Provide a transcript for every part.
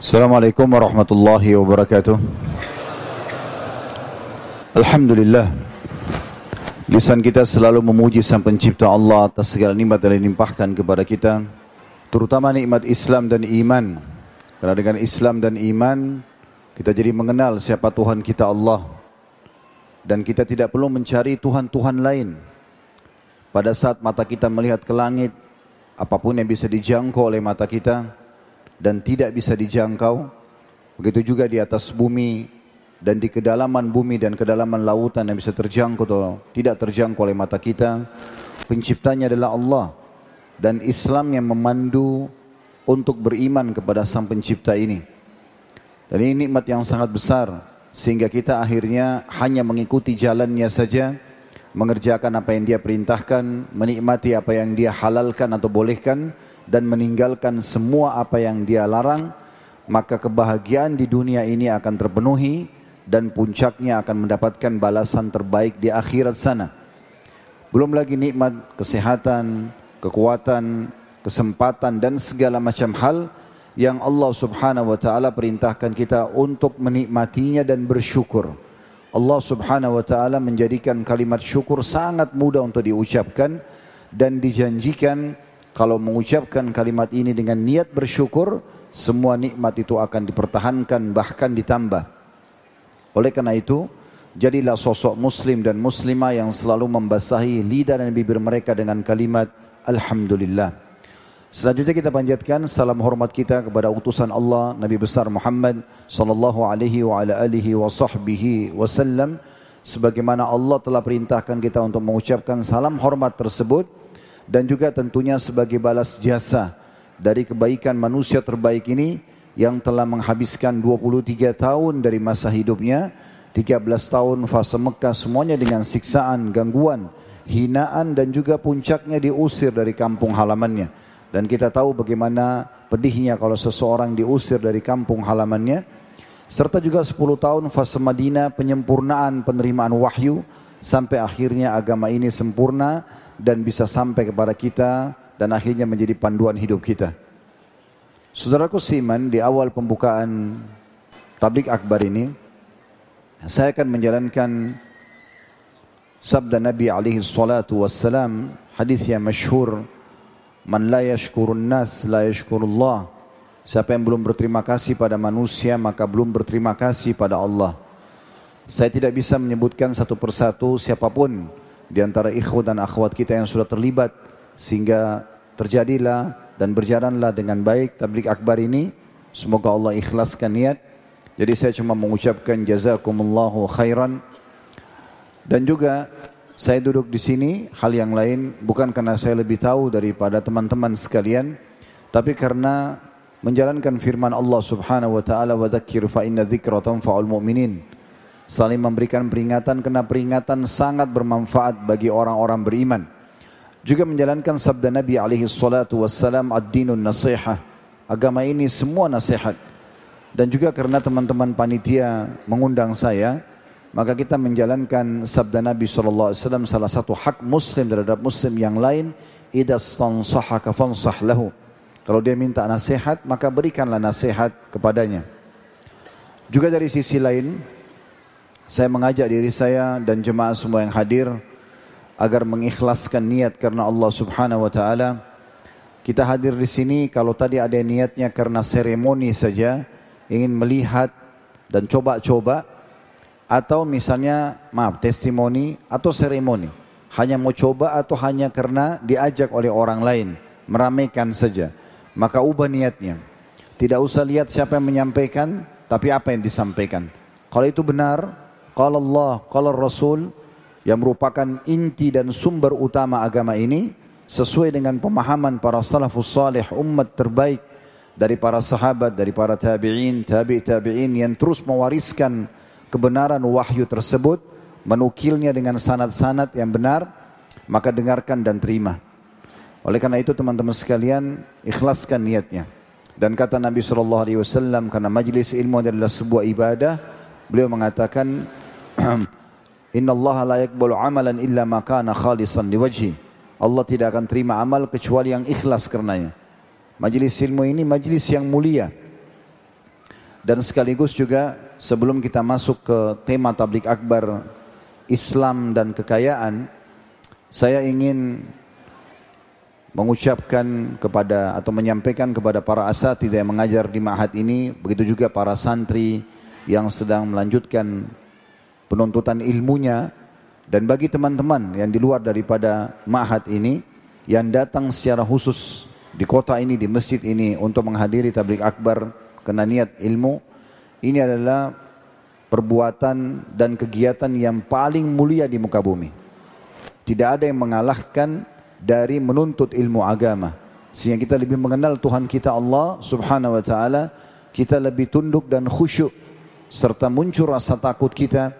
Assalamualaikum warahmatullahi wabarakatuh. Alhamdulillah. Lisan kita selalu memuji sang pencipta Allah atas segala nikmat yang dilimpahkan kepada kita Terutama nikmat Islam dan iman. Karena dengan Islam dan iman Kita jadi mengenal siapa Tuhan kita Allah. Dan kita tidak perlu mencari Tuhan-Tuhan lain. Pada saat mata kita melihat ke langit Apa pun yang bisa dijangkau oleh mata kita dan tidak bisa dijangkau. Begitu juga di atas bumi dan di kedalaman bumi dan kedalaman lautan yang bisa terjangkau atau tidak terjangkau oleh mata kita. Penciptanya adalah Allah dan Islam yang memandu untuk beriman kepada sang pencipta ini. Dan ini nikmat yang sangat besar sehingga kita akhirnya hanya mengikuti jalannya saja, mengerjakan apa yang dia perintahkan, menikmati apa yang dia halalkan atau bolehkan, dan meninggalkan semua apa yang dia larang, maka kebahagiaan di dunia ini akan terpenuhi dan puncaknya akan mendapatkan balasan terbaik di akhirat sana. Belum lagi nikmat kesehatan, kekuatan, kesempatan dan segala macam hal yang Allah Subhanahu wa taala perintahkan kita untuk menikmatinya dan bersyukur. Allah Subhanahu wa taala menjadikan kalimat syukur sangat mudah untuk diucapkan dan dijanjikan kalau mengucapkan kalimat ini dengan niat bersyukur, semua nikmat itu akan dipertahankan bahkan ditambah. Oleh karena itu, jadilah sosok muslim dan muslimah yang selalu membasahi lidah dan bibir mereka dengan kalimat Alhamdulillah. Selanjutnya kita panjatkan salam hormat kita kepada utusan Allah Nabi besar Muhammad sallallahu alaihi wa ala alihi wa sahbihi wasallam sebagaimana Allah telah perintahkan kita untuk mengucapkan salam hormat tersebut dan juga tentunya sebagai balas jasa dari kebaikan manusia terbaik ini yang telah menghabiskan 23 tahun dari masa hidupnya 13 tahun fase Mekah semuanya dengan siksaan, gangguan, hinaan dan juga puncaknya diusir dari kampung halamannya. Dan kita tahu bagaimana pedihnya kalau seseorang diusir dari kampung halamannya. Serta juga 10 tahun fase Madinah penyempurnaan penerimaan wahyu sampai akhirnya agama ini sempurna dan bisa sampai kepada kita dan akhirnya menjadi panduan hidup kita. Saudaraku Siman, di awal pembukaan tablik akbar ini, saya akan menjalankan sabda Nabi alaihi salatu wassalam, hadis yang masyhur, "Man la yashkurun nas la yashkurullah." Siapa yang belum berterima kasih pada manusia, maka belum berterima kasih pada Allah. Saya tidak bisa menyebutkan satu persatu siapa pun di antara ikhwan dan akhwat kita yang sudah terlibat sehingga terjadilah dan berjalanlah dengan baik tablik akbar ini. Semoga Allah ikhlaskan niat. Jadi saya cuma mengucapkan jazakumullahu khairan dan juga saya duduk di sini hal yang lain bukan karena saya lebih tahu daripada teman-teman sekalian tapi karena menjalankan firman Allah Subhanahu wa taala wa dzakir fa inna dzikra tanfa'ul mu'minin saling memberikan peringatan karena peringatan sangat bermanfaat bagi orang-orang beriman. Juga menjalankan sabda Nabi alaihi salatu wassalam ad-dinun nasihat. Agama ini semua nasihat. Dan juga karena teman-teman panitia mengundang saya, maka kita menjalankan sabda Nabi sallallahu alaihi wasallam salah satu hak muslim terhadap muslim yang lain, idza stansahaka fansah lahu. Kalau dia minta nasihat, maka berikanlah nasihat kepadanya. Juga dari sisi lain, saya mengajak diri saya dan jemaah semua yang hadir agar mengikhlaskan niat karena Allah Subhanahu wa taala. Kita hadir di sini kalau tadi ada niatnya karena seremoni saja, ingin melihat dan coba-coba atau misalnya maaf testimoni atau seremoni. Hanya mau coba atau hanya karena diajak oleh orang lain, meramaikan saja. Maka ubah niatnya. Tidak usah lihat siapa yang menyampaikan, tapi apa yang disampaikan. Kalau itu benar, Qala Allah, qala Rasul yang merupakan inti dan sumber utama agama ini sesuai dengan pemahaman para salafus salih umat terbaik dari para sahabat, dari para tabi'in, tabi' tabi'in yang terus mewariskan kebenaran wahyu tersebut, menukilnya dengan sanad-sanad yang benar, maka dengarkan dan terima. Oleh karena itu teman-teman sekalian, ikhlaskan niatnya. Dan kata Nabi SAW, karena majlis ilmu adalah sebuah ibadah, beliau mengatakan, Inna Allah la yakbalu amalan illa ma kana khalisan liwajhi. Allah tidak akan terima amal kecuali yang ikhlas karenanya. Majlis ilmu ini majlis yang mulia. dan sekaligus juga sebelum kita masuk ke tema tablik akbar Islam dan kekayaan, saya ingin mengucapkan kepada atau menyampaikan kepada para asatidz yang mengajar di ma'had ini, begitu juga para santri yang sedang melanjutkan penuntutan ilmunya dan bagi teman-teman yang di luar daripada ma'had ini yang datang secara khusus di kota ini, di masjid ini untuk menghadiri tablik akbar kena niat ilmu, ini adalah perbuatan dan kegiatan yang paling mulia di muka bumi. Tidak ada yang mengalahkan dari menuntut ilmu agama. Sehingga kita lebih mengenal Tuhan kita Allah subhanahu wa ta'ala. Kita lebih tunduk dan khusyuk. Serta muncul rasa takut kita.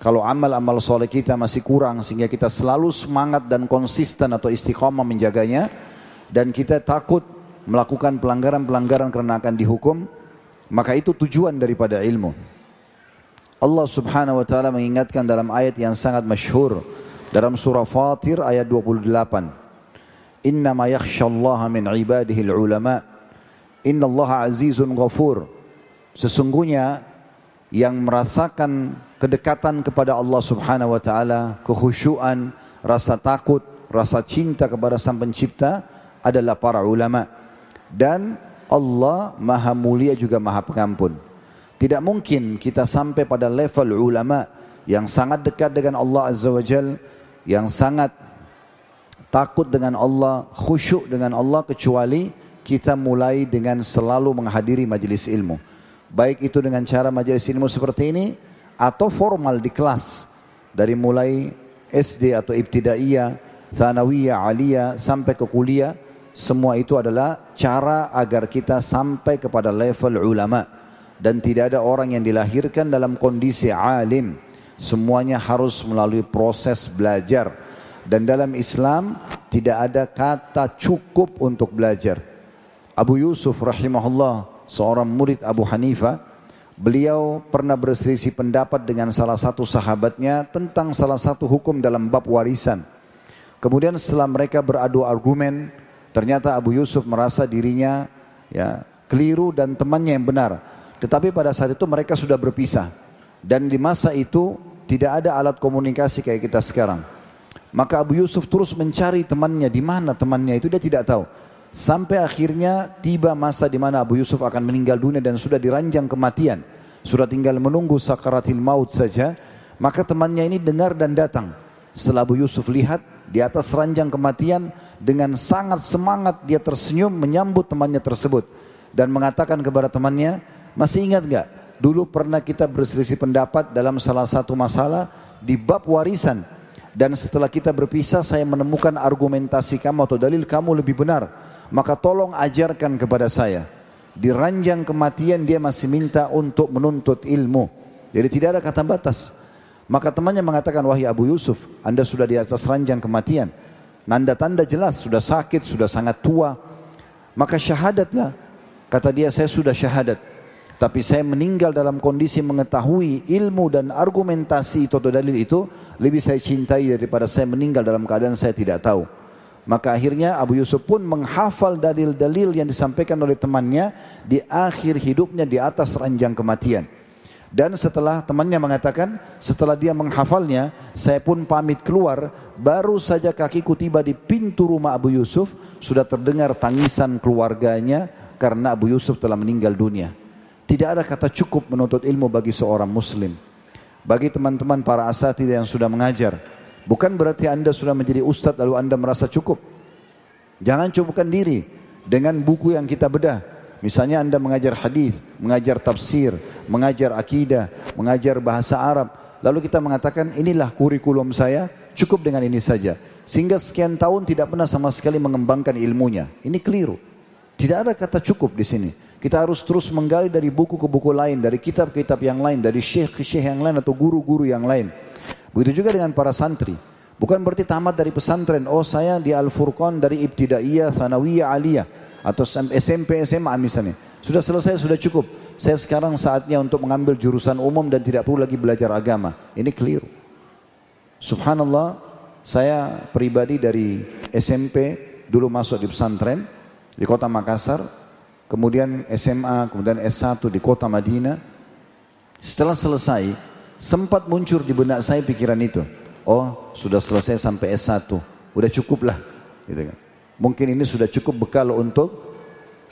Kalau amal-amal soleh kita masih kurang. Sehingga kita selalu semangat dan konsisten atau istiqamah menjaganya. Dan kita takut melakukan pelanggaran-pelanggaran karena akan dihukum. Maka itu tujuan daripada ilmu. Allah subhanahu wa ta'ala mengingatkan dalam ayat yang sangat masyhur dalam surah Fatir ayat 28 Innama yakhshallaha min ibadihi ulama. Innallaha azizun ghafur. Sesungguhnya yang merasakan kedekatan kepada Allah Subhanahu wa taala, kekhusyuan, rasa takut, rasa cinta kepada Sang Pencipta adalah para ulama. Dan Allah Maha Mulia juga Maha Pengampun. Tidak mungkin kita sampai pada level ulama yang sangat dekat dengan Allah Azza wa Jal, yang sangat takut dengan Allah, khusyuk dengan Allah kecuali kita mulai dengan selalu menghadiri majelis ilmu. Baik itu dengan cara majelis ilmu seperti ini atau formal di kelas. Dari mulai SD atau ibtidaiyah, thanawiyah, aliyah sampai ke kuliah semua itu adalah cara agar kita sampai kepada level ulama. Dan tidak ada orang yang dilahirkan dalam kondisi alim. Semuanya harus melalui proses belajar. Dan dalam Islam tidak ada kata cukup untuk belajar. Abu Yusuf rahimahullah, seorang murid Abu Hanifah, beliau pernah berselisih pendapat dengan salah satu sahabatnya tentang salah satu hukum dalam bab warisan. Kemudian setelah mereka beradu argumen, ternyata Abu Yusuf merasa dirinya ya keliru dan temannya yang benar. Tetapi pada saat itu mereka sudah berpisah. Dan di masa itu tidak ada alat komunikasi kayak kita sekarang. Maka Abu Yusuf terus mencari temannya, di mana temannya itu dia tidak tahu. Sampai akhirnya tiba masa di mana Abu Yusuf akan meninggal dunia dan sudah diranjang kematian. Sudah tinggal menunggu sakaratil maut saja. Maka temannya ini dengar dan datang. Setelah Abu Yusuf lihat di atas ranjang kematian dengan sangat semangat dia tersenyum menyambut temannya tersebut. Dan mengatakan kepada temannya, masih ingat gak? Dulu pernah kita berselisih pendapat dalam salah satu masalah di bab warisan dan setelah kita berpisah saya menemukan argumentasi kamu atau dalil kamu lebih benar maka tolong ajarkan kepada saya di ranjang kematian dia masih minta untuk menuntut ilmu. Jadi tidak ada kata batas. Maka temannya mengatakan wahai Abu Yusuf anda sudah di atas ranjang kematian. Nanda-tanda jelas sudah sakit sudah sangat tua. Maka syahadatlah. Kata dia saya sudah syahadat. Tapi saya meninggal dalam kondisi mengetahui ilmu dan argumentasi atau dalil itu lebih saya cintai daripada saya meninggal dalam keadaan saya tidak tahu. Maka akhirnya Abu Yusuf pun menghafal dalil-dalil yang disampaikan oleh temannya di akhir hidupnya di atas ranjang kematian. Dan setelah temannya mengatakan, setelah dia menghafalnya, saya pun pamit keluar, baru saja kakiku tiba di pintu rumah Abu Yusuf, sudah terdengar tangisan keluarganya karena Abu Yusuf telah meninggal dunia. Tidak ada kata cukup menuntut ilmu bagi seorang muslim. Bagi teman-teman para asatidz yang sudah mengajar, bukan berarti Anda sudah menjadi ustadz lalu Anda merasa cukup. Jangan cukupkan diri dengan buku yang kita bedah. Misalnya Anda mengajar hadis, mengajar tafsir, mengajar akidah, mengajar bahasa Arab, lalu kita mengatakan inilah kurikulum saya, cukup dengan ini saja. Sehingga sekian tahun tidak pernah sama sekali mengembangkan ilmunya. Ini keliru. Tidak ada kata cukup di sini. Kita harus terus menggali dari buku ke buku lain, dari kitab-kitab yang lain, dari syekh ke syekh yang lain atau guru-guru yang lain. Begitu juga dengan para santri. Bukan berarti tamat dari pesantren. Oh saya di Al-Furqan dari Ibtidaiyah, Thanawiyah, Aliyah. Atau SMP, SMA misalnya. Sudah selesai, sudah cukup. Saya sekarang saatnya untuk mengambil jurusan umum dan tidak perlu lagi belajar agama. Ini keliru. Subhanallah, saya pribadi dari SMP dulu masuk di pesantren di kota Makassar kemudian SMA, kemudian S1 di kota Madinah. Setelah selesai, sempat muncul di benak saya pikiran itu. Oh, sudah selesai sampai S1, udah cukup lah. Gitu kan. Mungkin ini sudah cukup bekal untuk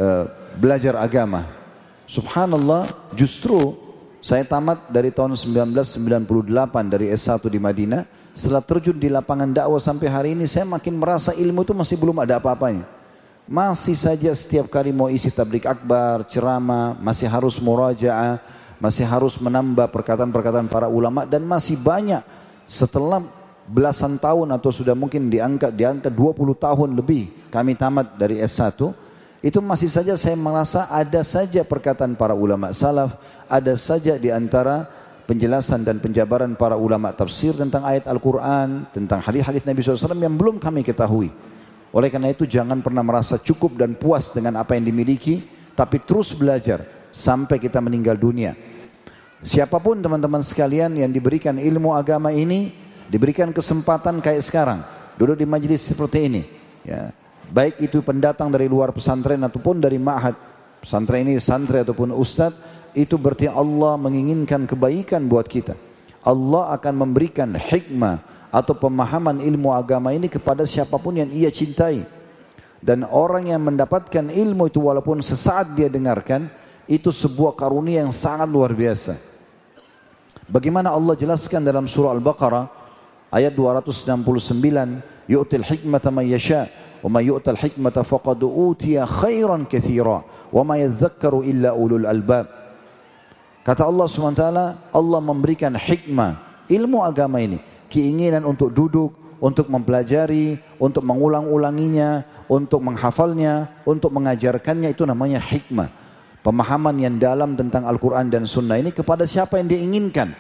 uh, belajar agama. Subhanallah, justru saya tamat dari tahun 1998 dari S1 di Madinah. Setelah terjun di lapangan dakwah sampai hari ini, saya makin merasa ilmu itu masih belum ada apa-apanya. Masih saja setiap kali mau isi tablik akbar, ceramah, masih harus murajaah, masih harus menambah perkataan-perkataan para ulama dan masih banyak setelah belasan tahun atau sudah mungkin diangkat diangkat 20 tahun lebih kami tamat dari S1 itu masih saja saya merasa ada saja perkataan para ulama salaf ada saja di antara penjelasan dan penjabaran para ulama tafsir tentang ayat Al-Quran, tentang hadis-hadis Nabi SAW yang belum kami ketahui. Oleh karena itu jangan pernah merasa cukup dan puas dengan apa yang dimiliki, tapi terus belajar sampai kita meninggal dunia. Siapa pun teman-teman sekalian yang diberikan ilmu agama ini, diberikan kesempatan kayak sekarang, duduk di majelis seperti ini. Ya. Baik itu pendatang dari luar pesantren ataupun dari ma'had, pesantren ini santri ataupun ustadz, itu berarti Allah menginginkan kebaikan buat kita. Allah akan memberikan hikmah atau pemahaman ilmu agama ini kepada siapa pun yang ia cintai. Dan orang yang mendapatkan ilmu itu walaupun sesaat dia dengarkan, itu sebuah karunia yang sangat luar biasa. Bagaimana Allah jelaskan dalam surah Al-Baqarah ayat 269, yu'til hikmata man yasha' yu'tal hikmata faqad utiya khairan katsira wa ma yadhakkaru illa ulul albab. Kata Allah SWT, Allah memberikan hikmah, ilmu agama ini. Keinginan untuk duduk, untuk mempelajari, untuk mengulang-ulanginya, untuk menghafalnya, untuk mengajarkannya, itu namanya hikmah. Pemahaman yang dalam tentang Al-Quran dan Sunnah ini kepada siapa yang diinginkan.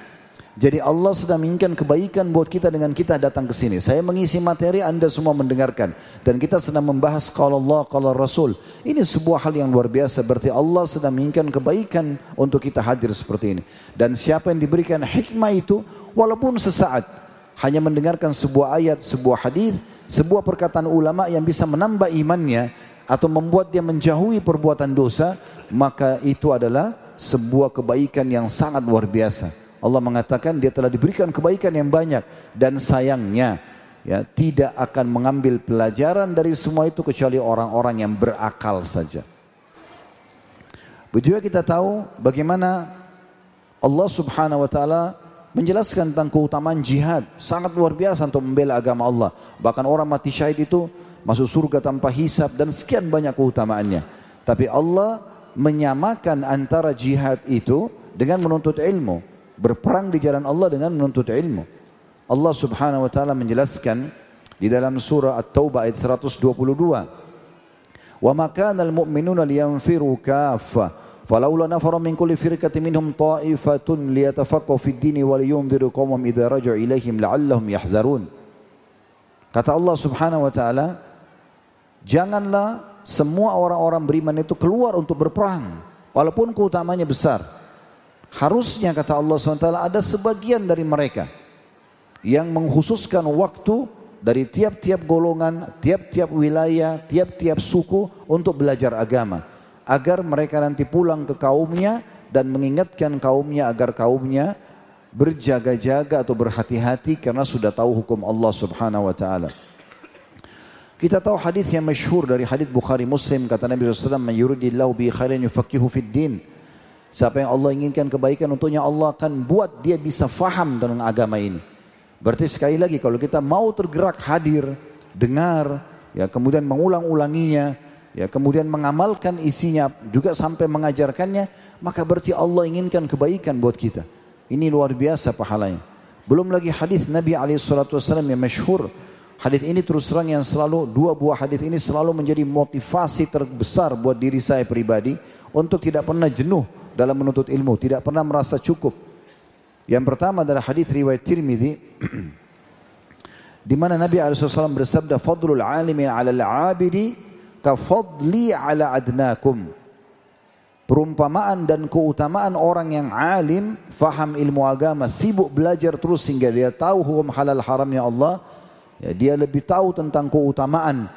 Jadi Allah sedang menginginkan kebaikan buat kita dengan kita datang ke sini. Saya mengisi materi, Anda semua mendengarkan. Dan kita sedang membahas kalau Allah, kalau Rasul. Ini sebuah hal yang luar biasa. Berarti Allah sedang menginginkan kebaikan untuk kita hadir seperti ini. Dan siapa yang diberikan hikmah itu, walaupun sesaat. Hanya mendengarkan sebuah ayat, sebuah hadis, sebuah perkataan ulama yang bisa menambah imannya. Atau membuat dia menjauhi perbuatan dosa. Maka itu adalah sebuah kebaikan yang sangat luar biasa. Allah mengatakan dia telah diberikan kebaikan yang banyak dan sayangnya ya tidak akan mengambil pelajaran dari semua itu kecuali orang-orang yang berakal saja. Begitu kita tahu bagaimana Allah Subhanahu wa taala menjelaskan tentang keutamaan jihad sangat luar biasa untuk membela agama Allah. Bahkan orang mati syahid itu masuk surga tanpa hisab dan sekian banyak keutamaannya. Tapi Allah menyamakan antara jihad itu dengan menuntut ilmu berperang di jalan Allah dengan menuntut ilmu. Allah Subhanahu wa taala menjelaskan di dalam surah At-Taubah ayat 122. Wa ma kana al-mu'minuna liyanfiru kaffa فلولا نفر من كل فرقة منهم طائفة ليتفقهوا في الدين ولينذروا قومهم إذا رجعوا إليهم لعلهم يحذرون Kata Allah Subhanahu wa taala, janganlah semua orang-orang beriman itu keluar untuk berperang walaupun keutamanya besar. Harusnya kata Allah SWT ada sebagian dari mereka yang mengkhususkan waktu dari tiap-tiap golongan, tiap-tiap wilayah, tiap-tiap suku untuk belajar agama. Agar mereka nanti pulang ke kaumnya dan mengingatkan kaumnya agar kaumnya berjaga-jaga atau berhati-hati karena sudah tahu hukum Allah Subhanahu wa taala. Kita tahu hadis yang masyhur dari hadis Bukhari Muslim kata Nabi SAW, "Man yuridillahu bi khairin yufaqihu fid din." Siapa yang Allah inginkan kebaikan untuknya Allah akan buat dia bisa faham dengan agama ini. Berarti sekali lagi kalau kita mau tergerak hadir, dengar, ya kemudian mengulang-ulanginya, ya kemudian mengamalkan isinya juga sampai mengajarkannya, maka berarti Allah inginkan kebaikan buat kita. Ini luar biasa pahalanya. Belum lagi hadis Nabi SAW yang masyhur. Hadis ini terus terang yang selalu dua buah hadis ini selalu menjadi motivasi terbesar buat diri saya pribadi untuk tidak pernah jenuh dalam menuntut ilmu, tidak pernah merasa cukup. Yang pertama adalah hadis riwayat Tirmidzi di mana Nabi SAW bersabda fadlul alimi 'ala al-'abidi ka fadli 'ala adnakum. Perumpamaan dan keutamaan orang yang alim, faham ilmu agama, sibuk belajar terus sehingga dia tahu hukum halal haramnya Allah, ya, dia lebih tahu tentang keutamaan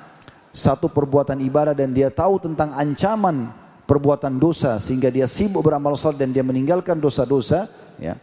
satu perbuatan ibadah dan dia tahu tentang ancaman perbuatan dosa sehingga dia sibuk beramal saleh dan dia meninggalkan dosa-dosa, ya.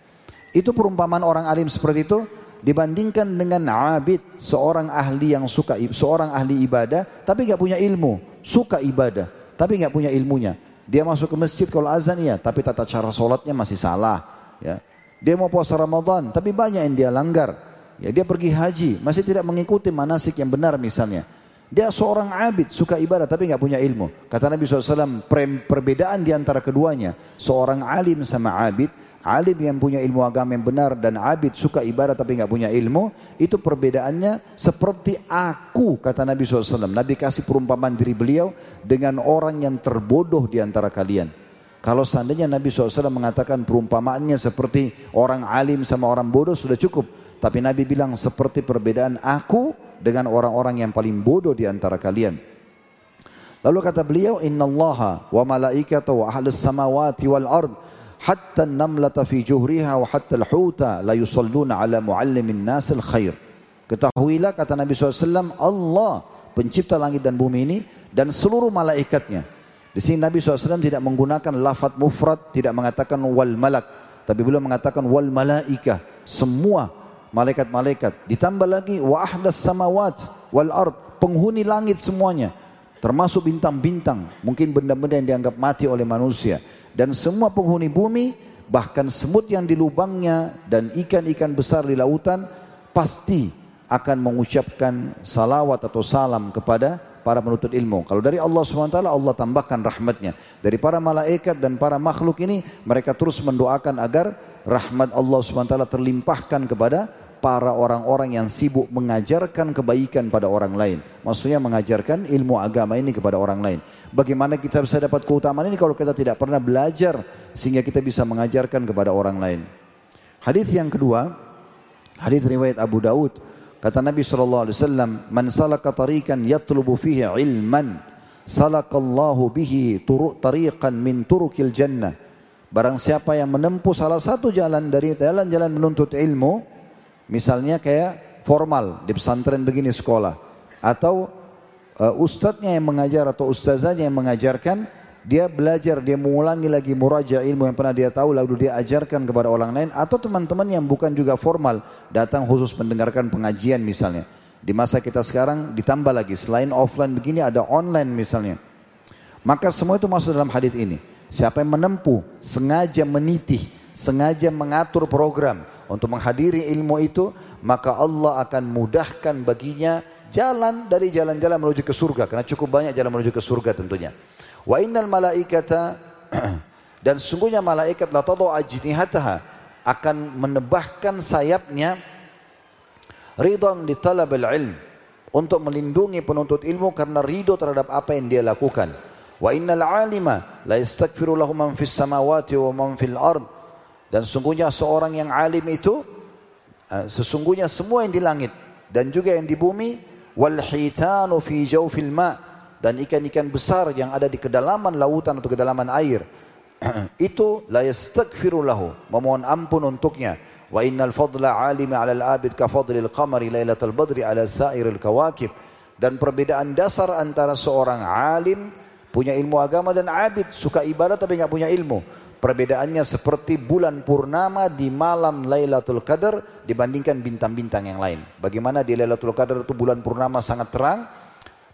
Itu perumpamaan orang alim seperti itu dibandingkan dengan abid seorang ahli yang suka seorang ahli ibadah tapi nggak punya ilmu suka ibadah tapi nggak punya ilmunya. Dia masuk ke masjid kalau azan ya tapi tata cara sholatnya masih salah ya. Dia mau puasa Ramadan tapi banyak yang dia langgar ya dia pergi haji masih tidak mengikuti manasik yang benar misalnya dia seorang abid, suka ibadah tapi nggak punya ilmu. Kata Nabi SAW, perbedaan di antara keduanya, seorang alim sama abid, alim yang punya ilmu agama yang benar dan abid suka ibadah tapi nggak punya ilmu, itu perbedaannya seperti aku, kata Nabi SAW. Nabi kasih perumpamaan diri beliau dengan orang yang terbodoh di antara kalian. Kalau seandainya Nabi SAW mengatakan perumpamaannya seperti orang alim sama orang bodoh sudah cukup. Tapi Nabi bilang seperti perbedaan aku dengan orang-orang yang paling bodoh di antara kalian. Lalu kata beliau, Inna Allah wa malaikatahu wa ahlus samawati wal ard hatta namlata fi juhriha wa hatta al-huta la yusalluna ala muallimin nasil khair. Ketahuilah kata Nabi SAW, Allah pencipta langit dan bumi ini dan seluruh malaikatnya. Di sini Nabi SAW tidak menggunakan lafad mufrad, tidak mengatakan wal malak. Tapi beliau mengatakan wal malaika. Semua malaikat-malaikat. Ditambah lagi wa samawat wal ard. Penghuni langit semuanya. Termasuk bintang-bintang. Mungkin benda-benda yang dianggap mati oleh manusia dan semua penghuni bumi bahkan semut yang di lubangnya dan ikan-ikan besar di lautan pasti akan mengucapkan salawat atau salam kepada para penuntut ilmu. Kalau dari Allah SWT Allah tambahkan rahmatnya. Dari para malaikat dan para makhluk ini mereka terus mendoakan agar rahmat Allah SWT terlimpahkan kepada para orang-orang yang sibuk mengajarkan kebaikan pada orang lain. Maksudnya mengajarkan ilmu agama ini kepada orang lain. Bagaimana kita bisa dapat keutamaan ini kalau kita tidak pernah belajar sehingga kita bisa mengajarkan kepada orang lain. Hadis yang kedua, hadis riwayat Abu Daud, kata Nabi sallallahu alaihi wasallam, "Man salaka tariqan yatlubu fihi ilman, salakallahu bihi tariqan min turukil jannah." Barang siapa yang menempuh salah satu jalan dari jalan-jalan menuntut ilmu, Misalnya kayak formal di pesantren begini sekolah atau uh, ustadznya yang mengajar atau ustazahnya yang mengajarkan dia belajar, dia mengulangi lagi muraja ilmu yang pernah dia tahu lalu dia ajarkan kepada orang lain atau teman-teman yang bukan juga formal datang khusus mendengarkan pengajian misalnya. Di masa kita sekarang ditambah lagi selain offline begini ada online misalnya. Maka semua itu masuk dalam hadis ini. Siapa yang menempuh, sengaja menitih, sengaja mengatur program, untuk menghadiri ilmu itu, maka Allah akan mudahkan baginya jalan dari jalan-jalan menuju ke surga. Karena cukup banyak jalan menuju ke surga tentunya. Wa innal malaikata dan sungguhnya malaikat la tadu ajnihataha akan menebahkan sayapnya ridhan di talabil ilm untuk melindungi penuntut ilmu karena ridho terhadap apa yang dia lakukan. Wa innal alima la yastaghfiru lahu man fis samawati wa man fil ard. Dan sungguhnya seorang yang alim itu eh, sesungguhnya semua yang di langit dan juga yang di bumi wal hitanu fi jawfil ma dan ikan-ikan besar yang ada di kedalaman lautan atau kedalaman air itu la yastaghfiru lahu memohon ampun untuknya. Wa innal fadla alimi 'ala al-abid ka fadlil qamari lailatul badri 'ala sa'iril kawakib. Dan perbedaan dasar antara seorang alim punya ilmu agama dan abid suka ibadah tapi enggak punya ilmu Perbedaannya seperti bulan purnama di malam Lailatul Qadar dibandingkan bintang-bintang yang lain. Bagaimana di Lailatul Qadar itu bulan purnama sangat terang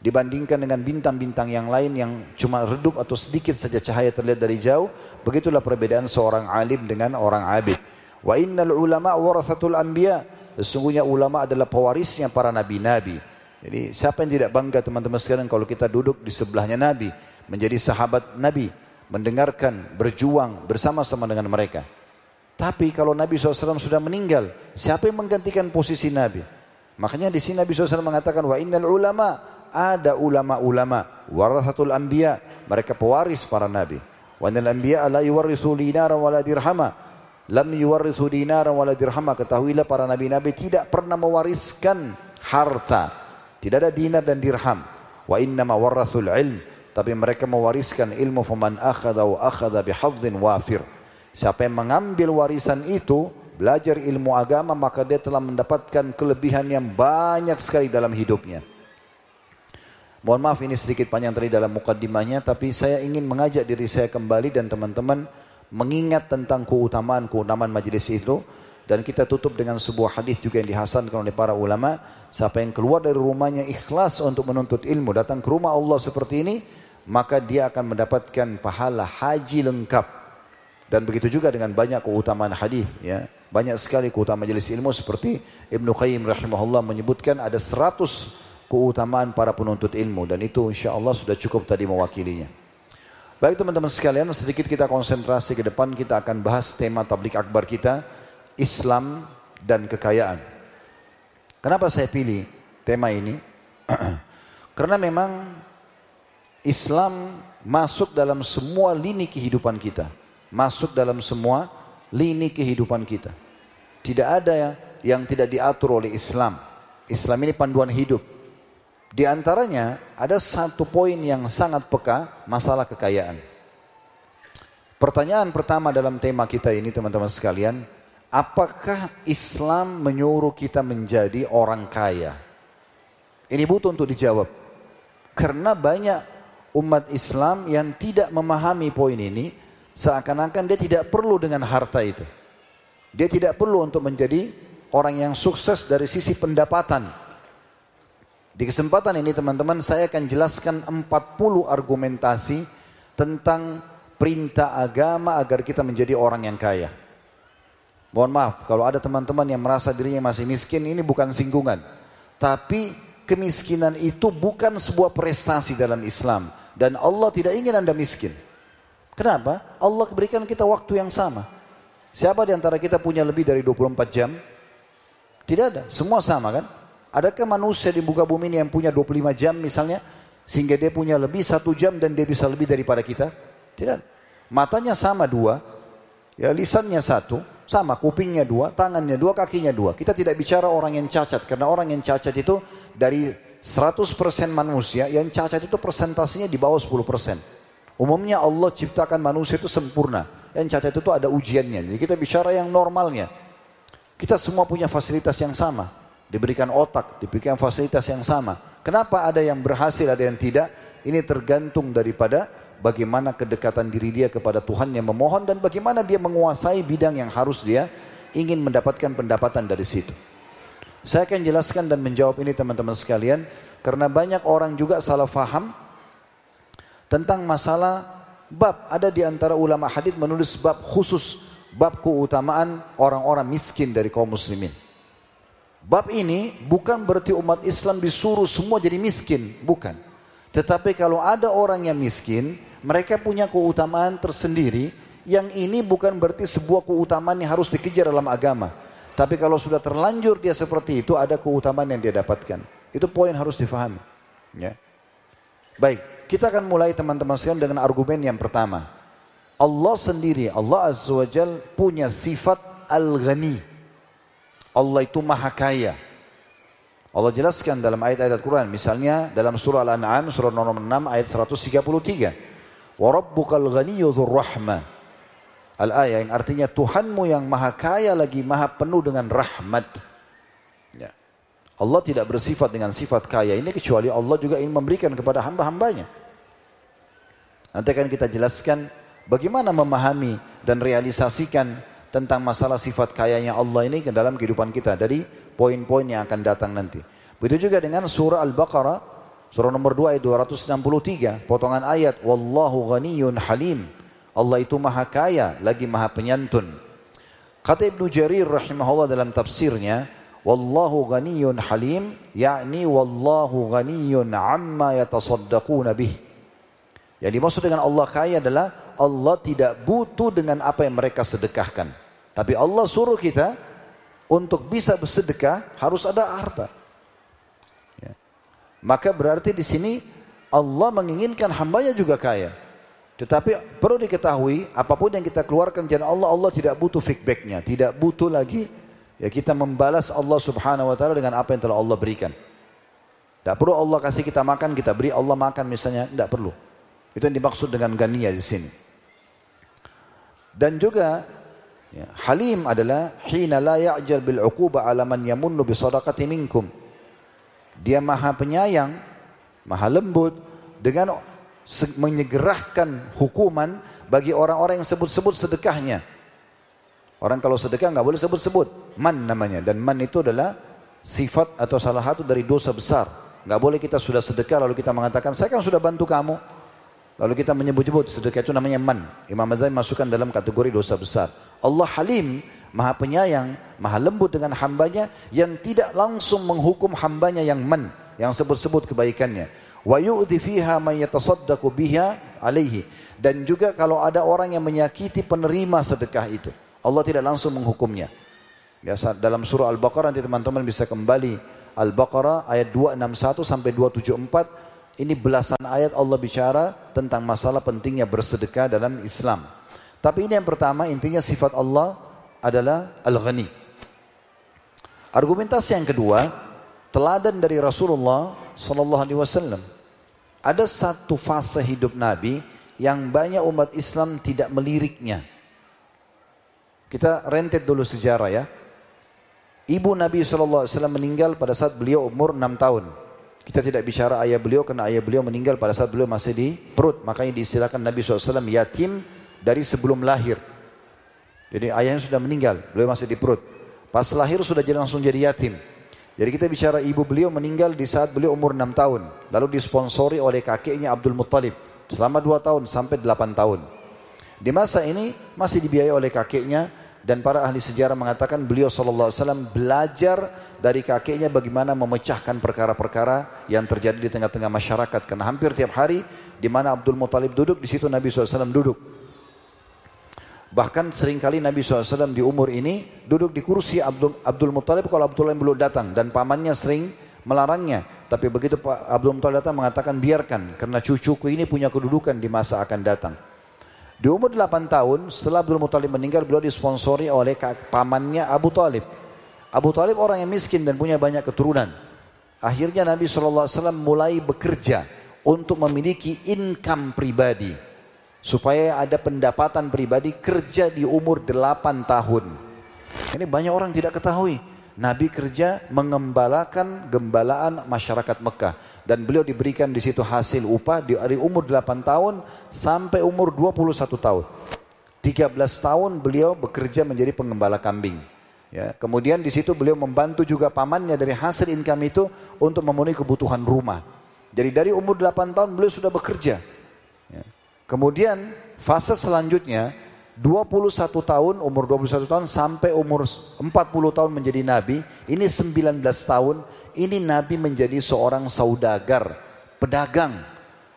dibandingkan dengan bintang-bintang yang lain yang cuma redup atau sedikit saja cahaya terlihat dari jauh. Begitulah perbedaan seorang alim dengan orang abid. Wa innal ulama warathatul anbiya. Sesungguhnya ulama adalah pewarisnya para nabi-nabi. Jadi siapa yang tidak bangga teman-teman sekalian kalau kita duduk di sebelahnya nabi, menjadi sahabat nabi, mendengarkan, berjuang bersama-sama dengan mereka. Tapi kalau Nabi SAW sudah meninggal, siapa yang menggantikan posisi Nabi? Makanya di sini Nabi SAW mengatakan, wa innal ulama, ada ulama-ulama, warathatul anbiya, mereka pewaris para Nabi. Wa innal anbiya la yuwarithu dinara wa la dirhama. Lam yuwarithu dinara wa la dirhama. Ketahuilah para Nabi-Nabi tidak pernah mewariskan harta. Tidak ada dinar dan dirham. Wa innama warathul ilm tapi mereka mewariskan ilmu faman akhadha wa akhadha bihadzin wafir. Siapa yang mengambil warisan itu, belajar ilmu agama, maka dia telah mendapatkan kelebihan yang banyak sekali dalam hidupnya. Mohon maaf ini sedikit panjang tadi dalam mukaddimahnya, tapi saya ingin mengajak diri saya kembali dan teman-teman mengingat tentang keutamaan-keutamaan majelis itu dan kita tutup dengan sebuah hadis juga yang dihasankan oleh para ulama. Siapa yang keluar dari rumahnya ikhlas untuk menuntut ilmu datang ke rumah Allah seperti ini maka dia akan mendapatkan pahala haji lengkap. Dan begitu juga dengan banyak keutamaan hadis ya. Banyak sekali keutamaan majelis ilmu seperti Ibnu Qayyim rahimahullah menyebutkan ada 100 keutamaan para penuntut ilmu. Dan itu insya Allah sudah cukup tadi mewakilinya. Baik teman-teman sekalian, sedikit kita konsentrasi ke depan. Kita akan bahas tema tablik akbar kita Islam dan kekayaan. Kenapa saya pilih tema ini? Karena memang Islam masuk dalam semua lini kehidupan kita, masuk dalam semua lini kehidupan kita. Tidak ada yang tidak diatur oleh Islam. Islam ini panduan hidup. Di antaranya ada satu poin yang sangat peka, masalah kekayaan. Pertanyaan pertama dalam tema kita ini teman-teman sekalian, apakah Islam menyuruh kita menjadi orang kaya? Ini butuh untuk dijawab. Karena banyak umat Islam yang tidak memahami poin ini, seakan-akan dia tidak perlu dengan harta itu. Dia tidak perlu untuk menjadi orang yang sukses dari sisi pendapatan. Di kesempatan ini teman-teman saya akan jelaskan 40 argumentasi tentang perintah agama agar kita menjadi orang yang kaya. Mohon maaf kalau ada teman-teman yang merasa dirinya masih miskin ini bukan singgungan. Tapi kemiskinan itu bukan sebuah prestasi dalam Islam. Dan Allah tidak ingin anda miskin. Kenapa? Allah berikan kita waktu yang sama. Siapa di antara kita punya lebih dari 24 jam? Tidak ada, semua sama kan? Adakah manusia di muka bumi ini yang punya 25 jam misalnya? Sehingga dia punya lebih satu jam dan dia bisa lebih daripada kita? Tidak. Matanya sama dua, ya lisannya satu, sama kupingnya dua, tangannya dua, kakinya dua. Kita tidak bicara orang yang cacat, karena orang yang cacat itu dari 100% manusia, yang cacat itu presentasinya di bawah 10%. Umumnya Allah ciptakan manusia itu sempurna. Yang cacat itu ada ujiannya. Jadi kita bicara yang normalnya. Kita semua punya fasilitas yang sama diberikan otak, diberikan fasilitas yang sama. Kenapa ada yang berhasil, ada yang tidak? Ini tergantung daripada bagaimana kedekatan diri dia kepada Tuhan yang memohon dan bagaimana dia menguasai bidang yang harus dia ingin mendapatkan pendapatan dari situ. Saya akan jelaskan dan menjawab ini teman-teman sekalian karena banyak orang juga salah faham tentang masalah bab ada di antara ulama hadis menulis bab khusus bab keutamaan orang-orang miskin dari kaum muslimin. Bab ini bukan berarti umat Islam disuruh semua jadi miskin, bukan. Tetapi kalau ada orang yang miskin, mereka punya keutamaan tersendiri yang ini bukan berarti sebuah keutamaan yang harus dikejar dalam agama. Tapi kalau sudah terlanjur dia seperti itu, ada keutamaan yang dia dapatkan. Itu poin harus difahami. Ya. Baik, kita akan mulai teman-teman sekalian dengan argumen yang pertama. Allah sendiri, Allah Azza wa Jal punya sifat al-ghani. Allah itu maha kaya. Allah jelaskan dalam ayat-ayat Al-Quran. Misalnya dalam surah Al-An'am, surah nomor 6 ayat 133. Warabbukal ghaniyudhur. Al-ayah yang artinya Tuhanmu yang maha kaya lagi maha penuh dengan rahmat. Ya. Allah tidak bersifat dengan sifat kaya ini kecuali Allah juga ingin memberikan kepada hamba-hambanya. Nanti akan kita jelaskan bagaimana memahami dan realisasikan tentang masalah sifat kayanya Allah ini ke dalam kehidupan kita dari poin-poin yang akan datang nanti. Begitu juga dengan surah Al-Baqarah surah nomor 2 ayat 263 potongan ayat wallahu ghaniyun halim. Allah itu maha kaya lagi maha penyantun. Kata Ibnu Jarir rahimahullah dalam tafsirnya wallahu ghaniyun halim yakni wallahu ghaniyun amma yatasaddaquna bih. Yang dimaksud dengan Allah kaya adalah Allah tidak butuh dengan apa yang mereka sedekahkan. Tapi Allah suruh kita untuk bisa bersedekah harus ada harta. Maka berarti di sini Allah menginginkan hambanya juga kaya. Tetapi perlu diketahui apa pun yang kita keluarkan jalan Allah, Allah tidak butuh feedbacknya, tidak butuh lagi ya kita membalas Allah Subhanahu Wa Taala dengan apa yang telah Allah berikan. Tidak perlu Allah kasih kita makan, kita beri Allah makan misalnya, tidak perlu. Itu yang dimaksud dengan gania di sini. Dan juga Ya. Halim adalah hina la ya'jal bil uquba ala man yamunnu bi minkum. Dia maha penyayang maha lembut dengan menyegerahkan hukuman bagi orang-orang yang sebut-sebut sedekahnya. Orang kalau sedekah nggak boleh sebut-sebut, man namanya. Dan man itu adalah sifat atau salah satu dari dosa besar. Nggak boleh kita sudah sedekah lalu kita mengatakan, saya kan sudah bantu kamu. Lalu kita menyebut-nyebut sedekah itu namanya man. Imam Madzhab masukkan dalam kategori dosa besar. Allah Halim, maha penyayang, maha lembut dengan hambanya yang tidak langsung menghukum hambanya yang man, yang sebut-sebut kebaikannya. Wa yu'ti fiha man yatasaddaqu biha alaihi. Dan juga kalau ada orang yang menyakiti penerima sedekah itu. Allah tidak langsung menghukumnya. Biasa dalam surah Al-Baqarah nanti teman-teman bisa kembali Al-Baqarah ayat 261 sampai 274 ini belasan ayat Allah bicara tentang masalah pentingnya bersedekah dalam Islam. Tapi ini yang pertama intinya sifat Allah adalah Al-Ghani. Argumentasi yang kedua, teladan dari Rasulullah sallallahu alaihi wasallam. Ada satu fase hidup Nabi yang banyak umat Islam tidak meliriknya. Kita rentet dulu sejarah ya. Ibu Nabi SAW meninggal pada saat beliau umur 6 tahun. Kita tidak bicara ayah beliau karena ayah beliau meninggal pada saat beliau masih di perut. Makanya diistilahkan Nabi SAW yatim dari sebelum lahir. Jadi ayahnya sudah meninggal, beliau masih di perut. Pas lahir sudah jadi langsung jadi yatim. Jadi kita bicara ibu beliau meninggal di saat beliau umur 6 tahun. Lalu disponsori oleh kakeknya Abdul Muttalib. Selama 2 tahun sampai 8 tahun. Di masa ini masih dibiayai oleh kakeknya dan para ahli sejarah mengatakan beliau wasallam belajar dari kakeknya bagaimana memecahkan perkara-perkara yang terjadi di tengah-tengah masyarakat karena hampir tiap hari di mana Abdul Muthalib duduk di situ Nabi SAW duduk bahkan sering kali Nabi SAW di umur ini duduk di kursi Abdul, Abdul Muthalib kalau Abdul Muthalib belum datang dan pamannya sering melarangnya tapi begitu Abdul Muthalib datang mengatakan biarkan karena cucuku ini punya kedudukan di masa akan datang di umur 8 tahun setelah Abdul Muthalib meninggal beliau disponsori oleh pamannya Abu Talib. Abu Talib orang yang miskin dan punya banyak keturunan. Akhirnya Nabi SAW mulai bekerja untuk memiliki income pribadi. Supaya ada pendapatan pribadi kerja di umur 8 tahun. Ini banyak orang tidak ketahui. Nabi kerja mengembalakan gembalaan masyarakat Mekah dan beliau diberikan di situ hasil upah dari umur 8 tahun sampai umur 21 tahun. 13 tahun beliau bekerja menjadi pengembala kambing. Ya, kemudian di situ beliau membantu juga pamannya dari hasil income itu untuk memenuhi kebutuhan rumah. Jadi dari umur 8 tahun beliau sudah bekerja. Kemudian fase selanjutnya 21 tahun, umur 21 tahun sampai umur 40 tahun menjadi nabi, ini 19 tahun, ini nabi menjadi seorang saudagar, pedagang.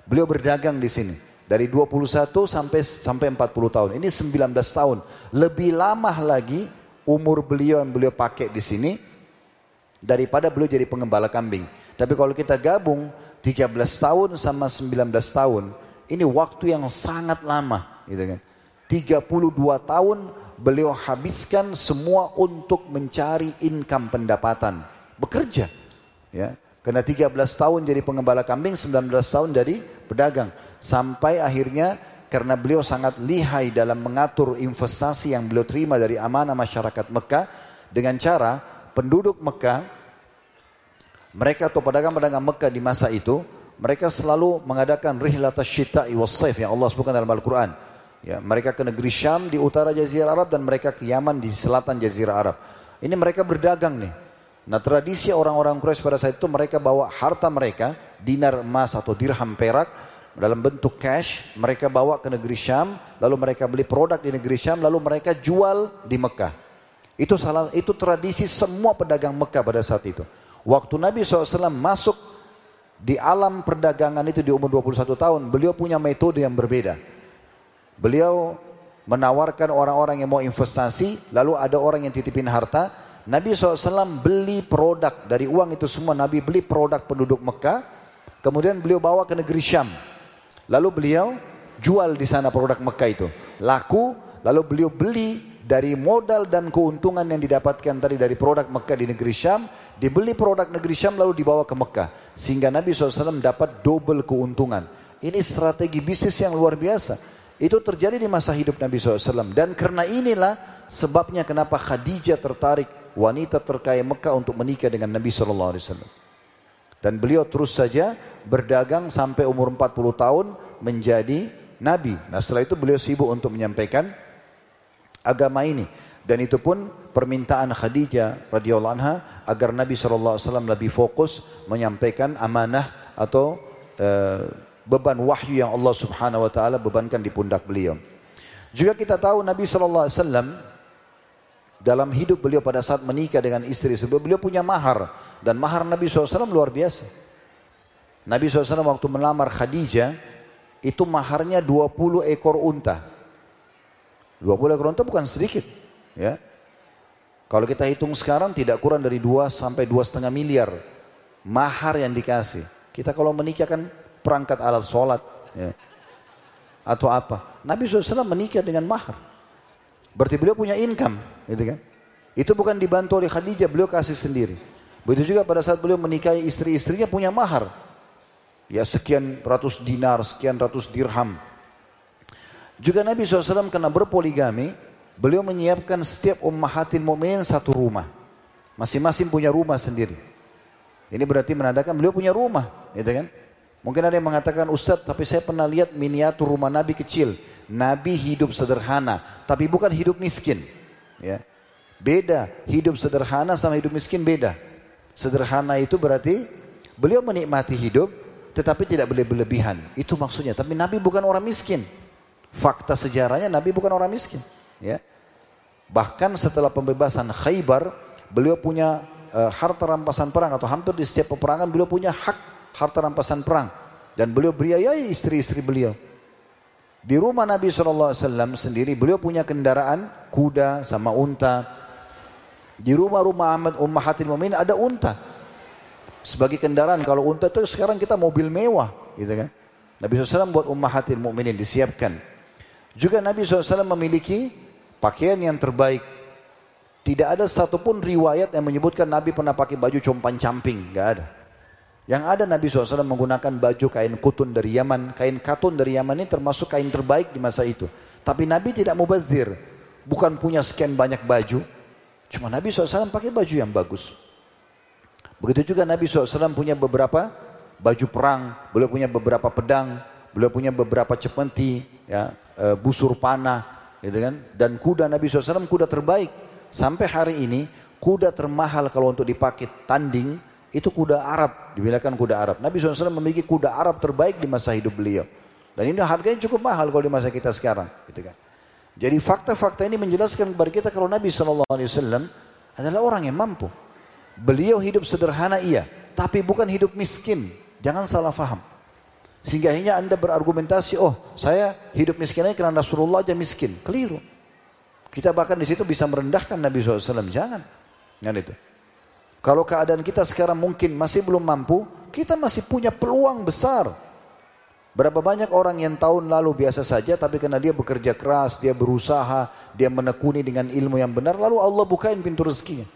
Beliau berdagang di sini. Dari 21 sampai sampai 40 tahun. Ini 19 tahun. Lebih lama lagi umur beliau yang beliau pakai di sini daripada beliau jadi pengembala kambing. Tapi kalau kita gabung 13 tahun sama 19 tahun, ini waktu yang sangat lama, gitu kan. 32 tahun beliau habiskan semua untuk mencari income pendapatan. Bekerja. Ya. Karena 13 tahun jadi pengembala kambing, 19 tahun jadi pedagang. Sampai akhirnya karena beliau sangat lihai dalam mengatur investasi yang beliau terima dari amanah masyarakat Mekah dengan cara penduduk Mekah mereka atau pedagang-pedagang Mekah di masa itu mereka selalu mengadakan rihlat syita'i was yang Allah sebutkan dalam Al-Quran Ya, mereka ke negeri Syam di utara Jazirah Arab dan mereka ke Yaman di selatan Jazirah Arab. Ini mereka berdagang nih. Nah tradisi orang-orang Quraisy pada saat itu mereka bawa harta mereka, dinar emas atau dirham perak dalam bentuk cash, mereka bawa ke negeri Syam, lalu mereka beli produk di negeri Syam, lalu mereka jual di Mekah. Itu salah itu tradisi semua pedagang Mekah pada saat itu. Waktu Nabi SAW masuk di alam perdagangan itu di umur 21 tahun, beliau punya metode yang berbeda. Beliau menawarkan orang-orang yang mau investasi, lalu ada orang yang titipin harta. Nabi SAW beli produk dari uang itu semua. Nabi beli produk penduduk Mekah, kemudian beliau bawa ke negeri Syam. Lalu beliau jual di sana produk Mekah itu. Laku, lalu beliau beli dari modal dan keuntungan yang didapatkan tadi dari produk Mekah di negeri Syam, dibeli produk negeri Syam lalu dibawa ke Mekah. Sehingga Nabi SAW dapat double keuntungan. Ini strategi bisnis yang luar biasa. Itu terjadi di masa hidup Nabi SAW. Dan karena inilah sebabnya kenapa Khadijah tertarik wanita terkaya Mekah untuk menikah dengan Nabi SAW. Dan beliau terus saja berdagang sampai umur 40 tahun menjadi nabi. Nah setelah itu beliau sibuk untuk menyampaikan agama ini. Dan itu pun permintaan Khadijah radhiyallahu anha agar Nabi SAW lebih fokus menyampaikan amanah atau uh, beban wahyu yang Allah Subhanahu wa taala bebankan di pundak beliau. Juga kita tahu Nabi SAW dalam hidup beliau pada saat menikah dengan istri sebelum beliau punya mahar dan mahar Nabi SAW luar biasa. Nabi SAW waktu melamar Khadijah itu maharnya 20 ekor unta. 20 ekor unta bukan sedikit. Ya. Kalau kita hitung sekarang tidak kurang dari 2 sampai 2,5 miliar mahar yang dikasih. Kita kalau menikah kan perangkat alat sholat. Ya. Atau apa. Nabi SAW menikah dengan mahar. Berarti beliau punya income. Gitu kan. Itu bukan dibantu oleh Khadijah, beliau kasih sendiri. Begitu juga pada saat beliau menikahi istri-istrinya punya mahar. Ya sekian ratus dinar, sekian ratus dirham. Juga Nabi SAW karena berpoligami, beliau menyiapkan setiap ummahatil mu'minin satu rumah. Masing-masing punya rumah sendiri. Ini berarti menandakan beliau punya rumah, gitu kan? Mungkin ada yang mengatakan, Ustaz, tapi saya pernah lihat miniatur rumah Nabi kecil. Nabi hidup sederhana, tapi bukan hidup miskin. Ya. Beda, hidup sederhana sama hidup miskin beda. Sederhana itu berarti beliau menikmati hidup, tetapi tidak boleh berlebihan. Itu maksudnya. Tapi Nabi bukan orang miskin. Fakta sejarahnya Nabi bukan orang miskin. Ya. Bahkan setelah pembebasan Khaybar, beliau punya uh, harta rampasan perang atau hampir di setiap peperangan beliau punya hak harta rampasan perang. Dan beliau biayai istri-istri beliau. Di rumah Nabi SAW sendiri beliau punya kendaraan kuda sama unta di rumah-rumah Ahmad Ummahatil Mu'min ada unta. Sebagai kendaraan, kalau unta itu sekarang kita mobil mewah. Gitu kan. Nabi SAW buat Ummahatil Mu'minin disiapkan. Juga Nabi SAW memiliki pakaian yang terbaik. Tidak ada satupun riwayat yang menyebutkan Nabi pernah pakai baju compan camping. Gak ada. Yang ada Nabi SAW menggunakan baju kain kutun dari Yaman. Kain katun dari Yaman ini termasuk kain terbaik di masa itu. Tapi Nabi tidak mubazir. Bukan punya sekian banyak baju. Cuma Nabi SAW pakai baju yang bagus. Begitu juga Nabi SAW punya beberapa baju perang, beliau punya beberapa pedang, beliau punya beberapa cepenti, ya, e, busur panah, gitu kan. Dan kuda Nabi SAW kuda terbaik. Sampai hari ini kuda termahal kalau untuk dipakai tanding itu kuda Arab, dibilangkan kuda Arab. Nabi SAW memiliki kuda Arab terbaik di masa hidup beliau. Dan ini harganya cukup mahal kalau di masa kita sekarang, gitu kan. Jadi fakta-fakta ini menjelaskan kepada kita kalau Nabi SAW adalah orang yang mampu. Beliau hidup sederhana iya, tapi bukan hidup miskin. Jangan salah faham. Sehingga akhirnya anda berargumentasi, oh saya hidup miskin ini karena Rasulullah aja miskin. Keliru. Kita bahkan di situ bisa merendahkan Nabi SAW. Jangan. Jangan itu. Kalau keadaan kita sekarang mungkin masih belum mampu, kita masih punya peluang besar Berapa banyak orang yang tahun lalu biasa saja tapi karena dia bekerja keras, dia berusaha, dia menekuni dengan ilmu yang benar lalu Allah bukain pintu rezekinya.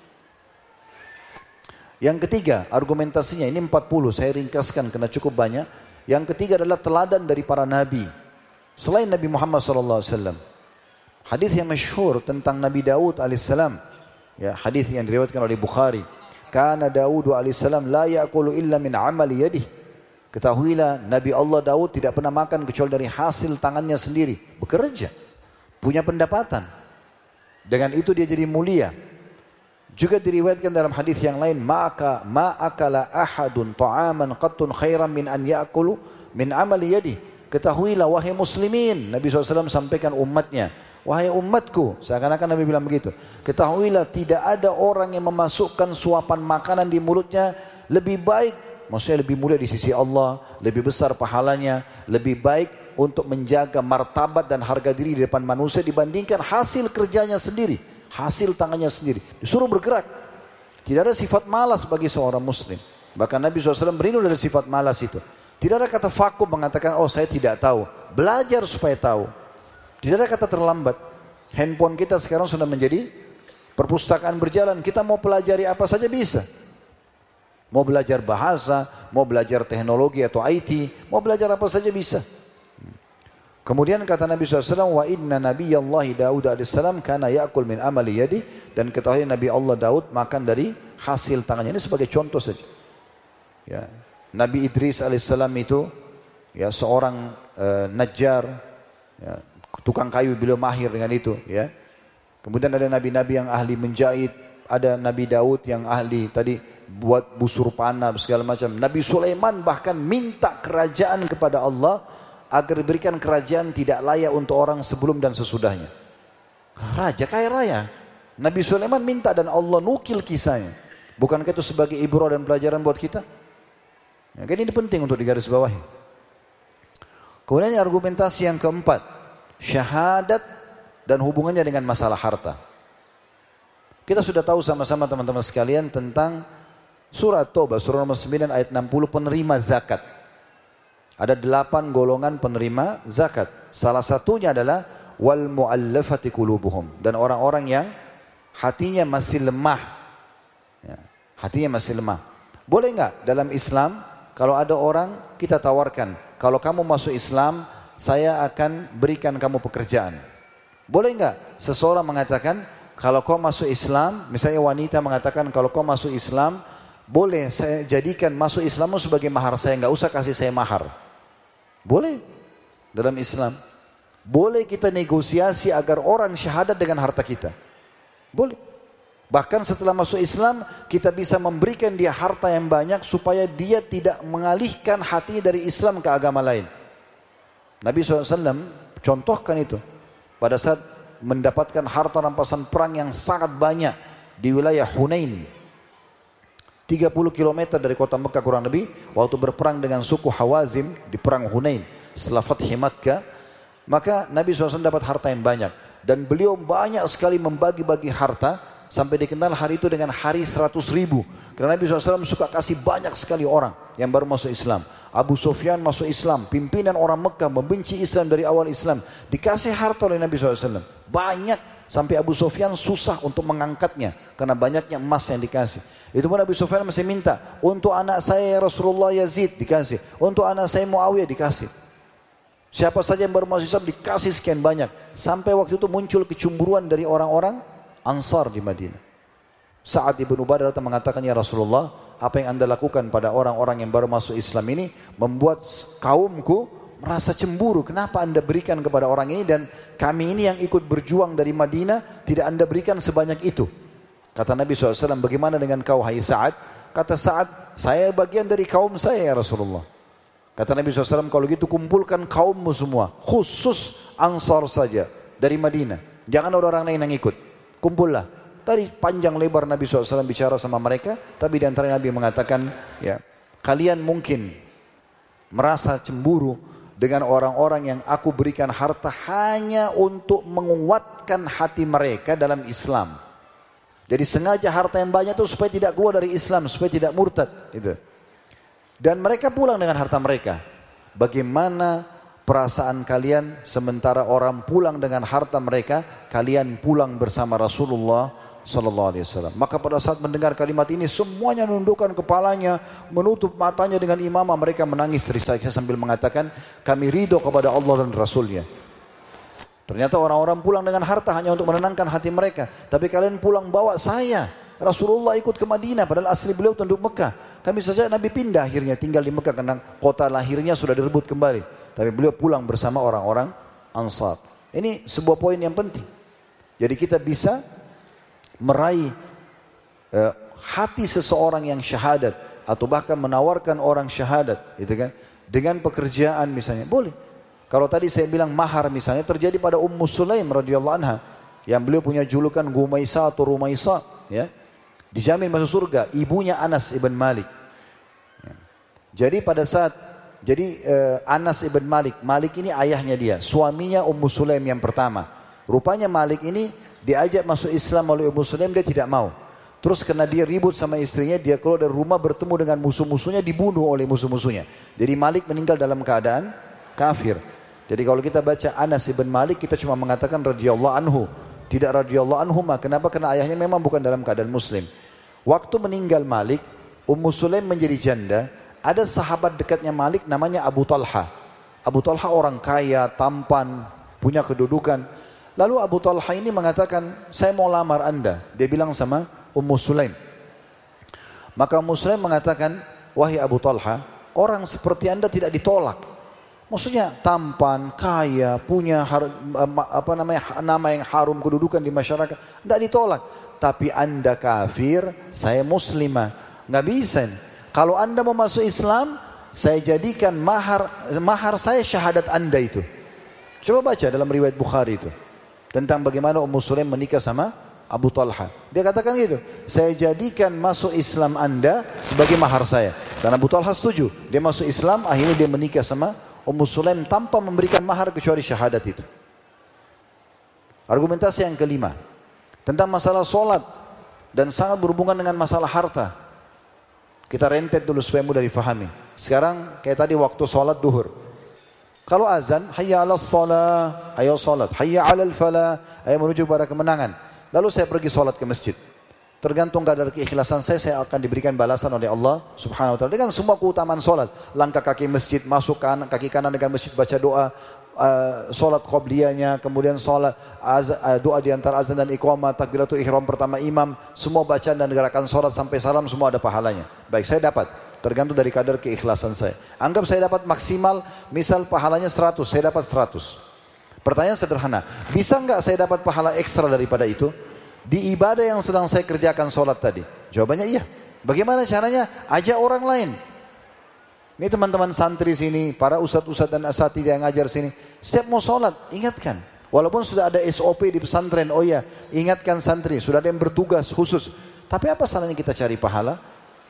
Yang ketiga, argumentasinya ini 40, saya ringkaskan karena cukup banyak. Yang ketiga adalah teladan dari para nabi. Selain Nabi Muhammad SAW. Hadis yang masyhur tentang Nabi Daud alaihissalam. Ya, hadis yang diriwayatkan oleh Bukhari. Kana Daud alaihissalam la ya'kulu illa min amali yadihi. Ketahuilah Nabi Allah Daud tidak pernah makan kecuali dari hasil tangannya sendiri. Bekerja. Punya pendapatan. Dengan itu dia jadi mulia. Juga diriwayatkan dalam hadis yang lain, maka ma'akala ahadun ta'aman qattun khairan min an ya'kulu min amali yadi. Ketahuilah wahai muslimin, Nabi SAW sampaikan umatnya, wahai umatku, seakan-akan Nabi bilang begitu. Ketahuilah tidak ada orang yang memasukkan suapan makanan di mulutnya lebih baik Maksudnya lebih mulia di sisi Allah, lebih besar pahalanya, lebih baik untuk menjaga martabat dan harga diri di depan manusia dibandingkan hasil kerjanya sendiri, hasil tangannya sendiri. Disuruh bergerak. Tidak ada sifat malas bagi seorang muslim. Bahkan Nabi SAW berlindung dari sifat malas itu. Tidak ada kata vakum mengatakan, oh saya tidak tahu. Belajar supaya tahu. Tidak ada kata terlambat. Handphone kita sekarang sudah menjadi perpustakaan berjalan. Kita mau pelajari apa saja bisa. Mau belajar bahasa, mau belajar teknologi atau IT, mau belajar apa saja bisa. Kemudian kata Nabi SAW, wa inna Nabi Allah Daud AS karena yakul min amali yadi dan ketahui Nabi Allah Daud makan dari hasil tangannya. Ini sebagai contoh saja. Ya. Nabi Idris alaihissalam itu ya seorang uh, ya, tukang kayu beliau mahir dengan itu. Ya. Kemudian ada nabi-nabi yang ahli menjahit, ada Nabi Daud yang ahli tadi buat busur panah segala macam. Nabi Sulaiman bahkan minta kerajaan kepada Allah agar diberikan kerajaan tidak layak untuk orang sebelum dan sesudahnya. Raja kaya raya. Nabi Sulaiman minta dan Allah nukil kisahnya. Bukankah itu sebagai ibrah dan pelajaran buat kita? Ya, kan ini penting untuk digaris bawahi. Kemudian argumentasi yang keempat, syahadat dan hubungannya dengan masalah harta. Kita sudah tahu sama-sama teman-teman sekalian tentang surat Taubah, surah nomor 9 ayat 60 penerima zakat. Ada delapan golongan penerima zakat. Salah satunya adalah wal muallafati qulubuhum dan orang-orang yang hatinya masih lemah Hatinya masih lemah. Boleh nggak dalam Islam kalau ada orang kita tawarkan, kalau kamu masuk Islam, saya akan berikan kamu pekerjaan. Boleh nggak seseorang mengatakan, kalau kau masuk Islam, misalnya wanita mengatakan kalau kau masuk Islam, boleh saya jadikan masuk Islammu sebagai mahar saya, nggak usah kasih saya mahar. Boleh dalam Islam. Boleh kita negosiasi agar orang syahadat dengan harta kita. Boleh. Bahkan setelah masuk Islam, kita bisa memberikan dia harta yang banyak supaya dia tidak mengalihkan hati dari Islam ke agama lain. Nabi SAW contohkan itu. Pada saat mendapatkan harta rampasan perang yang sangat banyak di wilayah Hunain. 30 km dari kota Mekah kurang lebih, waktu berperang dengan suku Hawazim di perang Hunain. Setelah Fathi Makkah, maka Nabi SAW dapat harta yang banyak. Dan beliau banyak sekali membagi-bagi harta sampai dikenal hari itu dengan hari seratus ribu. Karena Nabi SAW suka kasih banyak sekali orang yang baru masuk Islam. Abu Sufyan masuk Islam, pimpinan orang Mekah membenci Islam dari awal Islam. Dikasih harta oleh Nabi SAW. Banyak sampai Abu Sufyan susah untuk mengangkatnya karena banyaknya emas yang dikasih. Itu pun Abu Sufyan masih minta untuk anak saya Rasulullah Yazid dikasih, untuk anak saya Muawiyah dikasih. Siapa saja yang baru masuk Islam dikasih sekian banyak. Sampai waktu itu muncul kecemburuan dari orang-orang Ansar di Madinah. Saat Ibnu Ubadah datang mengatakan, Ya Rasulullah, apa yang anda lakukan pada orang-orang yang baru masuk Islam ini membuat kaumku merasa cemburu. Kenapa anda berikan kepada orang ini dan kami ini yang ikut berjuang dari Madinah tidak anda berikan sebanyak itu. Kata Nabi SAW, bagaimana dengan kau hai Sa'ad? Kata Sa'ad, saya bagian dari kaum saya ya Rasulullah. Kata Nabi SAW, kalau gitu kumpulkan kaummu semua. Khusus Ansar saja dari Madinah. Jangan orang-orang lain yang ikut kumpullah. Tadi panjang lebar Nabi SAW bicara sama mereka, tapi di antara Nabi mengatakan, ya kalian mungkin merasa cemburu dengan orang-orang yang aku berikan harta hanya untuk menguatkan hati mereka dalam Islam. Jadi sengaja harta yang banyak itu supaya tidak keluar dari Islam, supaya tidak murtad. Gitu. Dan mereka pulang dengan harta mereka. Bagaimana perasaan kalian sementara orang pulang dengan harta mereka, kalian pulang bersama Rasulullah sallallahu alaihi wasallam. Maka pada saat mendengar kalimat ini semuanya menundukkan kepalanya, menutup matanya dengan imamah, mereka menangis terisak sambil mengatakan, "Kami ridho kepada Allah dan Rasulnya." Ternyata orang-orang pulang dengan harta hanya untuk menenangkan hati mereka. Tapi kalian pulang bawa saya. Rasulullah ikut ke Madinah padahal asli beliau tunduk Mekah. Kami saja Nabi pindah akhirnya tinggal di Mekah karena kota lahirnya sudah direbut kembali. Tapi beliau pulang bersama orang-orang Ansar. Ini sebuah poin yang penting. Jadi kita bisa meraih uh, hati seseorang yang syahadat atau bahkan menawarkan orang syahadat, gitu kan? Dengan pekerjaan misalnya, boleh. Kalau tadi saya bilang mahar misalnya terjadi pada Ummu Sulaim radhiyallahu anha yang beliau punya julukan Gumaisa atau Rumaisa, ya. Dijamin masuk surga, ibunya Anas ibn Malik. Ya. Jadi pada saat jadi uh, Anas ibn Malik, Malik ini ayahnya dia, suaminya Ummu Sulaim yang pertama. Rupanya Malik ini diajak masuk Islam oleh Ummu Sulaim, dia tidak mau. Terus karena dia ribut sama istrinya, dia keluar dari rumah bertemu dengan musuh-musuhnya, dibunuh oleh musuh-musuhnya. Jadi Malik meninggal dalam keadaan kafir. Jadi kalau kita baca Anas ibn Malik, kita cuma mengatakan radhiyallahu anhu. Tidak radhiyallahu anhu, kenapa? Karena ayahnya memang bukan dalam keadaan muslim. Waktu meninggal Malik, Ummu Sulaim menjadi janda, ada sahabat dekatnya Malik namanya Abu Talha. Abu Talha orang kaya, tampan, punya kedudukan. Lalu Abu Talha ini mengatakan, saya mau lamar anda. Dia bilang sama Ummu Sulaim. Maka Ummu Sulaim mengatakan, wahai Abu Talha, orang seperti anda tidak ditolak. Maksudnya tampan, kaya, punya har, apa namanya nama yang harum kedudukan di masyarakat, tidak ditolak. Tapi anda kafir, saya muslimah, nggak bisa. Kalau anda mau masuk Islam, saya jadikan mahar mahar saya syahadat anda itu. Coba baca dalam riwayat Bukhari itu tentang bagaimana Ummu Sulaim menikah sama Abu Talha. Dia katakan gitu, saya jadikan masuk Islam anda sebagai mahar saya. Dan Abu Talha setuju. Dia masuk Islam, akhirnya dia menikah sama Ummu Sulaim tanpa memberikan mahar kecuali syahadat itu. Argumentasi yang kelima. Tentang masalah solat. Dan sangat berhubungan dengan masalah harta. Kita rentet dulu supaya mudah difahami. Sekarang kayak tadi waktu solat duhur. Kalau azan, hayya ala salat, ayo solat. Hayya ala falah, ayo menuju pada kemenangan. Lalu saya pergi sholat ke masjid. Tergantung kadar keikhlasan saya, saya akan diberikan balasan oleh Allah subhanahu wa ta'ala. Dengan semua keutamaan sholat. Langkah kaki masjid, masuk kanan, kaki kanan dengan masjid, baca doa. Uh, sholat qobliyanya, kemudian sholat az, uh, doa di antara azan dan iqamah, takbiratul ihram pertama imam, semua bacaan dan gerakan sholat sampai salam semua ada pahalanya. Baik, saya dapat. Tergantung dari kadar keikhlasan saya. Anggap saya dapat maksimal, misal pahalanya 100, saya dapat 100. Pertanyaan sederhana, bisa nggak saya dapat pahala ekstra daripada itu? Di ibadah yang sedang saya kerjakan sholat tadi. Jawabannya iya. Bagaimana caranya? Ajak orang lain. Ini teman-teman santri sini, para ustadz-ustadz dan asatid yang ngajar sini. Setiap mau sholat, ingatkan. Walaupun sudah ada SOP di pesantren, oh ya, ingatkan santri. Sudah ada yang bertugas khusus. Tapi apa salahnya kita cari pahala?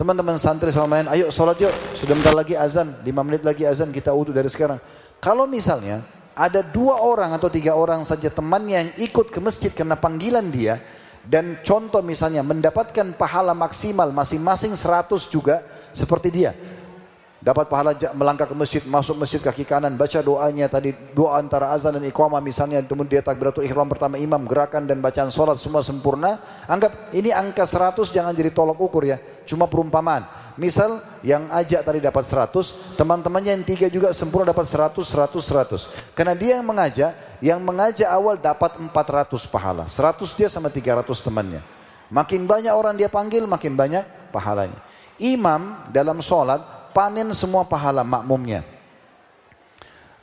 Teman-teman santri sama main, ayo sholat yuk. Sudah lagi azan, lima menit lagi azan, kita utuh dari sekarang. Kalau misalnya ada dua orang atau tiga orang saja temannya yang ikut ke masjid karena panggilan dia dan contoh misalnya mendapatkan pahala maksimal masing-masing 100 juga seperti dia dapat pahala melangkah ke masjid, masuk masjid kaki kanan, baca doanya tadi doa antara azan dan iqamah misalnya, kemudian dia takbiratul ihram pertama imam, gerakan dan bacaan solat semua sempurna. Anggap ini angka 100 jangan jadi tolok ukur ya, cuma perumpamaan. Misal yang ajak tadi dapat 100, teman-temannya yang tiga juga sempurna dapat 100, 100, 100. Karena dia yang mengajak, yang mengajak awal dapat 400 pahala. 100 dia sama 300 temannya. Makin banyak orang dia panggil, makin banyak pahalanya. Imam dalam solat panen semua pahala makmumnya.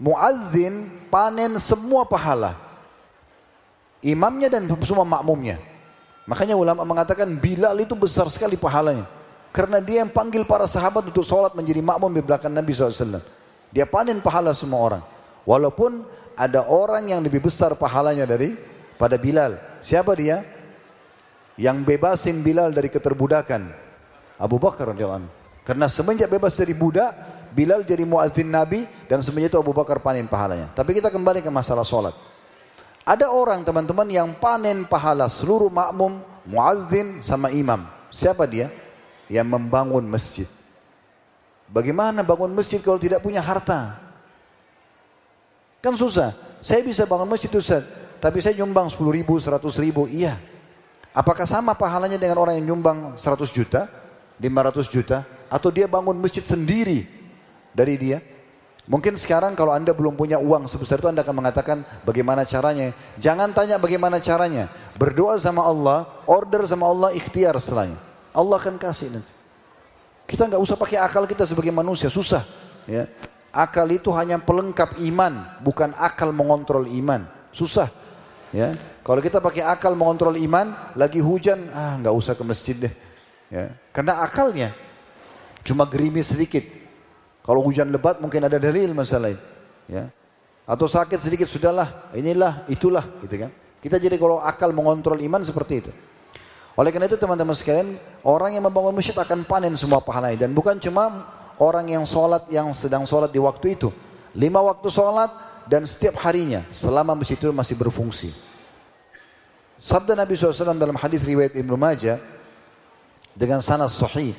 Muadzin panen semua pahala. Imamnya dan semua makmumnya. Makanya ulama mengatakan Bilal itu besar sekali pahalanya. Karena dia yang panggil para sahabat untuk sholat menjadi makmum di belakang Nabi SAW. Dia panen pahala semua orang. Walaupun ada orang yang lebih besar pahalanya dari pada Bilal. Siapa dia? Yang bebasin Bilal dari keterbudakan. Abu Bakar radhiyallahu. Karena semenjak bebas dari budak, Bilal jadi muadzin Nabi dan semenjak itu Abu Bakar panen pahalanya. Tapi kita kembali ke masalah solat. Ada orang teman-teman yang panen pahala seluruh makmum, muadzin sama imam. Siapa dia? Yang membangun masjid. Bagaimana bangun masjid kalau tidak punya harta? Kan susah. Saya bisa bangun masjid Ustaz, tapi saya nyumbang 10 ribu, 100 ribu. Iya. Apakah sama pahalanya dengan orang yang nyumbang 100 juta, 500 juta? atau dia bangun masjid sendiri dari dia? Mungkin sekarang kalau anda belum punya uang sebesar itu anda akan mengatakan bagaimana caranya. Jangan tanya bagaimana caranya. Berdoa sama Allah, order sama Allah, ikhtiar setelahnya. Allah akan kasih nanti. Kita nggak usah pakai akal kita sebagai manusia, susah. Ya. Akal itu hanya pelengkap iman, bukan akal mengontrol iman. Susah. Ya. Kalau kita pakai akal mengontrol iman, lagi hujan, ah nggak usah ke masjid deh. Ya. Karena akalnya, Cuma gerimis sedikit. Kalau hujan lebat mungkin ada dalil masalah itu. Ya. Atau sakit sedikit sudahlah, inilah, itulah gitu kan. Kita jadi kalau akal mengontrol iman seperti itu. Oleh karena itu teman-teman sekalian, orang yang membangun masjid akan panen semua pahalanya dan bukan cuma orang yang sholat yang sedang sholat di waktu itu. Lima waktu sholat dan setiap harinya selama masjid itu masih berfungsi. Sabda Nabi SAW dalam hadis riwayat Ibnu Majah dengan sanad sahih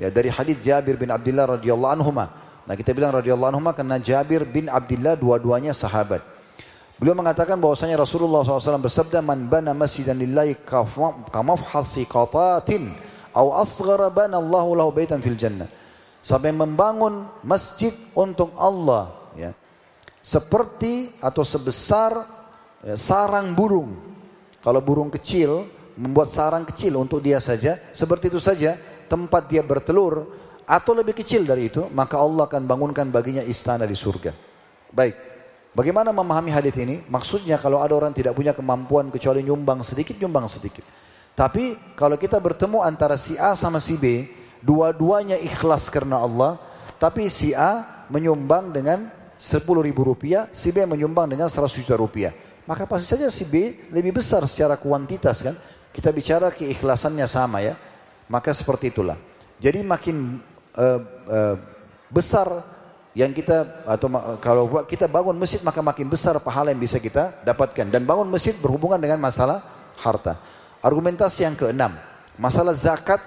Ya dari hadis Jabir bin Abdullah radhiyallahu anhu. Nah kita bilang radhiyallahu anhu karena Jabir bin Abdullah dua-duanya sahabat. Beliau mengatakan bahwasanya Rasulullah SAW bersabda man bana masjidan lillahi kamafhasi qatatin au asghara bana Allahu lahu baitan fil jannah. Sampai membangun masjid untuk Allah ya. Seperti atau sebesar ya, sarang burung. Kalau burung kecil membuat sarang kecil untuk dia saja, seperti itu saja tempat dia bertelur, atau lebih kecil dari itu, maka Allah akan bangunkan baginya istana di surga. Baik, bagaimana memahami hadis ini? Maksudnya kalau ada orang tidak punya kemampuan kecuali nyumbang sedikit, nyumbang sedikit. Tapi kalau kita bertemu antara si A sama si B, dua-duanya ikhlas karena Allah, tapi si A menyumbang dengan 10 ribu rupiah, si B menyumbang dengan 100 juta rupiah. Maka pasti saja si B lebih besar secara kuantitas kan. Kita bicara keikhlasannya sama ya. Maka seperti itulah. Jadi makin uh, uh, besar yang kita atau kalau kita bangun masjid maka makin besar pahala yang bisa kita dapatkan dan bangun masjid berhubungan dengan masalah harta. Argumentasi yang keenam, masalah zakat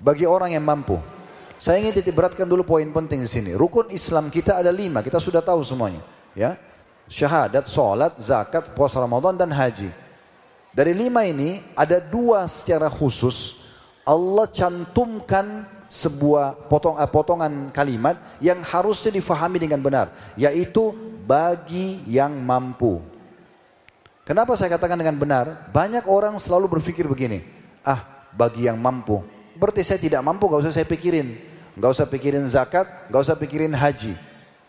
bagi orang yang mampu. Saya ingin titik beratkan dulu poin penting di sini. Rukun Islam kita ada lima, kita sudah tahu semuanya. Ya, syahadat, sholat, zakat, puasa Ramadan dan haji. Dari lima ini ada dua secara khusus Allah cantumkan sebuah potong, eh, potongan kalimat yang harusnya difahami dengan benar, yaitu bagi yang mampu. Kenapa saya katakan dengan benar? Banyak orang selalu berpikir begini, ah bagi yang mampu. Berarti saya tidak mampu, gak usah saya pikirin. Gak usah pikirin zakat, gak usah pikirin haji.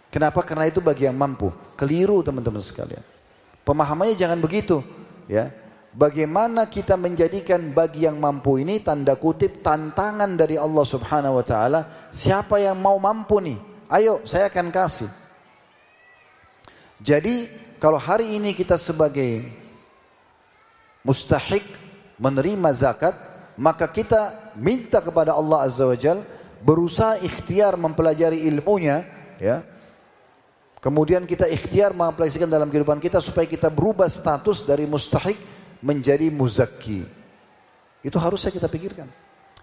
Kenapa? Karena itu bagi yang mampu. Keliru teman-teman sekalian. Pemahamannya jangan begitu. Ya, Bagaimana kita menjadikan bagi yang mampu ini tanda kutip tantangan dari Allah Subhanahu wa taala. Siapa yang mau mampu nih? Ayo, saya akan kasih. Jadi, kalau hari ini kita sebagai mustahik menerima zakat, maka kita minta kepada Allah Azza wa Jal berusaha ikhtiar mempelajari ilmunya, ya, Kemudian kita ikhtiar mengaplikasikan dalam kehidupan kita supaya kita berubah status dari mustahik menjadi muzakki. Itu harus saya kita pikirkan.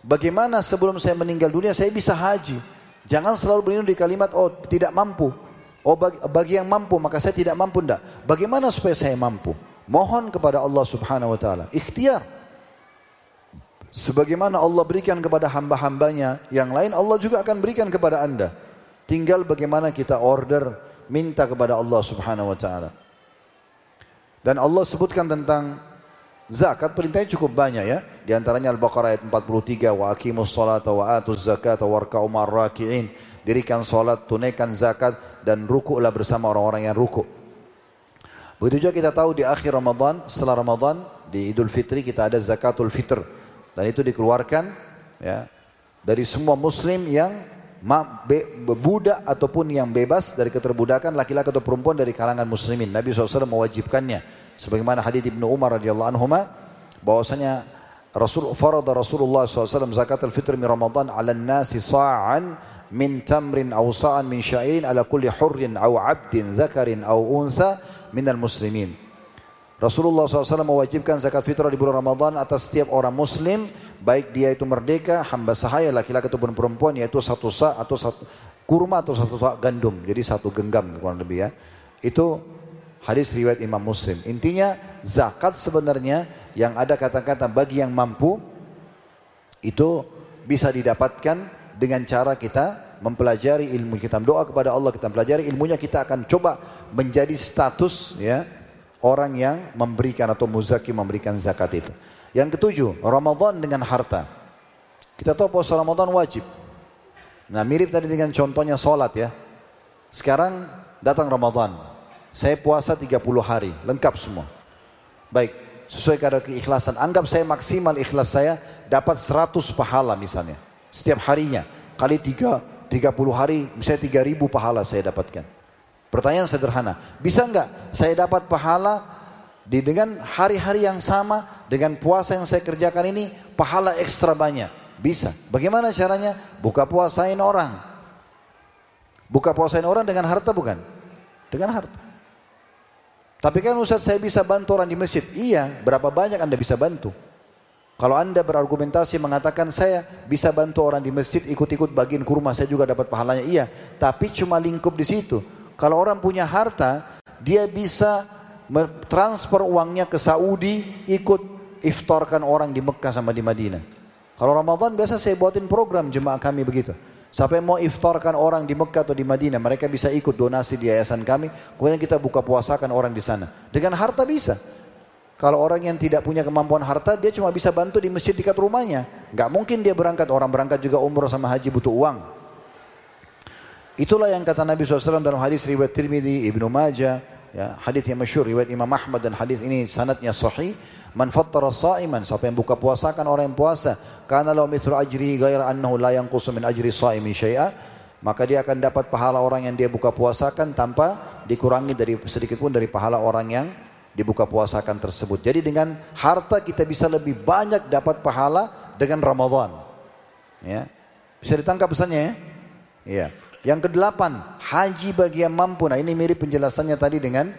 Bagaimana sebelum saya meninggal dunia saya bisa haji? Jangan selalu berlindung di kalimat oh tidak mampu. Oh bagi, bagi yang mampu maka saya tidak mampu ndak. Bagaimana supaya saya mampu? Mohon kepada Allah Subhanahu wa taala. Ikhtiar. Sebagaimana Allah berikan kepada hamba-hambanya, yang lain Allah juga akan berikan kepada Anda. Tinggal bagaimana kita order minta kepada Allah Subhanahu wa taala. Dan Allah sebutkan tentang zakat perintahnya cukup banyak ya. Di antaranya Al-Baqarah ayat 43 wa aqimus salata wa atuz zakata warka'u raki'in. Dirikan salat, tunaikan zakat dan rukuklah bersama orang-orang yang rukuk. Begitu juga kita tahu di akhir Ramadan, setelah Ramadan di Idul Fitri kita ada zakatul fitr dan itu dikeluarkan ya dari semua muslim yang budak ataupun yang bebas dari keterbudakan laki-laki atau perempuan dari kalangan muslimin. Nabi SAW mewajibkannya. Sebagaimana hadis Ibnu Umar radhiyallahu anhu bahwasanya Rasul farada Rasulullah SAW zakat al-fitr min Ramadan 'ala nasi sa'an min tamrin aw sa'an min sya'irin ala kulli hurrin aw 'abdin dzakarin aw untha minal muslimin. Rasulullah SAW mewajibkan zakat fitrah di bulan Ramadan atas setiap orang muslim, baik dia itu merdeka, hamba sahaya, laki-laki ataupun perempuan, yaitu satu sa atau satu kurma atau satu sa gandum. Jadi satu genggam kurang lebih ya. Itu hadis riwayat Imam Muslim. Intinya zakat sebenarnya yang ada kata-kata bagi yang mampu itu bisa didapatkan dengan cara kita mempelajari ilmu kita doa kepada Allah kita pelajari ilmunya kita akan coba menjadi status ya orang yang memberikan atau muzaki memberikan zakat itu. Yang ketujuh, Ramadan dengan harta. Kita tahu puasa Ramadan wajib. Nah mirip tadi dengan contohnya sholat ya. Sekarang datang Ramadan. Saya puasa 30 hari, lengkap semua. Baik, sesuai kadar keikhlasan. Anggap saya maksimal ikhlas saya dapat 100 pahala misalnya. Setiap harinya. Kali 3, 30 hari, misalnya 3000 pahala saya dapatkan. Pertanyaan sederhana, bisa enggak saya dapat pahala di dengan hari-hari yang sama dengan puasa yang saya kerjakan ini pahala ekstra banyak? Bisa. Bagaimana caranya? Buka puasain orang. Buka puasain orang dengan harta bukan? Dengan harta. Tapi kan Ustaz saya bisa bantu orang di masjid. Iya, berapa banyak Anda bisa bantu? Kalau Anda berargumentasi mengatakan saya bisa bantu orang di masjid ikut-ikut bagian kurma saya juga dapat pahalanya. Iya, tapi cuma lingkup di situ. Kalau orang punya harta, dia bisa transfer uangnya ke Saudi, ikut iftarkan orang di Mekah sama di Madinah. Kalau Ramadan biasa saya buatin program jemaah kami begitu. Sampai mau iftarkan orang di Mekah atau di Madinah, mereka bisa ikut donasi di yayasan kami. Kemudian kita buka puasakan orang di sana. Dengan harta bisa. Kalau orang yang tidak punya kemampuan harta, dia cuma bisa bantu di masjid dekat rumahnya. Gak mungkin dia berangkat, orang berangkat juga umroh sama haji butuh uang. Itulah yang kata Nabi SAW dalam hadis riwayat Tirmidzi, Ibnu Majah, ya, hadis yang masyhur riwayat Imam Ahmad dan hadis ini sanadnya sahih. Man fattara sa'iman, siapa yang buka puasa kan orang yang puasa, karena lahu mithlu ajri ghaira annahu la yanqusu min ajri sa'imin syai'a, maka dia akan dapat pahala orang yang dia buka puasakan tanpa dikurangi dari sedikit pun dari pahala orang yang dibuka puasakan tersebut. Jadi dengan harta kita bisa lebih banyak dapat pahala dengan Ramadan. Ya. Bisa ditangkap pesannya ya? Iya. Yang kedelapan, haji bagi yang mampu. Nah ini mirip penjelasannya tadi dengan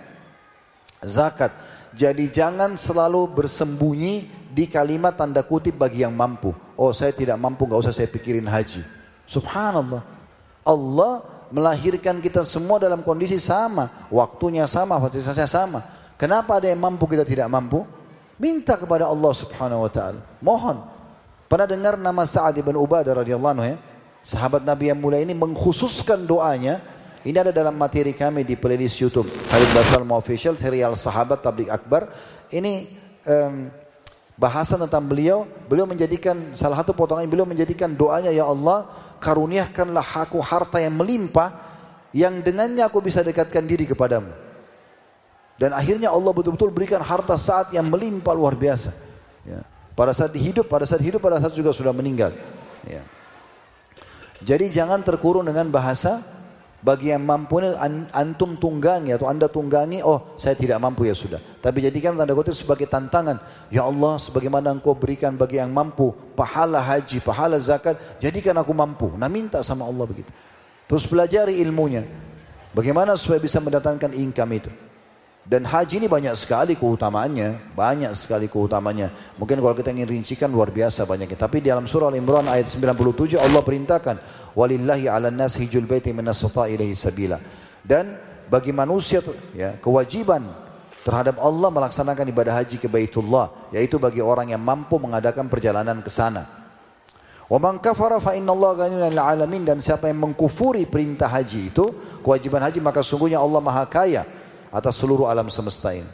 zakat. Jadi jangan selalu bersembunyi di kalimat tanda kutip bagi yang mampu. Oh saya tidak mampu, gak usah saya pikirin haji. Subhanallah. Allah melahirkan kita semua dalam kondisi sama. Waktunya sama, fasilitasnya sama. Kenapa ada yang mampu kita tidak mampu? Minta kepada Allah subhanahu wa ta'ala. Mohon. Pernah dengar nama Sa'ad ibn Ubadah radhiyallahu anhu ya? Sahabat Nabi yang mulia ini mengkhususkan doanya. Ini ada dalam materi kami di playlist YouTube. Khalid Basal Official, serial Sahabat Tablik Akbar. Ini um, bahasan tentang beliau. Beliau menjadikan, salah satu potongan beliau menjadikan doanya, Ya Allah, karuniakanlah aku harta yang melimpah, yang dengannya aku bisa dekatkan diri kepadamu. Dan akhirnya Allah betul-betul berikan harta saat yang melimpah luar biasa. Ya. Pada saat hidup, pada saat hidup, pada saat juga sudah meninggal. Ya. Jadi jangan terkurung dengan bahasa bagi yang mampu antum tunggangi atau anda tunggangi oh saya tidak mampu ya sudah. Tapi jadikan tanda kutip sebagai tantangan. Ya Allah sebagaimana engkau berikan bagi yang mampu pahala haji pahala zakat jadikan aku mampu. Nah minta sama Allah begitu. Terus pelajari ilmunya. Bagaimana supaya bisa mendatangkan income itu dan haji ini banyak sekali keutamaannya, banyak sekali keutamaannya. Mungkin kalau kita ingin rincikan luar biasa banyaknya. Tapi di dalam surah Al-Imran ayat 97 Allah perintahkan, "Walillahi 'alan nas hijul baiti man ilaihi sabila." Dan bagi manusia ya, kewajiban terhadap Allah melaksanakan ibadah haji ke Baitullah, yaitu bagi orang yang mampu mengadakan perjalanan ke sana. Wa man kafara fa innallaha ghaniyun 'alamin dan siapa yang mengkufuri perintah haji itu, kewajiban haji maka sungguhnya Allah Maha Kaya atas seluruh alam semesta ini.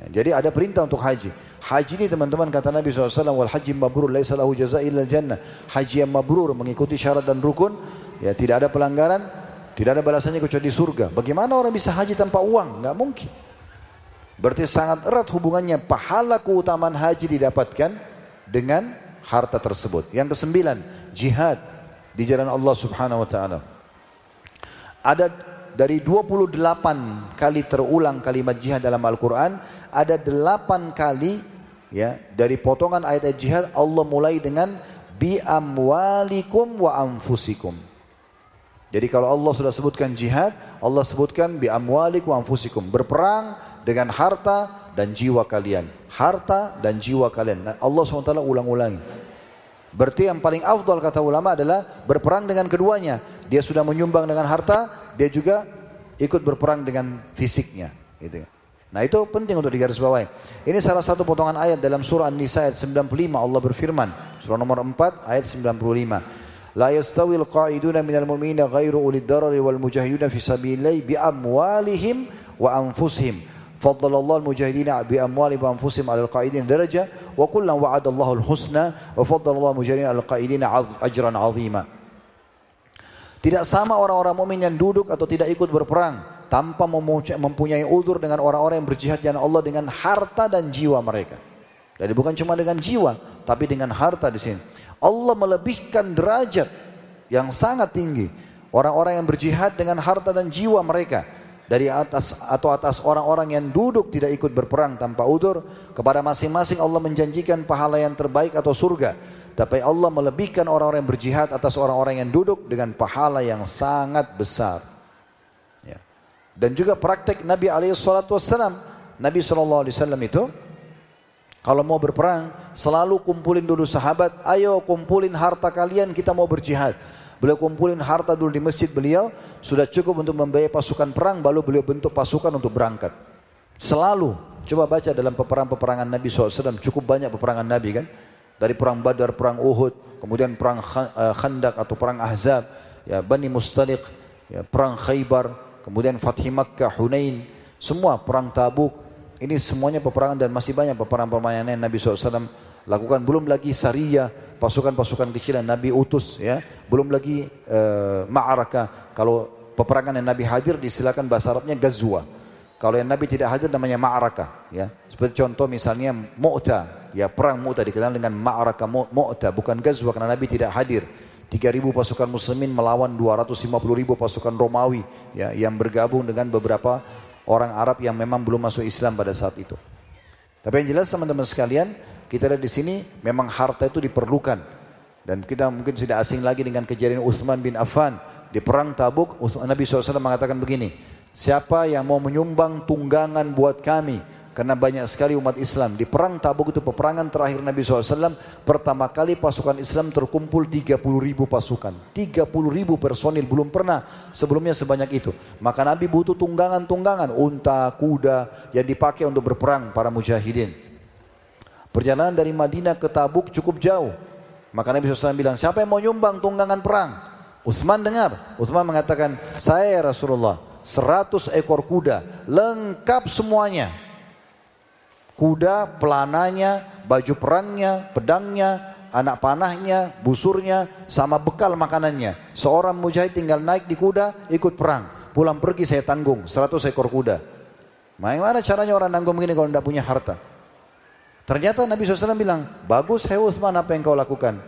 Ya, jadi ada perintah untuk haji. Haji ini teman-teman kata Nabi SAW, wal haji mabrur laisa lahu illa jannah. Haji yang mabrur mengikuti syarat dan rukun, ya tidak ada pelanggaran, tidak ada balasannya kecuali di surga. Bagaimana orang bisa haji tanpa uang? Enggak mungkin. Berarti sangat erat hubungannya pahala keutamaan haji didapatkan dengan harta tersebut. Yang kesembilan, jihad di jalan Allah Subhanahu wa taala. Ada dari 28 kali terulang kalimat jihad dalam Al-Quran, ada 8 kali ya dari potongan ayat jihad Allah mulai dengan bi amwalikum wa anfusikum. Jadi kalau Allah sudah sebutkan jihad, Allah sebutkan bi amwalikum wa anfusikum, berperang dengan harta dan jiwa kalian. Harta dan jiwa kalian. Nah, Allah SWT ulang-ulangi. Berarti yang paling afdal kata ulama adalah berperang dengan keduanya. Dia sudah menyumbang dengan harta, dia juga ikut berperang dengan fisiknya gitu. Nah itu penting untuk digarisbawahi. Ini salah satu potongan ayat dalam surah An-Nisa ayat 95 Allah berfirman. Surah nomor 4 ayat 95. La yastawil qa'iduna minal mu'minina ghairu ulid darari wal mujahiduna fi sabilillah bi amwalihim wa anfusihim. فضل الله المجاهدين بأموالهم وأنفسهم على القائدين درجة وكلا وعد الله الحسنى وفضل الله المجاهدين على القائدين أجرا عظيما tidak sama orang-orang mukmin yang duduk atau tidak ikut berperang tanpa mempunyai udur dengan orang-orang yang berjihad jalan Allah dengan harta dan jiwa mereka. Jadi bukan cuma dengan jiwa, tapi dengan harta di sini. Allah melebihkan derajat yang sangat tinggi orang-orang yang berjihad dengan harta dan jiwa mereka dari atas atau atas orang-orang yang duduk tidak ikut berperang tanpa udur kepada masing-masing Allah menjanjikan pahala yang terbaik atau surga tapi Allah melebihkan orang-orang yang berjihad atas orang-orang yang duduk dengan pahala yang sangat besar. Ya. Dan juga praktek Nabi SAW. Nabi SAW itu kalau mau berperang selalu kumpulin dulu sahabat. Ayo kumpulin harta kalian kita mau berjihad. Beliau kumpulin harta dulu di masjid beliau. Sudah cukup untuk membayar pasukan perang. Baru beliau bentuk pasukan untuk berangkat. Selalu. Coba baca dalam peperangan-peperangan Nabi SAW. Cukup banyak peperangan Nabi kan dari perang Badar, perang Uhud, kemudian perang eh, Khandak atau perang Ahzab, ya Bani Mustaliq, ya perang Khaybar, kemudian Fathi Makkah, Hunain, semua perang Tabuk, Ini semuanya peperangan dan masih banyak peperangan-peperangan yang Nabi SAW lakukan. Belum lagi Sariyah, pasukan-pasukan kecil yang Nabi utus. ya Belum lagi uh, Ma'araka. Kalau peperangan yang Nabi hadir disilakan bahasa Arabnya Gazwa. Kalau yang Nabi tidak hadir namanya Ma'araka. Ya. Seperti contoh misalnya Mu'ta. Ya, perang Mu'ta dikenal dengan Ma'araka Mu'ta. Bukan Gazwa karena Nabi tidak hadir. 3.000 pasukan muslimin melawan 250.000 pasukan Romawi ya, yang bergabung dengan beberapa orang Arab yang memang belum masuk Islam pada saat itu. Tapi yang jelas teman-teman sekalian, kita lihat di sini memang harta itu diperlukan. Dan kita mungkin tidak asing lagi dengan kejadian Uthman bin Affan. Di perang Tabuk, Nabi SAW mengatakan begini, siapa yang mau menyumbang tunggangan buat kami, karena banyak sekali umat Islam. Di perang Tabuk itu peperangan terakhir Nabi SAW. Pertama kali pasukan Islam terkumpul 30 ribu pasukan. 30 ribu personil. Belum pernah sebelumnya sebanyak itu. Maka Nabi butuh tunggangan-tunggangan. Unta, kuda yang dipakai untuk berperang para mujahidin. Perjalanan dari Madinah ke Tabuk cukup jauh. Maka Nabi SAW bilang, siapa yang mau nyumbang tunggangan perang? Utsman dengar. Utsman mengatakan, saya ya Rasulullah, 100 ekor kuda, lengkap semuanya kuda, pelananya, baju perangnya, pedangnya, anak panahnya, busurnya, sama bekal makanannya. Seorang mujahid tinggal naik di kuda, ikut perang. Pulang pergi saya tanggung, 100 ekor kuda. Bagaimana caranya orang nanggung begini kalau tidak punya harta? Ternyata Nabi SAW bilang, bagus hai Uthman apa yang kau lakukan.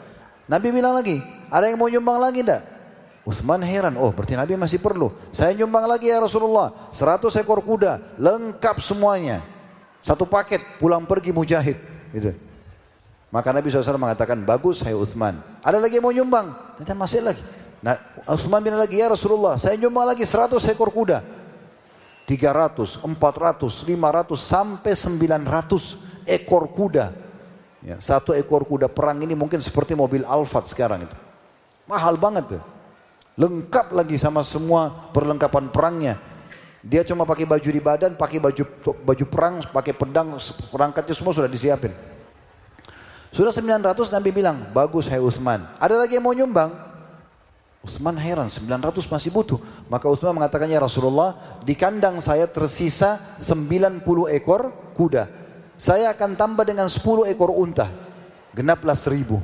Nabi bilang lagi, ada yang mau nyumbang lagi tidak? Uthman heran, oh berarti Nabi masih perlu. Saya nyumbang lagi ya Rasulullah, 100 ekor kuda, lengkap semuanya. Satu paket pulang pergi mujahid. Gitu. Maka Nabi SAW mengatakan, bagus hai Uthman. Ada lagi yang mau nyumbang? Ternyata masih lagi. Nah, Uthman bilang lagi, ya Rasulullah, saya nyumbang lagi 100 ekor kuda. 300, 400, 500, sampai 900 ekor kuda. Ya, satu ekor kuda perang ini mungkin seperti mobil Alphard sekarang itu. Mahal banget tuh. Lengkap lagi sama semua perlengkapan perangnya. Dia cuma pakai baju di badan, pakai baju baju perang, pakai pedang, perangkatnya semua sudah disiapin. Sudah 900 Nabi bilang, bagus hai Uthman. Ada lagi yang mau nyumbang? Uthman heran, 900 masih butuh. Maka Uthman mengatakannya Rasulullah, di kandang saya tersisa 90 ekor kuda. Saya akan tambah dengan 10 ekor unta. Genaplah seribu.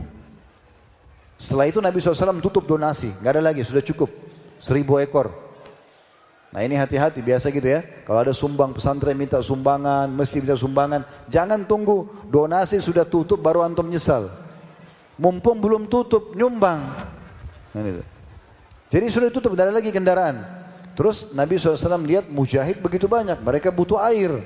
Setelah itu Nabi SAW tutup donasi. Gak ada lagi, sudah cukup. Seribu ekor. Nah ini hati-hati biasa gitu ya. Kalau ada sumbang pesantren minta sumbangan, mesti minta sumbangan. Jangan tunggu donasi sudah tutup baru antum nyesal. Mumpung belum tutup nyumbang. Nah, gitu. Jadi sudah tutup, tidak ada lagi kendaraan. Terus Nabi SAW lihat mujahid begitu banyak, mereka butuh air.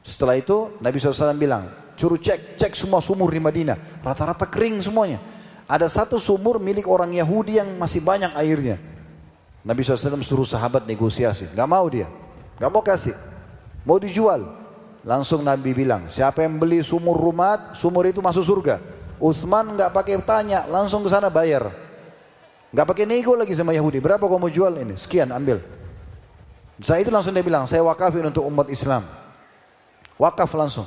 Setelah itu Nabi SAW bilang, curu cek, cek semua sumur di Madinah. Rata-rata kering semuanya. Ada satu sumur milik orang Yahudi yang masih banyak airnya. Nabi SAW suruh sahabat negosiasi. Gak mau dia. Gak mau kasih. Mau dijual. Langsung Nabi bilang, siapa yang beli sumur rumah, sumur itu masuk surga. Uthman gak pakai tanya, langsung ke sana bayar. Gak pakai nego lagi sama Yahudi. Berapa kau mau jual ini? Sekian, ambil. Saya itu langsung dia bilang, saya wakafin untuk umat Islam. Wakaf langsung.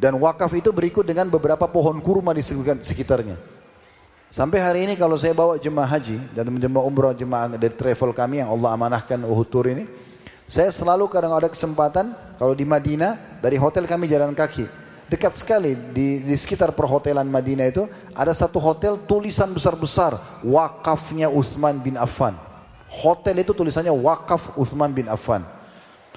Dan wakaf itu berikut dengan beberapa pohon kurma di sekitarnya. Sampai hari ini kalau saya bawa jemaah haji dan jemaah umrah jemaah dari travel kami yang Allah amanahkan Uhud Tour ini, saya selalu kadang ada kesempatan kalau di Madinah dari hotel kami jalan kaki dekat sekali di, di sekitar perhotelan Madinah itu ada satu hotel tulisan besar-besar wakafnya Utsman bin Affan. Hotel itu tulisannya wakaf Utsman bin Affan.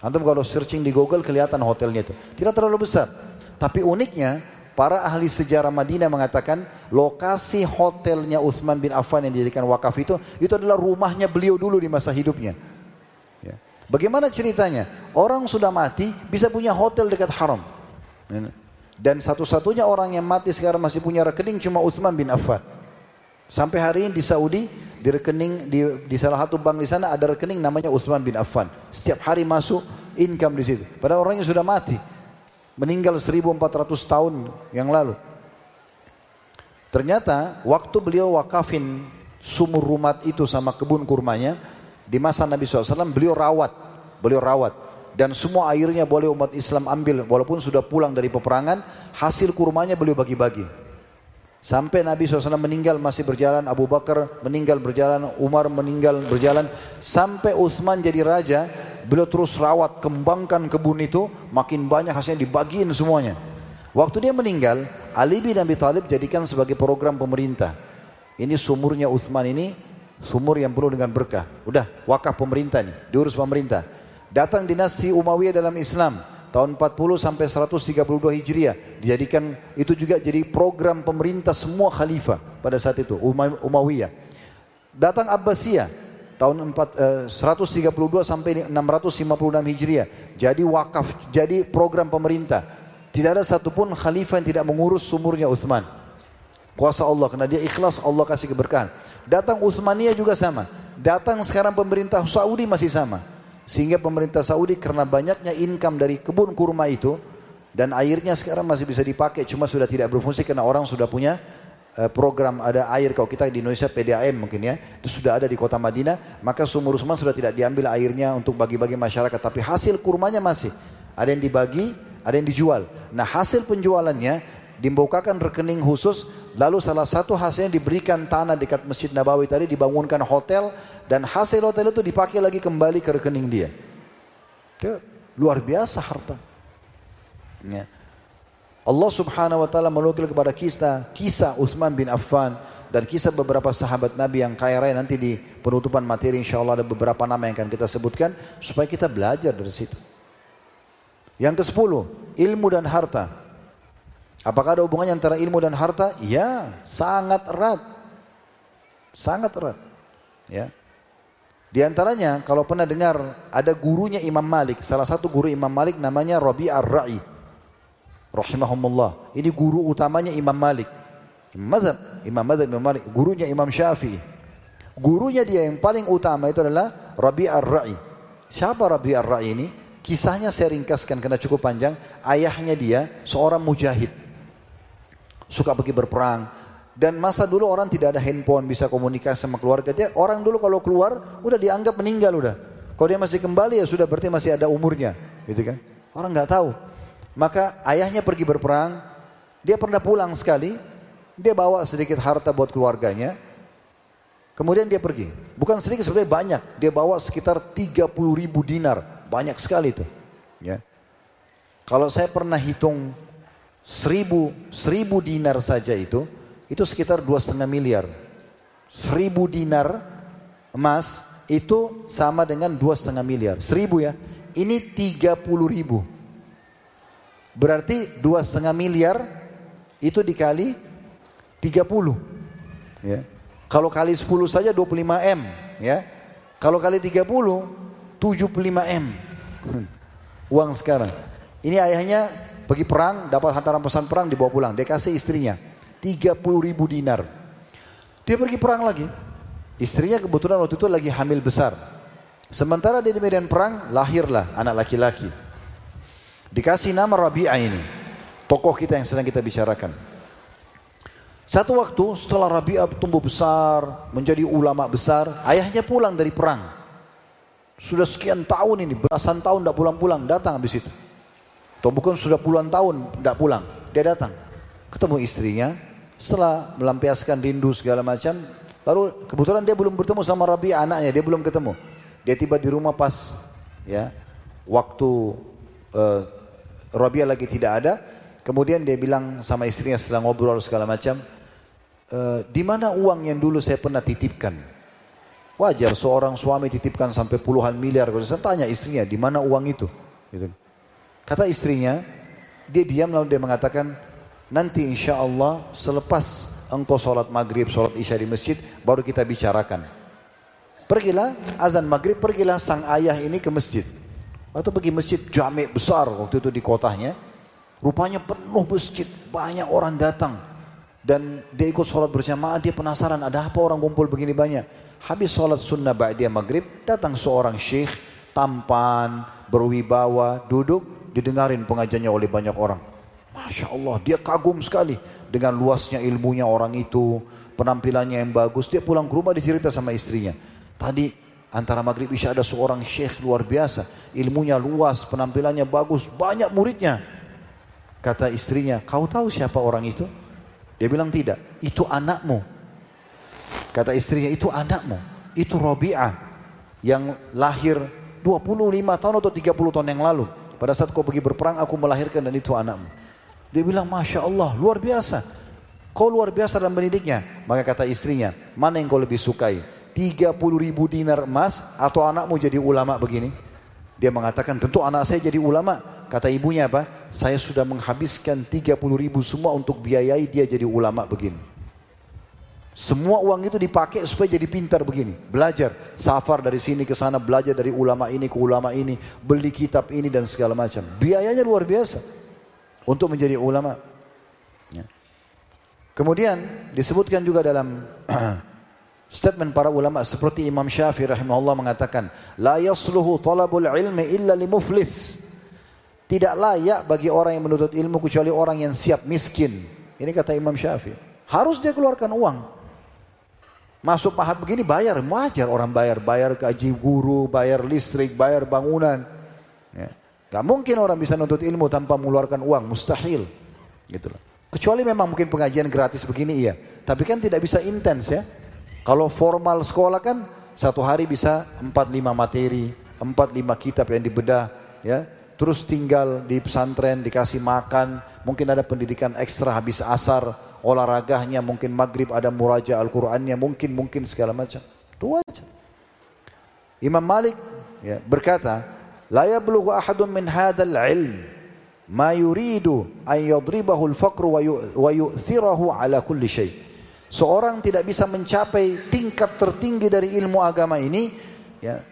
Antum kalau searching di Google kelihatan hotelnya itu. Tidak terlalu besar. Tapi uniknya Para ahli sejarah Madinah mengatakan lokasi hotelnya Utsman bin Affan yang dijadikan wakaf itu itu adalah rumahnya beliau dulu di masa hidupnya. Ya. Bagaimana ceritanya? Orang sudah mati bisa punya hotel dekat haram. Dan satu-satunya orang yang mati sekarang masih punya rekening cuma Utsman bin Affan. Sampai hari ini di Saudi di rekening di, di salah satu bank di sana ada rekening namanya Utsman bin Affan. Setiap hari masuk income di situ. Padahal orangnya sudah mati meninggal 1400 tahun yang lalu. Ternyata waktu beliau wakafin sumur rumat itu sama kebun kurmanya, di masa Nabi SAW beliau rawat, beliau rawat. Dan semua airnya boleh umat Islam ambil, walaupun sudah pulang dari peperangan, hasil kurmanya beliau bagi-bagi. Sampai Nabi SAW meninggal masih berjalan, Abu Bakar meninggal berjalan, Umar meninggal berjalan. Sampai Uthman jadi raja, beliau terus rawat, kembangkan kebun itu, makin banyak hasilnya dibagiin semuanya. Waktu dia meninggal, Ali bin Abi Thalib jadikan sebagai program pemerintah. Ini sumurnya Uthman ini, sumur yang penuh dengan berkah. Udah, wakaf pemerintah nih, diurus pemerintah. Datang dinasti Umayyah dalam Islam tahun 40 sampai 132 Hijriah dijadikan itu juga jadi program pemerintah semua khalifah pada saat itu Umayyah. Datang Abbasiyah tahun 4, eh, 132 sampai 656 Hijriah jadi wakaf jadi program pemerintah. Tidak ada satupun khalifah yang tidak mengurus sumurnya Uthman. Kuasa Allah karena dia ikhlas Allah kasih keberkahan. Datang Uthmaniyah juga sama. Datang sekarang pemerintah Saudi masih sama. Sehingga pemerintah Saudi karena banyaknya income dari kebun kurma itu dan airnya sekarang masih bisa dipakai cuma sudah tidak berfungsi karena orang sudah punya eh, program ada air. Kalau kita di Indonesia PDAM mungkin ya itu sudah ada di kota Madinah maka sumur Usman sudah tidak diambil airnya untuk bagi-bagi masyarakat. Tapi hasil kurmanya masih. Ada yang dibagi ada yang dijual. Nah hasil penjualannya dimbukakan rekening khusus Lalu salah satu hasilnya diberikan tanah dekat Masjid Nabawi tadi dibangunkan hotel dan hasil hotel itu dipakai lagi kembali ke rekening dia. Dia luar biasa harta. Ya. Allah Subhanahu wa taala menukil kepada kisah kisah Uthman bin Affan dan kisah beberapa sahabat Nabi yang kaya raya nanti di penutupan materi insyaallah ada beberapa nama yang akan kita sebutkan supaya kita belajar dari situ. Yang ke-10, ilmu dan harta. Apakah ada hubungannya antara ilmu dan harta? Ya, sangat erat. Sangat erat. Ya. Di antaranya kalau pernah dengar ada gurunya Imam Malik, salah satu guru Imam Malik namanya Rabi Ar-Ra'i. Rahimahumullah. Ini guru utamanya Imam Malik. Imam Madhab, Imam Madhab Imam Malik, gurunya Imam Syafi'i. Gurunya dia yang paling utama itu adalah Rabi Ar-Ra'i. Siapa Rabi Ar-Ra'i ini? Kisahnya saya ringkaskan karena cukup panjang. Ayahnya dia seorang mujahid suka pergi berperang. Dan masa dulu orang tidak ada handphone bisa komunikasi sama keluarga. Dia orang dulu kalau keluar udah dianggap meninggal udah. Kalau dia masih kembali ya sudah berarti masih ada umurnya, gitu kan? Orang nggak tahu. Maka ayahnya pergi berperang, dia pernah pulang sekali, dia bawa sedikit harta buat keluarganya. Kemudian dia pergi. Bukan sedikit sebenarnya banyak. Dia bawa sekitar 30 ribu dinar. Banyak sekali itu. Ya. Kalau saya pernah hitung seribu, seribu dinar saja itu, itu sekitar dua setengah miliar. Seribu dinar emas itu sama dengan dua setengah miliar. Seribu ya, ini tiga puluh ribu. Berarti dua setengah miliar itu dikali tiga puluh. Ya. Kalau kali sepuluh saja dua puluh lima M. Ya. Kalau kali tiga puluh, tujuh puluh lima M. Uang sekarang. Ini ayahnya Pergi perang, dapat hantaran pesan perang, dibawa pulang. Dia kasih istrinya. 30 ribu dinar. Dia pergi perang lagi. Istrinya kebetulan waktu itu lagi hamil besar. Sementara dia di medan perang, lahirlah anak laki-laki. Dikasih nama Rabi'ah ini. Tokoh kita yang sedang kita bicarakan. Satu waktu setelah Rabi'ah tumbuh besar, menjadi ulama besar, ayahnya pulang dari perang. Sudah sekian tahun ini, belasan tahun tidak pulang-pulang, datang habis itu. Atau bukan sudah puluhan tahun tidak pulang. Dia datang. Ketemu istrinya. Setelah melampiaskan rindu segala macam. Lalu kebetulan dia belum bertemu sama Rabi anaknya. Dia belum ketemu. Dia tiba di rumah pas ya waktu uh, Rabi lagi tidak ada. Kemudian dia bilang sama istrinya setelah ngobrol segala macam. E, di mana uang yang dulu saya pernah titipkan? Wajar seorang suami titipkan sampai puluhan miliar. Saya tanya istrinya, di mana uang itu? Gitu. Kata istrinya, dia diam lalu dia mengatakan, nanti insya Allah selepas engkau sholat maghrib, sholat isya di masjid, baru kita bicarakan. Pergilah azan maghrib, pergilah sang ayah ini ke masjid. Waktu pergi masjid jamek besar waktu itu di kotanya. Rupanya penuh masjid, banyak orang datang. Dan dia ikut sholat berjamaah, dia penasaran ada apa orang kumpul begini banyak. Habis sholat sunnah ba'diyah maghrib, datang seorang syekh, tampan, berwibawa, duduk, didengarin pengajiannya oleh banyak orang. Masya Allah, dia kagum sekali dengan luasnya ilmunya orang itu, penampilannya yang bagus. Dia pulang ke rumah dicerita sama istrinya. Tadi antara maghrib isya ada seorang syekh luar biasa, ilmunya luas, penampilannya bagus, banyak muridnya. Kata istrinya, kau tahu siapa orang itu? Dia bilang tidak, itu anakmu. Kata istrinya, itu anakmu. Itu Robi'ah yang lahir 25 tahun atau 30 tahun yang lalu. Pada saat kau pergi berperang, aku melahirkan dan itu anakmu. Dia bilang, Masya Allah, luar biasa. Kau luar biasa dalam mendidiknya. Maka kata istrinya, mana yang kau lebih sukai? 30 ribu dinar emas atau anakmu jadi ulama begini? Dia mengatakan, tentu anak saya jadi ulama. Kata ibunya apa? Saya sudah menghabiskan 30 ribu semua untuk biayai dia jadi ulama begini. Semua uang itu dipakai supaya jadi pintar begini. Belajar. Safar dari sini ke sana. Belajar dari ulama ini ke ulama ini. Beli kitab ini dan segala macam. Biayanya luar biasa. Untuk menjadi ulama. Ya. Kemudian disebutkan juga dalam statement para ulama seperti Imam Syafi'i rahimahullah mengatakan. La yasluhu talabul ilmi illa li muflis. Tidak layak bagi orang yang menuntut ilmu kecuali orang yang siap miskin. Ini kata Imam Syafi'i. Harus dia keluarkan uang. Masuk pahat begini bayar, wajar orang bayar. Bayar gaji guru, bayar listrik, bayar bangunan. Ya. Gak mungkin orang bisa nuntut ilmu tanpa mengeluarkan uang, mustahil. Gitu loh. Kecuali memang mungkin pengajian gratis begini iya. Tapi kan tidak bisa intens ya. Kalau formal sekolah kan satu hari bisa 4-5 materi, 4-5 kitab yang dibedah. ya terus tinggal di pesantren, dikasih makan, mungkin ada pendidikan ekstra habis asar, olahraganya, mungkin maghrib ada muraja Al-Qur'annya, mungkin mungkin segala macam. Itu aja. Imam Malik ya, berkata, "La yablughu ahadun min hadzal ilm ma yuridu an yadribahu al-faqru wa yu'thirahu ala kulli syai." Seorang tidak bisa mencapai tingkat tertinggi dari ilmu agama ini ya,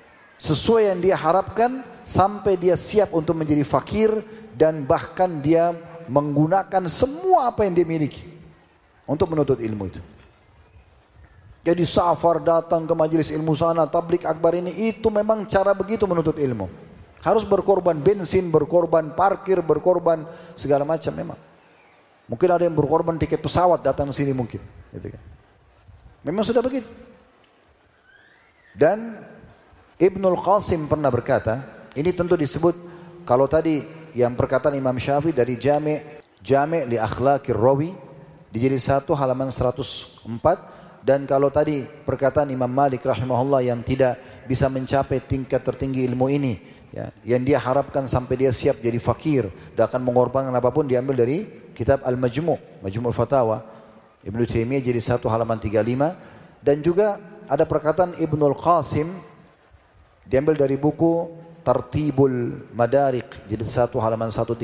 sesuai yang dia harapkan sampai dia siap untuk menjadi fakir dan bahkan dia menggunakan semua apa yang dia miliki untuk menuntut ilmu itu. Jadi safar datang ke majelis ilmu sana, tablik akbar ini itu memang cara begitu menuntut ilmu. Harus berkorban bensin, berkorban parkir, berkorban segala macam memang. Mungkin ada yang berkorban tiket pesawat datang ke sini mungkin. Gitu kan. Memang sudah begitu. Dan Ibnul Qasim pernah berkata, ini tentu disebut kalau tadi yang perkataan Imam Syafi'i dari Jami' Jami' li akhlaqir rawi dijadi satu halaman 104 dan kalau tadi perkataan Imam Malik rahimahullah yang tidak bisa mencapai tingkat tertinggi ilmu ini ya, yang dia harapkan sampai dia siap jadi fakir dan akan mengorbankan apa pun diambil dari kitab Al-Majmu' Majmu' Fatawa Ibnu Taimiyah jadi satu halaman 35 dan juga ada perkataan Ibnul Qasim Diambil dari buku Tartibul Madarik jadi satu halaman 131.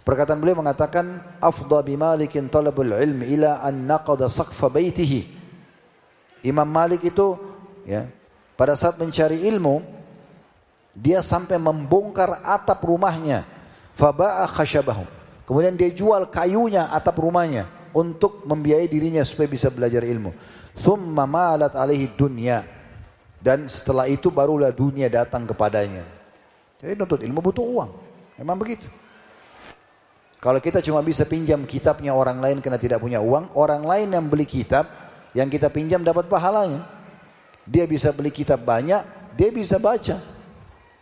Perkataan beliau mengatakan afdha bimalikin talabul ilmi ila an naqada saqfa baitihi. Imam Malik itu ya pada saat mencari ilmu dia sampai membongkar atap rumahnya faba'a khashabahu. Kemudian dia jual kayunya atap rumahnya untuk membiayai dirinya supaya bisa belajar ilmu. Thumma malat alaihi dunya dan setelah itu barulah dunia datang kepadanya. Jadi nuntut ilmu butuh uang. Memang begitu. Kalau kita cuma bisa pinjam kitabnya orang lain karena tidak punya uang, orang lain yang beli kitab, yang kita pinjam dapat pahalanya. Dia bisa beli kitab banyak, dia bisa baca.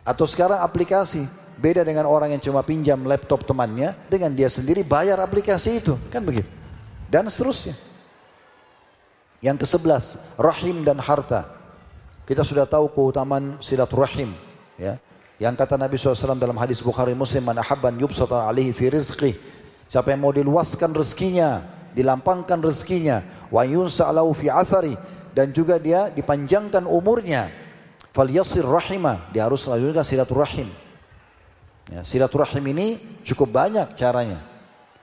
Atau sekarang aplikasi, beda dengan orang yang cuma pinjam laptop temannya, dengan dia sendiri bayar aplikasi itu. Kan begitu. Dan seterusnya. Yang ke sebelas, rahim dan harta. Kita sudah tahu keutamaan silaturahim. Ya. Yang kata Nabi SAW dalam hadis Bukhari Muslim, Man ahabban yubsata alihi fi rizqi. Siapa yang mau diluaskan rezekinya, dilampangkan rezekinya, wa yunsa'lahu fi athari dan juga dia dipanjangkan umurnya. Fal yasir rahimah, dia harus melanjutkan silaturahim. Ya, silaturahim ini cukup banyak caranya.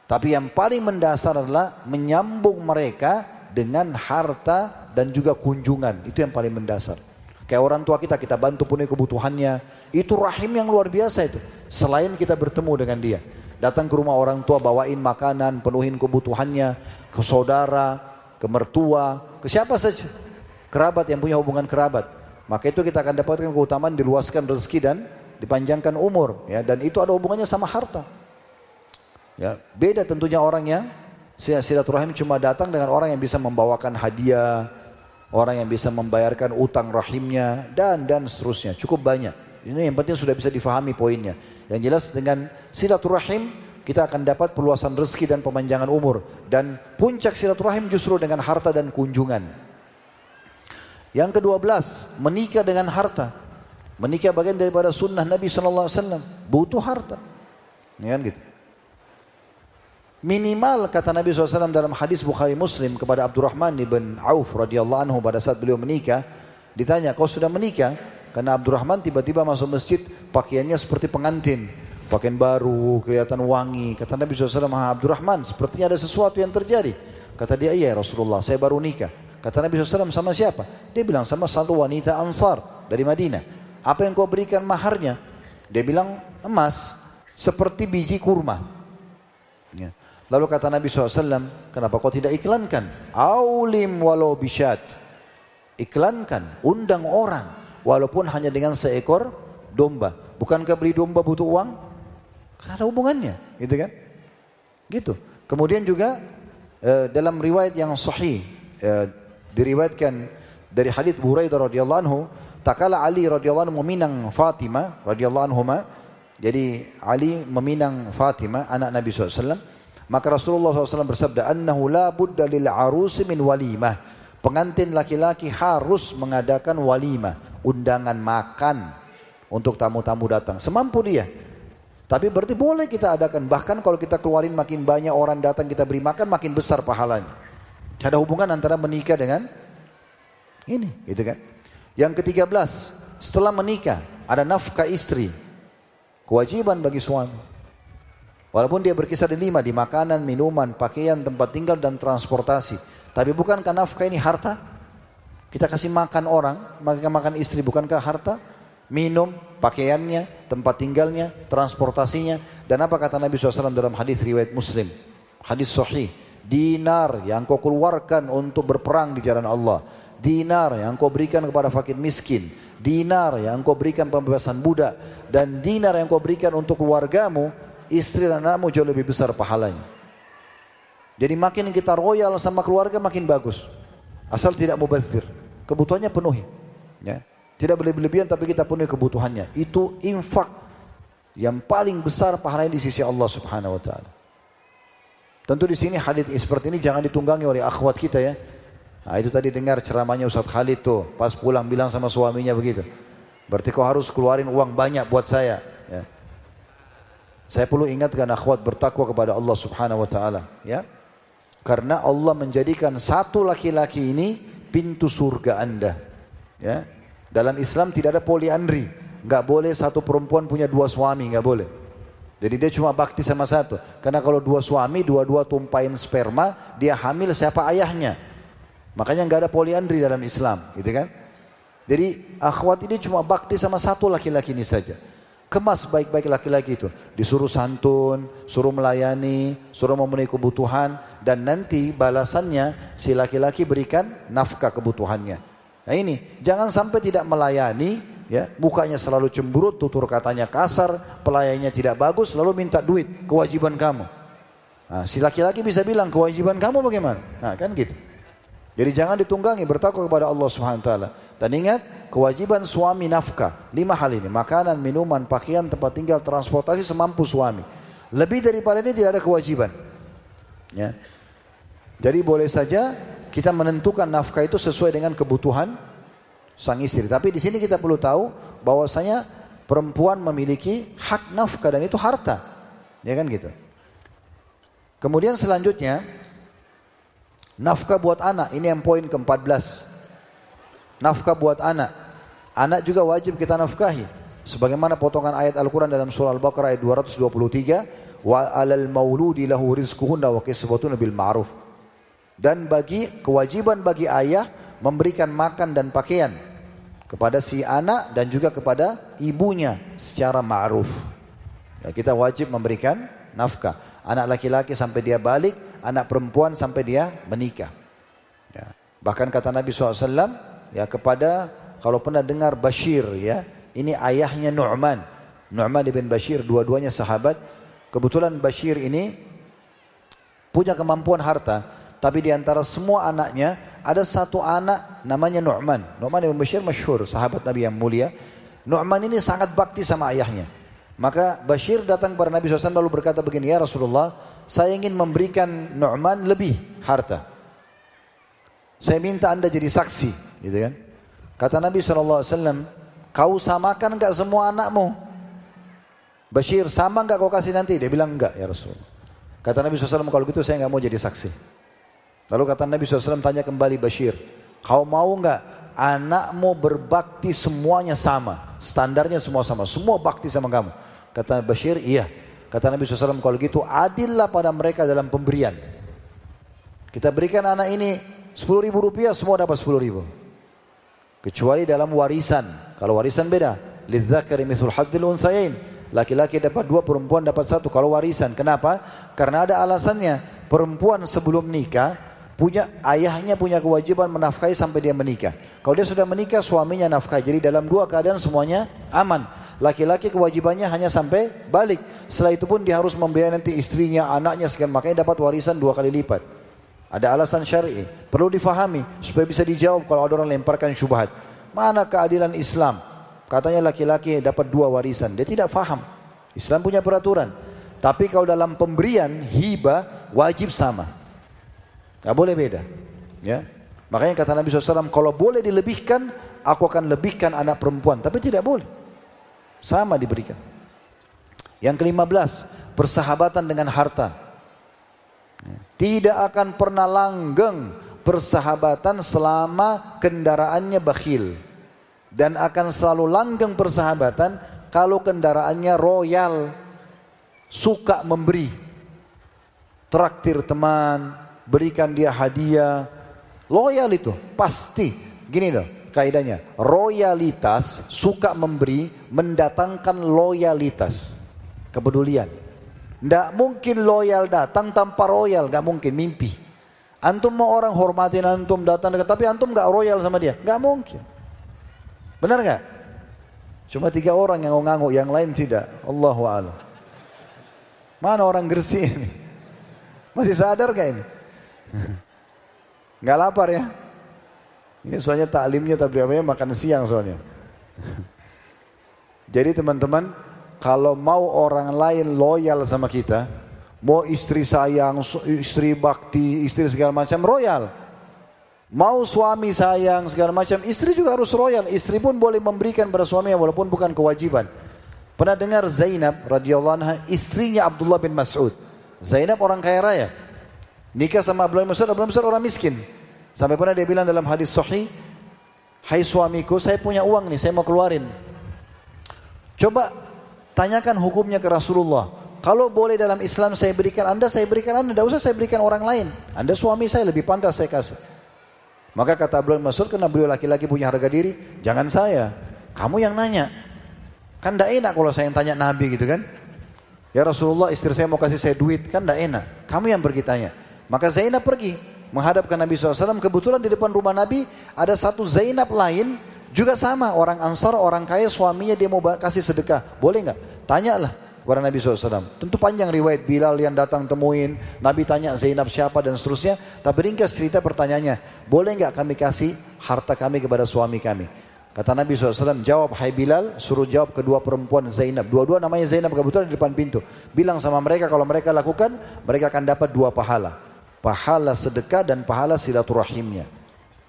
Tapi yang paling mendasar adalah menyambung mereka dengan harta dan juga kunjungan. Itu yang paling mendasar. Kayak orang tua kita, kita bantu punya kebutuhannya. Itu rahim yang luar biasa itu. Selain kita bertemu dengan dia. Datang ke rumah orang tua, bawain makanan, penuhin kebutuhannya. Ke saudara, ke mertua, ke siapa saja. Kerabat yang punya hubungan kerabat. Maka itu kita akan dapatkan keutamaan diluaskan rezeki dan dipanjangkan umur. Ya, dan itu ada hubungannya sama harta. Ya, beda tentunya orang yang silaturahim cuma datang dengan orang yang bisa membawakan hadiah, orang yang bisa membayarkan utang rahimnya dan dan seterusnya cukup banyak ini yang penting sudah bisa difahami poinnya yang jelas dengan silaturahim kita akan dapat perluasan rezeki dan pemanjangan umur. Dan puncak silaturahim justru dengan harta dan kunjungan. Yang kedua belas, menikah dengan harta. Menikah bagian daripada sunnah Nabi SAW. Butuh harta. Ini kan gitu. Minimal kata Nabi SAW dalam hadis Bukhari Muslim kepada Abdurrahman bin Auf radhiyallahu anhu pada saat beliau menikah. Ditanya, kau sudah menikah? Karena Abdurrahman tiba-tiba masuk masjid pakaiannya seperti pengantin. Pakaian baru, kelihatan wangi. Kata Nabi SAW, Abdurrahman sepertinya ada sesuatu yang terjadi. Kata dia, iya Rasulullah, saya baru nikah. Kata Nabi SAW, sama siapa? Dia bilang, sama satu wanita ansar dari Madinah. Apa yang kau berikan maharnya? Dia bilang, emas, seperti biji kurma. Lalu kata Nabi SAW, kenapa kau tidak iklankan? Aulim walau bisyat. Iklankan, undang orang walaupun hanya dengan seekor domba. Bukankah beli domba butuh uang? Karena ada hubungannya, gitu kan? Gitu. Kemudian juga eh, dalam riwayat yang sahih eh, diriwayatkan dari hadis Buraidah radhiyallahu anhu, takala Ali radhiyallahu anhu meminang Fatimah radhiyallahu anhuma. Jadi Ali meminang Fatimah anak Nabi SAW. Maka Rasulullah SAW bersabda, "Annahu la budda lil arusi min walimah." Pengantin laki-laki harus mengadakan walimah, undangan makan untuk tamu-tamu datang. Semampu dia. Tapi berarti boleh kita adakan. Bahkan kalau kita keluarin makin banyak orang datang kita beri makan, makin besar pahalanya. Ada hubungan antara menikah dengan ini, gitu kan? Yang ketiga belas, setelah menikah ada nafkah istri. Kewajiban bagi suami. Walaupun dia berkisar di lima, di makanan, minuman, pakaian, tempat tinggal, dan transportasi. Tapi bukankah nafkah ini harta? Kita kasih makan orang, makan makan istri, bukankah harta? Minum, pakaiannya, tempat tinggalnya, transportasinya. Dan apa kata Nabi SAW dalam hadis riwayat Muslim? Hadis sahih. Dinar yang kau keluarkan untuk berperang di jalan Allah. Dinar yang kau berikan kepada fakir miskin. Dinar yang kau berikan pembebasan budak. Dan dinar yang kau berikan untuk keluargamu, istri dan anakmu jauh lebih besar pahalanya. Jadi makin kita royal sama keluarga makin bagus. Asal tidak mubazir. Kebutuhannya penuhi. Ya. Tidak berlebihan tapi kita penuhi kebutuhannya. Itu infak yang paling besar pahalanya di sisi Allah Subhanahu wa taala. Tentu di sini hadis seperti ini jangan ditunggangi oleh akhwat kita ya. Nah, itu tadi dengar ceramahnya Ustaz Khalid tuh, pas pulang bilang sama suaminya begitu. Berarti kau harus keluarin uang banyak buat saya. Ya. Saya perlu ingatkan akhwat bertakwa kepada Allah Subhanahu wa taala, ya. Karena Allah menjadikan satu laki-laki ini pintu surga anda. Ya. Dalam Islam tidak ada poliandri. Nggak boleh satu perempuan punya dua suami, nggak boleh. Jadi dia cuma bakti sama satu. Karena kalau dua suami, dua-dua tumpahin sperma, dia hamil siapa ayahnya. Makanya nggak ada poliandri dalam Islam, gitu kan? Jadi akhwat ini cuma bakti sama satu laki-laki ini saja. Kemas baik-baik laki-laki itu. Disuruh santun, suruh melayani, suruh memenuhi kebutuhan. Dan nanti balasannya si laki-laki berikan nafkah kebutuhannya. Nah ini, jangan sampai tidak melayani, ya mukanya selalu cemburut, tutur katanya kasar, pelayannya tidak bagus, lalu minta duit, kewajiban kamu. Nah, si laki-laki bisa bilang, kewajiban kamu bagaimana? Nah kan gitu. Jadi jangan ditunggangi bertakwa kepada Allah Subhanahu wa taala. Dan ingat kewajiban suami nafkah. Lima hal ini, makanan, minuman, pakaian, tempat tinggal, transportasi semampu suami. Lebih daripada ini tidak ada kewajiban. Ya. Jadi boleh saja kita menentukan nafkah itu sesuai dengan kebutuhan sang istri. Tapi di sini kita perlu tahu bahwasanya perempuan memiliki hak nafkah dan itu harta. Ya kan gitu. Kemudian selanjutnya Nafkah buat anak, ini yang poin ke-14. Nafkah buat anak. Anak juga wajib kita nafkahi. Sebagaimana potongan ayat Al-Quran dalam surah Al-Baqarah ayat 223. Wa alal mauludi lahu rizkuhunna wa kisbatun bil ma'ruf. Dan bagi kewajiban bagi ayah memberikan makan dan pakaian kepada si anak dan juga kepada ibunya secara ma'ruf. Ya, kita wajib memberikan nafkah. Anak laki-laki sampai dia balik anak perempuan sampai dia menikah. Ya. Bahkan kata Nabi SAW ya kepada kalau pernah dengar Bashir ya ini ayahnya Nu'man. Nu'man ibn Bashir dua-duanya sahabat. Kebetulan Bashir ini punya kemampuan harta. Tapi di antara semua anaknya ada satu anak namanya Nu'man. Nu'man ibn Bashir masyhur sahabat Nabi yang mulia. Nu'man ini sangat bakti sama ayahnya. Maka Bashir datang kepada Nabi SAW lalu berkata begini, Ya Rasulullah, saya ingin memberikan Nu'man lebih harta. Saya minta anda jadi saksi, gitu kan? Kata Nabi SAW, kau samakan enggak semua anakmu? Bashir, sama enggak kau kasih nanti? Dia bilang enggak ya Rasulullah. Kata Nabi SAW, kalau gitu saya enggak mau jadi saksi. Lalu kata Nabi SAW, tanya kembali Bashir, kau mau enggak anakmu berbakti semuanya sama? Standarnya semua sama, semua bakti sama kamu. Kata Bashir, iya. Kata Nabi SAW, kalau gitu adillah pada mereka dalam pemberian. Kita berikan anak ini 10 ribu rupiah, semua dapat 10 ribu. Kecuali dalam warisan. Kalau warisan beda. Lidzakari mithul haddil unthayain. Laki-laki dapat dua, perempuan dapat satu. Kalau warisan. Kenapa? Karena ada alasannya. Perempuan sebelum nikah, punya ayahnya punya kewajiban menafkahi sampai dia menikah. Kalau dia sudah menikah, suaminya nafkahi. Jadi dalam dua keadaan semuanya aman. Laki-laki kewajibannya hanya sampai balik. Setelah itu pun dia harus membiayai nanti istrinya, anaknya sekian. Makanya dapat warisan dua kali lipat. Ada alasan syar'i. Perlu difahami supaya bisa dijawab kalau ada orang lemparkan syubhat. Mana keadilan Islam? Katanya laki-laki dapat dua warisan. Dia tidak faham. Islam punya peraturan. Tapi kalau dalam pemberian hibah wajib sama. Gak boleh beda. Ya. Makanya kata Nabi SAW, kalau boleh dilebihkan, aku akan lebihkan anak perempuan. Tapi tidak boleh. Sama diberikan. Yang kelima belas, persahabatan dengan harta. Tidak akan pernah langgeng persahabatan selama kendaraannya bakhil. Dan akan selalu langgeng persahabatan kalau kendaraannya royal. Suka memberi. Traktir teman, berikan dia hadiah. Loyal itu, pasti. Gini loh, kaidahnya. Royalitas, suka memberi, mendatangkan loyalitas. Kepedulian. Tidak mungkin loyal datang tanpa royal, gak mungkin, mimpi. Antum mau orang hormatin antum datang dekat, tapi antum gak royal sama dia, gak mungkin. Benar gak? Cuma tiga orang yang ngangguk, yang lain tidak. Allahu a'lam. Mana orang Gresik ini? Masih sadar gak ini? Nggak lapar ya? Ini soalnya taklimnya tablighnya makan siang soalnya. Jadi teman-teman, kalau mau orang lain loyal sama kita, mau istri sayang, istri bakti, istri segala macam royal. Mau suami sayang segala macam, istri juga harus royal. Istri pun boleh memberikan pada suaminya walaupun bukan kewajiban. Pernah dengar Zainab radhiyallahu anha istrinya Abdullah bin Mas'ud. Zainab orang kaya raya. Nikah sama Abdullah bin Mas'ud, Abdullah bin Mas'ud orang miskin. Sampai pernah dia bilang dalam hadis sahih, "Hai suamiku, saya punya uang nih, saya mau keluarin." Coba tanyakan hukumnya ke Rasulullah. Kalau boleh dalam Islam saya berikan Anda, saya berikan Anda, tidak usah saya berikan orang lain. Anda suami saya lebih pantas saya kasih. Maka kata bin Mas'ud, karena beliau laki-laki punya harga diri, jangan saya, kamu yang nanya. Kan tidak enak kalau saya yang tanya Nabi gitu kan. Ya Rasulullah istri saya mau kasih saya duit, kan tidak enak. Kamu yang pergi tanya. Maka Zainab pergi menghadap ke Nabi SAW. Kebetulan di depan rumah Nabi ada satu Zainab lain juga sama orang Ansar, orang kaya suaminya dia mau kasih sedekah. Boleh nggak? Tanyalah kepada Nabi SAW. Tentu panjang riwayat Bilal yang datang temuin. Nabi tanya Zainab siapa dan seterusnya. Tapi ringkas cerita pertanyaannya. Boleh nggak kami kasih harta kami kepada suami kami? Kata Nabi SAW, jawab hai Bilal, suruh jawab kedua perempuan Zainab. Dua-dua namanya Zainab kebetulan di depan pintu. Bilang sama mereka kalau mereka lakukan, mereka akan dapat dua pahala pahala sedekah dan pahala silaturahimnya.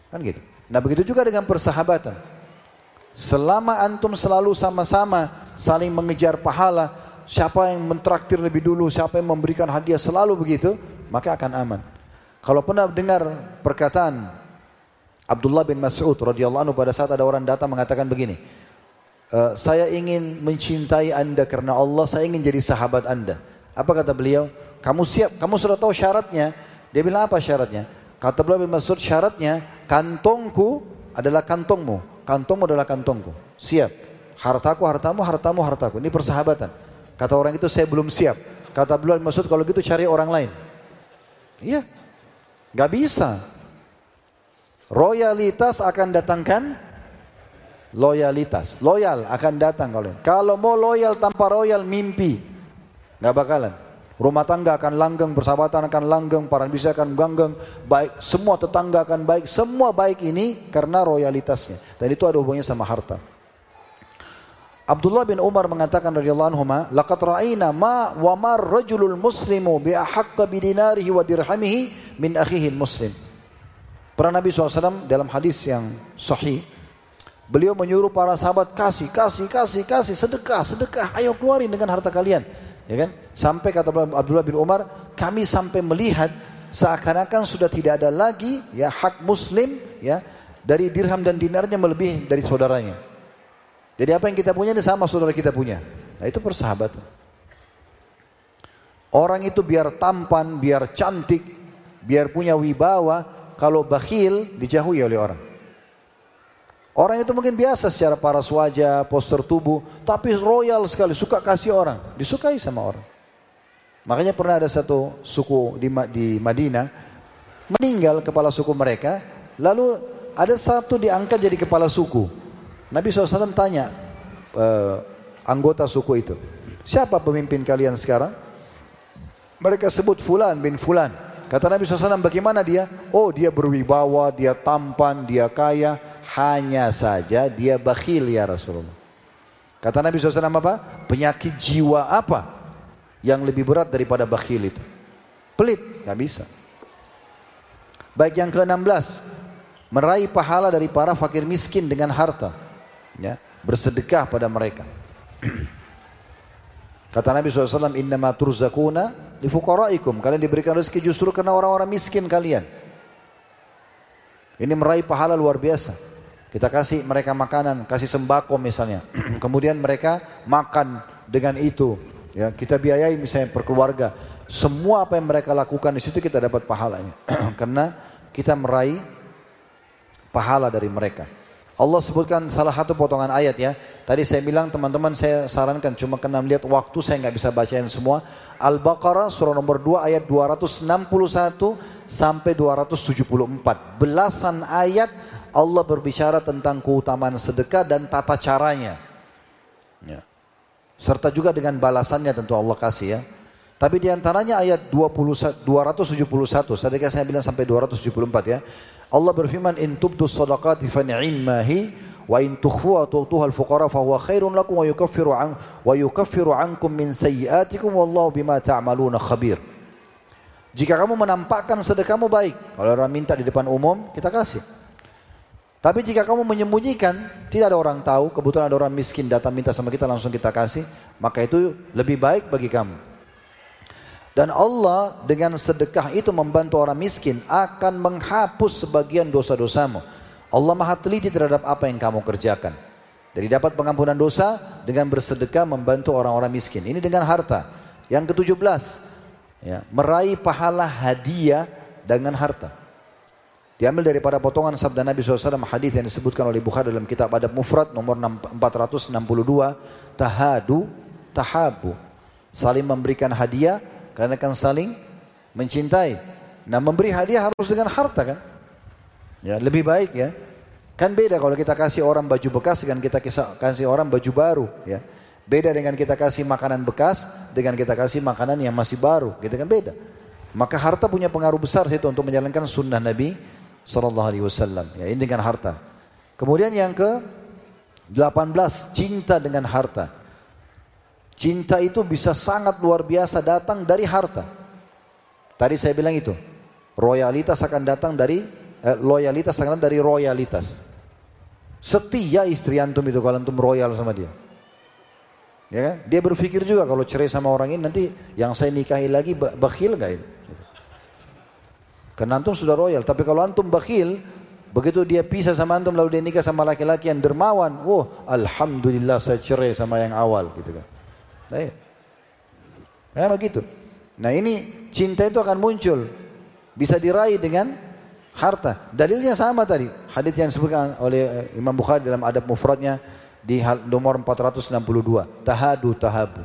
Kan gitu. Nah begitu juga dengan persahabatan. Selama antum selalu sama-sama saling mengejar pahala, siapa yang mentraktir lebih dulu, siapa yang memberikan hadiah selalu begitu, maka akan aman. Kalau pernah dengar perkataan Abdullah bin Mas'ud radhiyallahu anhu pada saat ada orang datang mengatakan begini, e, saya ingin mencintai anda karena Allah, saya ingin jadi sahabat anda. Apa kata beliau? Kamu siap, kamu sudah tahu syaratnya, dia bilang apa syaratnya? Kata Abdullah bin Mas'ud syaratnya kantongku adalah kantongmu, kantongmu adalah kantongku. Siap. Hartaku, hartamu, hartamu, hartaku. Ini persahabatan. Kata orang itu saya belum siap. Kata bin Mas'ud kalau gitu cari orang lain. Iya. Gak bisa. Royalitas akan datangkan loyalitas. Loyal akan datang kalau kalau mau loyal tanpa royal mimpi. Gak bakalan. Rumah tangga akan langgeng, persahabatan akan langgeng, para bisa akan langgeng, baik semua tetangga akan baik, semua baik ini karena royalitasnya. Dan itu ada hubungannya sama harta. Abdullah bin Umar mengatakan radhiyallahu anhu, "Laqad ra'ayna ma wa mar rajulul muslimu bi ahqqa bi dinarihi wa dirhamihi min akhihi muslim." Pernah Nabi SAW dalam hadis yang sahih, beliau menyuruh para sahabat kasih, kasih, kasih, kasih, sedekah, sedekah, ayo keluarin dengan harta kalian. Ya kan? Sampai kata Abdullah bin Umar, kami sampai melihat seakan-akan sudah tidak ada lagi ya hak muslim ya dari dirham dan dinarnya melebihi dari saudaranya. Jadi apa yang kita punya ini sama saudara kita punya. Nah itu persahabatan. Orang itu biar tampan, biar cantik, biar punya wibawa, kalau bakhil dijauhi oleh orang. Orang itu mungkin biasa secara paras wajah, poster tubuh, tapi royal sekali, suka kasih orang, disukai sama orang. Makanya pernah ada satu suku di, di Madinah, meninggal kepala suku mereka, lalu ada satu diangkat jadi kepala suku. Nabi SAW tanya uh, anggota suku itu, siapa pemimpin kalian sekarang? Mereka sebut Fulan bin Fulan. Kata Nabi SAW, bagaimana dia? Oh dia berwibawa, dia tampan, dia kaya. Hanya saja dia bakhil ya Rasulullah. Kata Nabi SAW apa? Penyakit jiwa apa yang lebih berat daripada bakhil itu? Pelit, nggak bisa. Baik yang ke-16, meraih pahala dari para fakir miskin dengan harta ya, bersedekah pada mereka. Kata Nabi SAW, Innama turzakuna li fukaraikum. Kalian diberikan rezeki justru karena orang-orang miskin kalian. Ini meraih pahala luar biasa. Kita kasih mereka makanan, kasih sembako misalnya. Kemudian mereka makan dengan itu. Ya, kita biayai misalnya per keluarga. Semua apa yang mereka lakukan di situ kita dapat pahalanya. karena kita meraih pahala dari mereka. Allah sebutkan salah satu potongan ayat ya. Tadi saya bilang teman-teman saya sarankan cuma kena melihat waktu saya nggak bisa bacain semua. Al-Baqarah surah nomor 2 ayat 261 sampai 274. Belasan ayat Allah berbicara tentang keutamaan sedekah dan tata caranya. Ya. Serta juga dengan balasannya tentu Allah kasih ya. Tapi di antaranya ayat 20, 271, tadi saya bilang sampai 274 ya. Allah berfirman in tubdu sadaqati fa ni'mahi wa in tukhfuha tu'tuha al-fuqara fa huwa khairun lakum wa yukaffiru an wa yukaffiru ankum min sayyi'atikum wallahu bima ta'maluna khabir. Jika kamu menampakkan sedekahmu baik, kalau orang minta di depan umum, kita kasih. Tapi jika kamu menyembunyikan, tidak ada orang tahu, kebetulan ada orang miskin datang minta sama kita langsung kita kasih, maka itu lebih baik bagi kamu. Dan Allah dengan sedekah itu membantu orang miskin akan menghapus sebagian dosa-dosamu. Allah maha teliti terhadap apa yang kamu kerjakan. Jadi dapat pengampunan dosa dengan bersedekah membantu orang-orang miskin. Ini dengan harta. Yang ke-17, ya, meraih pahala hadiah dengan harta. Diambil daripada potongan sabda Nabi SAW hadis yang disebutkan oleh Bukhari dalam kitab Adab Mufrad nomor 462 tahadu tahabu saling memberikan hadiah karena akan saling mencintai. Nah memberi hadiah harus dengan harta kan? Ya lebih baik ya. Kan beda kalau kita kasih orang baju bekas dengan kita kasih orang baju baru ya. Beda dengan kita kasih makanan bekas dengan kita kasih makanan yang masih baru, gitu kan beda. Maka harta punya pengaruh besar situ untuk menjalankan sunnah Nabi Sallallahu Alaihi Wasallam. Ya ini dengan harta. Kemudian yang ke 18 cinta dengan harta. Cinta itu bisa sangat luar biasa datang dari harta. Tadi saya bilang itu, royalitas akan datang dari eh, loyalitas akan datang dari royalitas. Setia istri antum itu kalau antum royal sama dia. Ya kan? Dia berpikir juga kalau cerai sama orang ini nanti yang saya nikahi lagi bakhil gak ini? Karena antum sudah royal, tapi kalau antum bakhil, begitu dia pisah sama antum lalu dia nikah sama laki-laki yang dermawan, wah alhamdulillah saya cerai sama yang awal gitu kan. Nah, ya. nah begitu. Nah ini cinta itu akan muncul. Bisa diraih dengan harta. Dalilnya sama tadi. Hadis yang disebutkan oleh Imam Bukhari dalam adab mufradnya di nomor 462. Tahadu tahabu.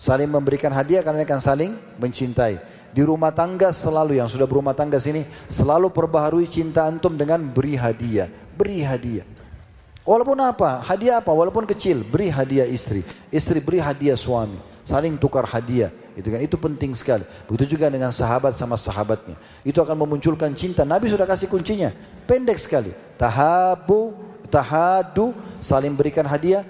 Saling memberikan hadiah karena akan saling mencintai. Di rumah tangga selalu yang sudah berumah tangga sini selalu perbaharui cinta antum dengan beri hadiah, beri hadiah. Walaupun apa? Hadiah apa? Walaupun kecil, beri hadiah istri. Istri beri hadiah suami. Saling tukar hadiah. Itu kan itu penting sekali. Begitu juga dengan sahabat sama sahabatnya. Itu akan memunculkan cinta. Nabi sudah kasih kuncinya. Pendek sekali. Tahabu, tahadu, saling berikan hadiah.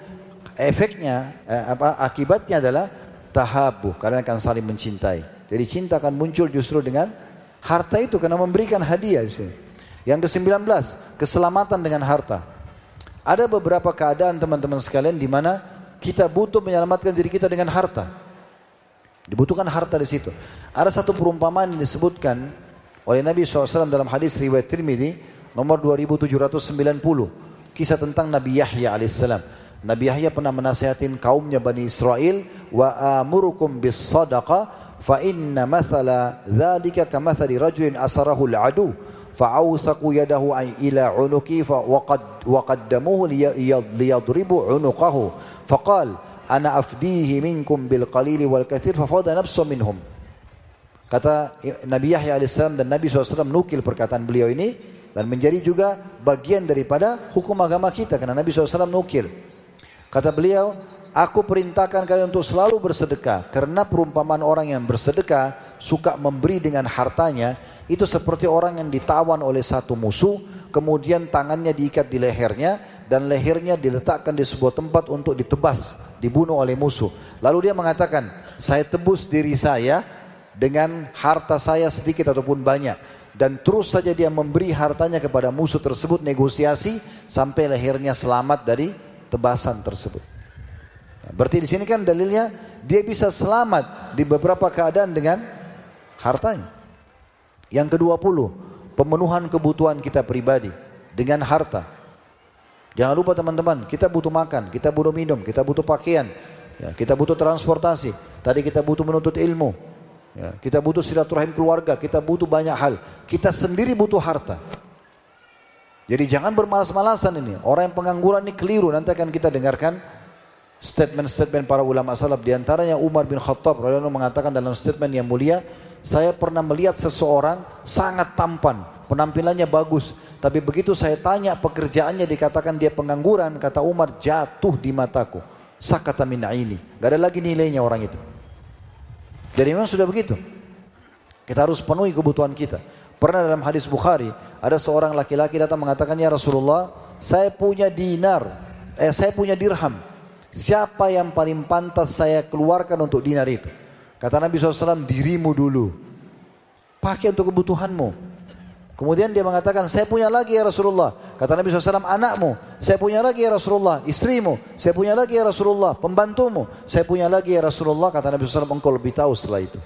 efeknya eh, apa akibatnya adalah tahabu karena akan saling mencintai. Jadi cinta akan muncul justru dengan harta itu karena memberikan hadiah di sini. Yang ke-19, keselamatan dengan harta. Ada beberapa keadaan teman-teman sekalian di mana kita butuh menyelamatkan diri kita dengan harta. Dibutuhkan harta di situ. Ada satu perumpamaan yang disebutkan oleh Nabi SAW dalam hadis riwayat Tirmidzi nomor 2790. Kisah tentang Nabi Yahya alaihissalam. Nabi Yahya pernah menasihatin kaumnya Bani Israel wa amurukum bis sadaqa فَإِنَّ مَثَلَ ذَلِكَ كَمَثَلِ رَجُلٍ rajulin asarahu فَعَوْثَقُ يَدَهُ fa'awthaqu yadahu ila unuki لِيَضْرِبُ عُنُقَهُ waqaddamuhu أَنَا أَفْدِيهِ مِنْكُمْ بِالْقَلِيلِ وَالْكَثِيرِ minkum bil مِنْهُمْ kata Nabi Yahya alaihissalam dan Nabi SAW nukil perkataan beliau ini dan menjadi juga bagian daripada hukum agama kita karena Nabi SAW nukil. Kata beliau aku perintahkan kalian untuk selalu bersedekah karena perumpamaan orang yang bersedekah suka memberi dengan hartanya itu seperti orang yang ditawan oleh satu musuh, kemudian tangannya diikat di lehernya dan lehernya diletakkan di sebuah tempat untuk ditebas, dibunuh oleh musuh. Lalu dia mengatakan, saya tebus diri saya dengan harta saya sedikit ataupun banyak. Dan terus saja dia memberi hartanya kepada musuh tersebut negosiasi sampai lehernya selamat dari tebasan tersebut. Berarti di sini kan dalilnya dia bisa selamat di beberapa keadaan dengan hartanya. Yang kedua puluh, pemenuhan kebutuhan kita pribadi dengan harta. Jangan lupa teman-teman, kita butuh makan, kita butuh minum, kita butuh pakaian, ya, kita butuh transportasi. Tadi kita butuh menuntut ilmu, ya, kita butuh silaturahim keluarga, kita butuh banyak hal. Kita sendiri butuh harta. Jadi jangan bermalas-malasan ini. Orang yang pengangguran ini keliru. Nanti akan kita dengarkan statement-statement para ulama salaf. Di antaranya Umar bin Khattab mengatakan dalam statement yang mulia, saya pernah melihat seseorang sangat tampan, penampilannya bagus. Tapi begitu saya tanya pekerjaannya dikatakan dia pengangguran, kata Umar jatuh di mataku. Sakata min ini. Gak ada lagi nilainya orang itu. Jadi memang sudah begitu. Kita harus penuhi kebutuhan kita. Pernah dalam hadis Bukhari, ada seorang laki-laki datang mengatakan, Ya Rasulullah, saya punya dinar, eh saya punya dirham. Siapa yang paling pantas saya keluarkan untuk dinar itu? Kata Nabi SAW, dirimu dulu. Pakai untuk kebutuhanmu. Kemudian dia mengatakan, saya punya lagi ya Rasulullah. Kata Nabi SAW, anakmu. Saya punya lagi ya Rasulullah. Istrimu. Saya punya lagi ya Rasulullah. Pembantumu. Saya punya lagi ya Rasulullah. Kata Nabi SAW, engkau lebih tahu setelah itu.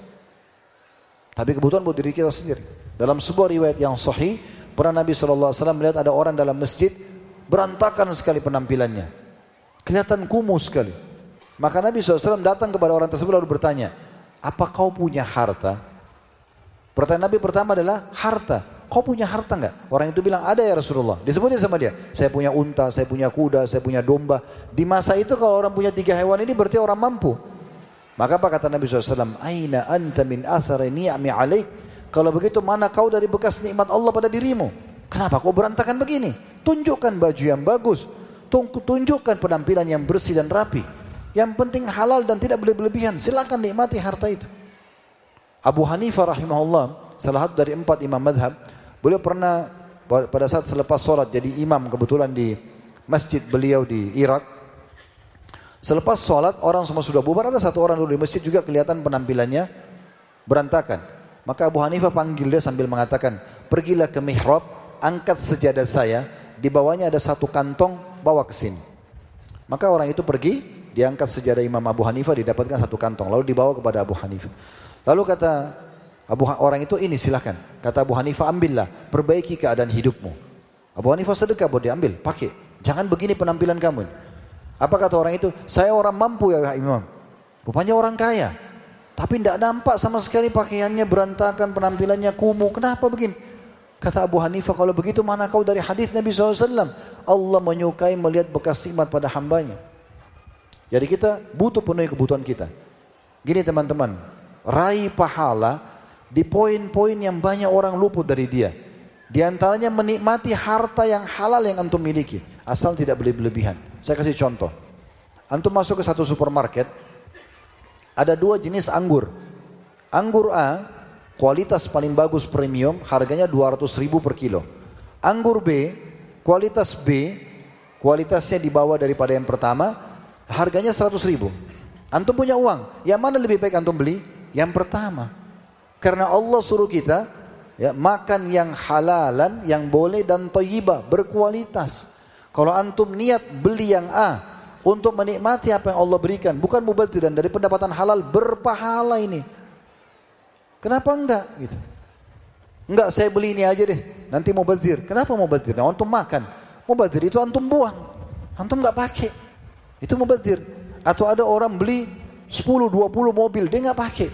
Tapi kebutuhan buat diri kita sendiri. Dalam sebuah riwayat yang sahih, pernah Nabi SAW melihat ada orang dalam masjid, berantakan sekali penampilannya. Kelihatan kumuh sekali. Maka Nabi SAW datang kepada orang tersebut lalu bertanya, apa kau punya harta? Pertanyaan Nabi pertama adalah harta. Kau punya harta enggak? Orang itu bilang ada ya Rasulullah. Disebutin sama dia. Saya punya unta, saya punya kuda, saya punya domba. Di masa itu kalau orang punya tiga hewan ini berarti orang mampu. Maka apa kata Nabi SAW? Aina anta min athari ni'mi alaik. Kalau begitu mana kau dari bekas nikmat Allah pada dirimu? Kenapa kau berantakan begini? Tunjukkan baju yang bagus. Tunjukkan penampilan yang bersih dan rapi. Yang penting halal dan tidak berlebihan. Silakan nikmati harta itu. Abu Hanifah rahimahullah, salah satu dari empat imam madhab, beliau pernah pada saat selepas sholat jadi imam kebetulan di masjid beliau di Irak. Selepas sholat orang semua sudah bubar, ada satu orang dulu di masjid juga kelihatan penampilannya berantakan. Maka Abu Hanifah panggil dia sambil mengatakan, pergilah ke mihrab, angkat sejadah saya, di bawahnya ada satu kantong, bawa ke sini. Maka orang itu pergi, diangkat sejarah Imam Abu Hanifah didapatkan satu kantong lalu dibawa kepada Abu Hanifah. Lalu kata Abu orang itu ini silahkan. Kata Abu Hanifah ambillah, perbaiki keadaan hidupmu. Abu Hanifah sedekah buat diambil, pakai. Jangan begini penampilan kamu. Apa kata orang itu? Saya orang mampu ya Imam. Rupanya orang kaya. Tapi tidak nampak sama sekali pakaiannya berantakan, penampilannya kumuh. Kenapa begini? Kata Abu Hanifah, kalau begitu mana kau dari hadis Nabi SAW? Allah menyukai melihat bekas nikmat pada hambanya. Jadi kita butuh penuhi kebutuhan kita. Gini teman-teman, raih pahala di poin-poin yang banyak orang luput dari dia. Di antaranya menikmati harta yang halal yang antum miliki. Asal tidak berlebihan. Saya kasih contoh. Antum masuk ke satu supermarket. Ada dua jenis anggur. Anggur A, kualitas paling bagus premium, harganya 200 ribu per kilo. Anggur B, kualitas B, kualitasnya di bawah daripada yang pertama, harganya 100 ribu. Antum punya uang, yang mana lebih baik antum beli? Yang pertama. Karena Allah suruh kita ya, makan yang halalan, yang boleh dan toyibah, berkualitas. Kalau antum niat beli yang A untuk menikmati apa yang Allah berikan, bukan mubazir dan dari pendapatan halal berpahala ini. Kenapa enggak gitu? Enggak, saya beli ini aja deh. Nanti mau bazir. Kenapa mau bazir? Nah, antum makan. Mau bazir itu antum buang. Antum enggak pakai. Itu mau bazir. Atau ada orang beli 10, 20 mobil, dia enggak pakai.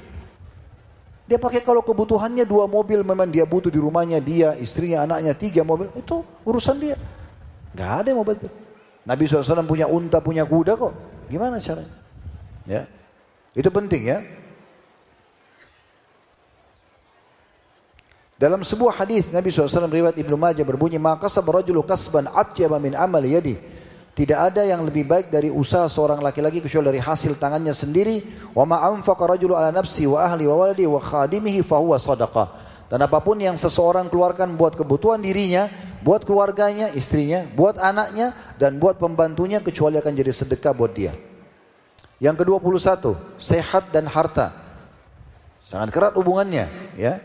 Dia pakai kalau kebutuhannya dua mobil memang dia butuh di rumahnya dia, istrinya, anaknya tiga mobil itu urusan dia. Enggak ada yang mau bazir. Nabi SAW punya unta, punya kuda kok. Gimana caranya? Ya, itu penting ya. Dalam sebuah hadis Nabi SAW riwayat Ibnu Majah berbunyi maka rajulu kasban atyaba min amal yadi. Tidak ada yang lebih baik dari usaha seorang laki-laki kecuali dari hasil tangannya sendiri. Wa ma anfaqa rajulu ala nafsi wa ahli wa waladi wa khadimihi fahuwa sadaqah. Dan apa pun yang seseorang keluarkan buat kebutuhan dirinya, buat keluarganya, istrinya, buat anaknya, dan buat pembantunya kecuali akan jadi sedekah buat dia. Yang ke-21, sehat dan harta. Sangat kerat hubungannya, ya.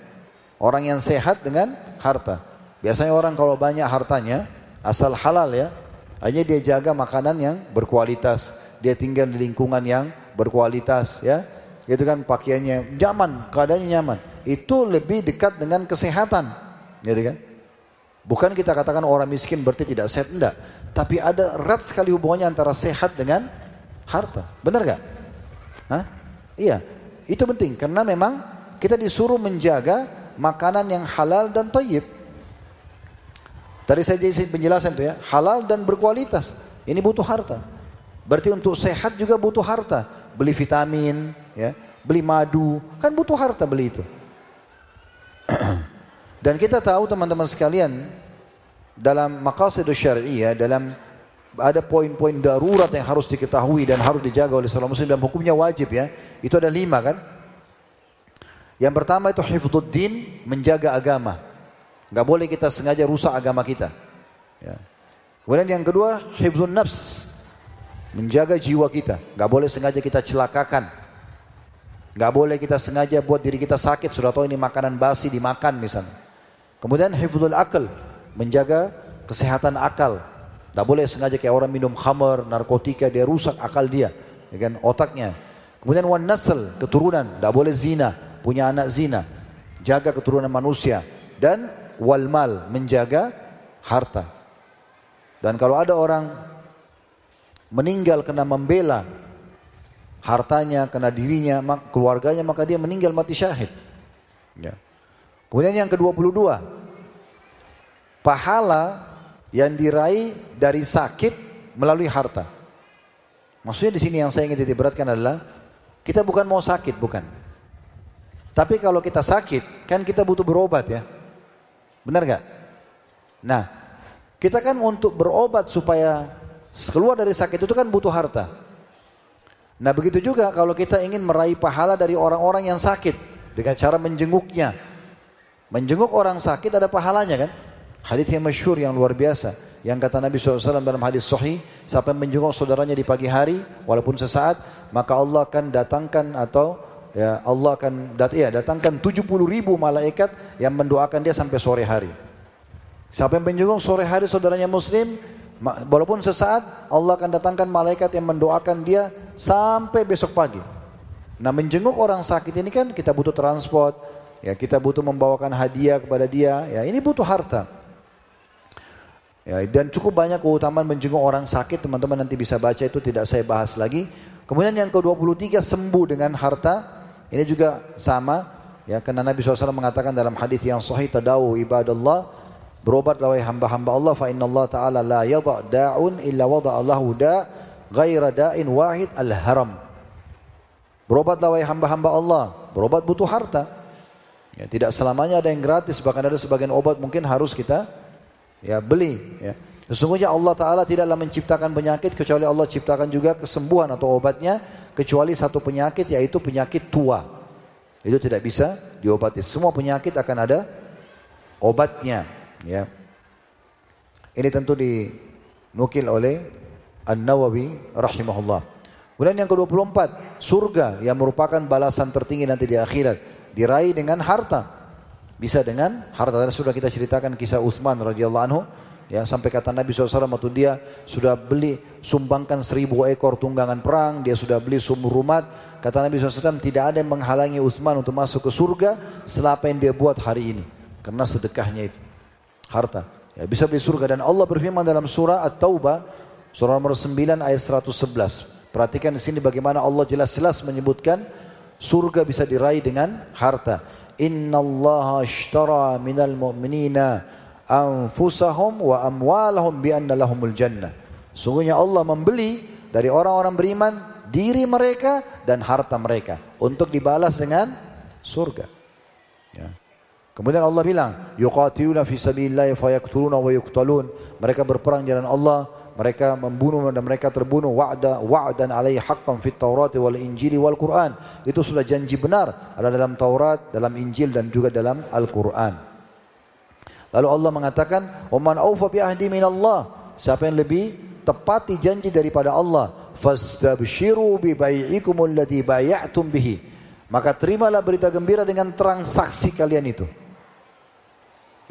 Orang yang sehat dengan harta. Biasanya orang kalau banyak hartanya, asal halal ya, hanya dia jaga makanan yang berkualitas. Dia tinggal di lingkungan yang berkualitas ya. Itu kan pakaiannya nyaman, keadaannya nyaman. Itu lebih dekat dengan kesehatan. Gitu kan? Bukan kita katakan orang miskin berarti tidak sehat, enggak. Tapi ada erat sekali hubungannya antara sehat dengan harta. Benar gak? Hah? Iya, itu penting karena memang kita disuruh menjaga makanan yang halal dan tayyib. Tadi saya jadi penjelasan itu ya, halal dan berkualitas. Ini butuh harta. Berarti untuk sehat juga butuh harta. Beli vitamin, ya, beli madu, kan butuh harta beli itu. dan kita tahu teman-teman sekalian, dalam maqasidus syariah, dalam ada poin-poin darurat yang harus diketahui dan harus dijaga oleh seorang muslim dan hukumnya wajib ya. Itu ada lima kan. Yang pertama itu hifdzuddin, menjaga agama. Gak boleh kita sengaja rusak agama kita. Ya. Kemudian yang kedua, hifdzun nafs. Menjaga jiwa kita. Gak boleh sengaja kita celakakan. Gak boleh kita sengaja buat diri kita sakit. Sudah tahu ini makanan basi dimakan misalnya. Kemudian hifdzul akal. Menjaga kesehatan akal. Gak boleh sengaja kayak orang minum khamar, narkotika, dia rusak akal dia. Ya kan, otaknya. Kemudian wan nasl, keturunan. Gak boleh zina punya anak zina, jaga keturunan manusia dan wal mal menjaga harta. Dan kalau ada orang meninggal karena membela hartanya, karena dirinya, keluarganya, maka dia meninggal mati syahid. Ya. Kemudian yang ke-22, pahala yang diraih dari sakit melalui harta. Maksudnya di sini yang saya ingin titik beratkan adalah kita bukan mau sakit, bukan. Tapi kalau kita sakit, kan kita butuh berobat ya. Benar gak? Nah, kita kan untuk berobat supaya keluar dari sakit itu kan butuh harta. Nah begitu juga kalau kita ingin meraih pahala dari orang-orang yang sakit dengan cara menjenguknya. Menjenguk orang sakit ada pahalanya kan? Hadis yang masyhur yang luar biasa. Yang kata Nabi SAW dalam hadis sahih, siapa menjenguk saudaranya di pagi hari, walaupun sesaat, maka Allah akan datangkan atau ya Allah akan dat ya, datangkan 70 ribu malaikat yang mendoakan dia sampai sore hari. Siapa yang menjenguk sore hari saudaranya muslim, walaupun sesaat Allah akan datangkan malaikat yang mendoakan dia sampai besok pagi. Nah menjenguk orang sakit ini kan kita butuh transport, ya kita butuh membawakan hadiah kepada dia, ya ini butuh harta. Ya, dan cukup banyak keutamaan menjenguk orang sakit, teman-teman nanti bisa baca itu tidak saya bahas lagi. Kemudian yang ke-23 sembuh dengan harta, ini juga sama ya karena Nabi SAW mengatakan dalam hadis yang sahih tadawu ibadallah berobatlah wahai hamba-hamba Allah fa inna Allah taala la yadha da'un illa wada Allahu da ghaira da'in wahid al-haram. Berobatlah wahai hamba-hamba Allah, berobat butuh harta. Ya, tidak selamanya ada yang gratis, bahkan ada sebagian obat mungkin harus kita ya beli ya. Sesungguhnya Allah Ta'ala tidaklah menciptakan penyakit kecuali Allah ciptakan juga kesembuhan atau obatnya kecuali satu penyakit yaitu penyakit tua. Itu tidak bisa diobati. Semua penyakit akan ada obatnya. Ya. Ini tentu dinukil oleh An-Nawawi rahimahullah. Kemudian yang ke-24, surga yang merupakan balasan tertinggi nanti di akhirat. Diraih dengan harta. Bisa dengan harta. Tadi sudah kita ceritakan kisah Uthman radhiyallahu anhu. Ya, sampai kata Nabi SAW waktu dia sudah beli sumbangkan seribu ekor tunggangan perang, dia sudah beli sumur rumah. Kata Nabi SAW tidak ada yang menghalangi Uthman untuk masuk ke surga selama yang dia buat hari ini. Karena sedekahnya itu. Harta. Ya, bisa beli surga. Dan Allah berfirman dalam surah At-Taubah, surah nomor 9 ayat 111. Perhatikan di sini bagaimana Allah jelas-jelas menyebutkan surga bisa diraih dengan harta. Inna Allah ashtara minal mu'minina anfusahum wa amwalahum bi anna lahumul jannah. Sungguhnya Allah membeli dari orang-orang beriman diri mereka dan harta mereka untuk dibalas dengan surga. Ya. Kemudian Allah bilang, yuqatiluna fi sabilillah fayaqtuluna wa yuqtalun. Mereka berperang jalan Allah, mereka membunuh dan mereka terbunuh wa'da wa'dan alaihi haqqan fit Taurat wal Injil wal Quran. Itu sudah janji benar ada dalam Taurat, dalam Injil dan juga dalam Al-Qur'an. Lalu Allah mengatakan, "Oman aufa bi ahdi Allah. Siapa yang lebih tepati janji daripada Allah, fastabshiru bi bai'ikum alladhi bay'atum bihi. Maka terimalah berita gembira dengan transaksi kalian itu.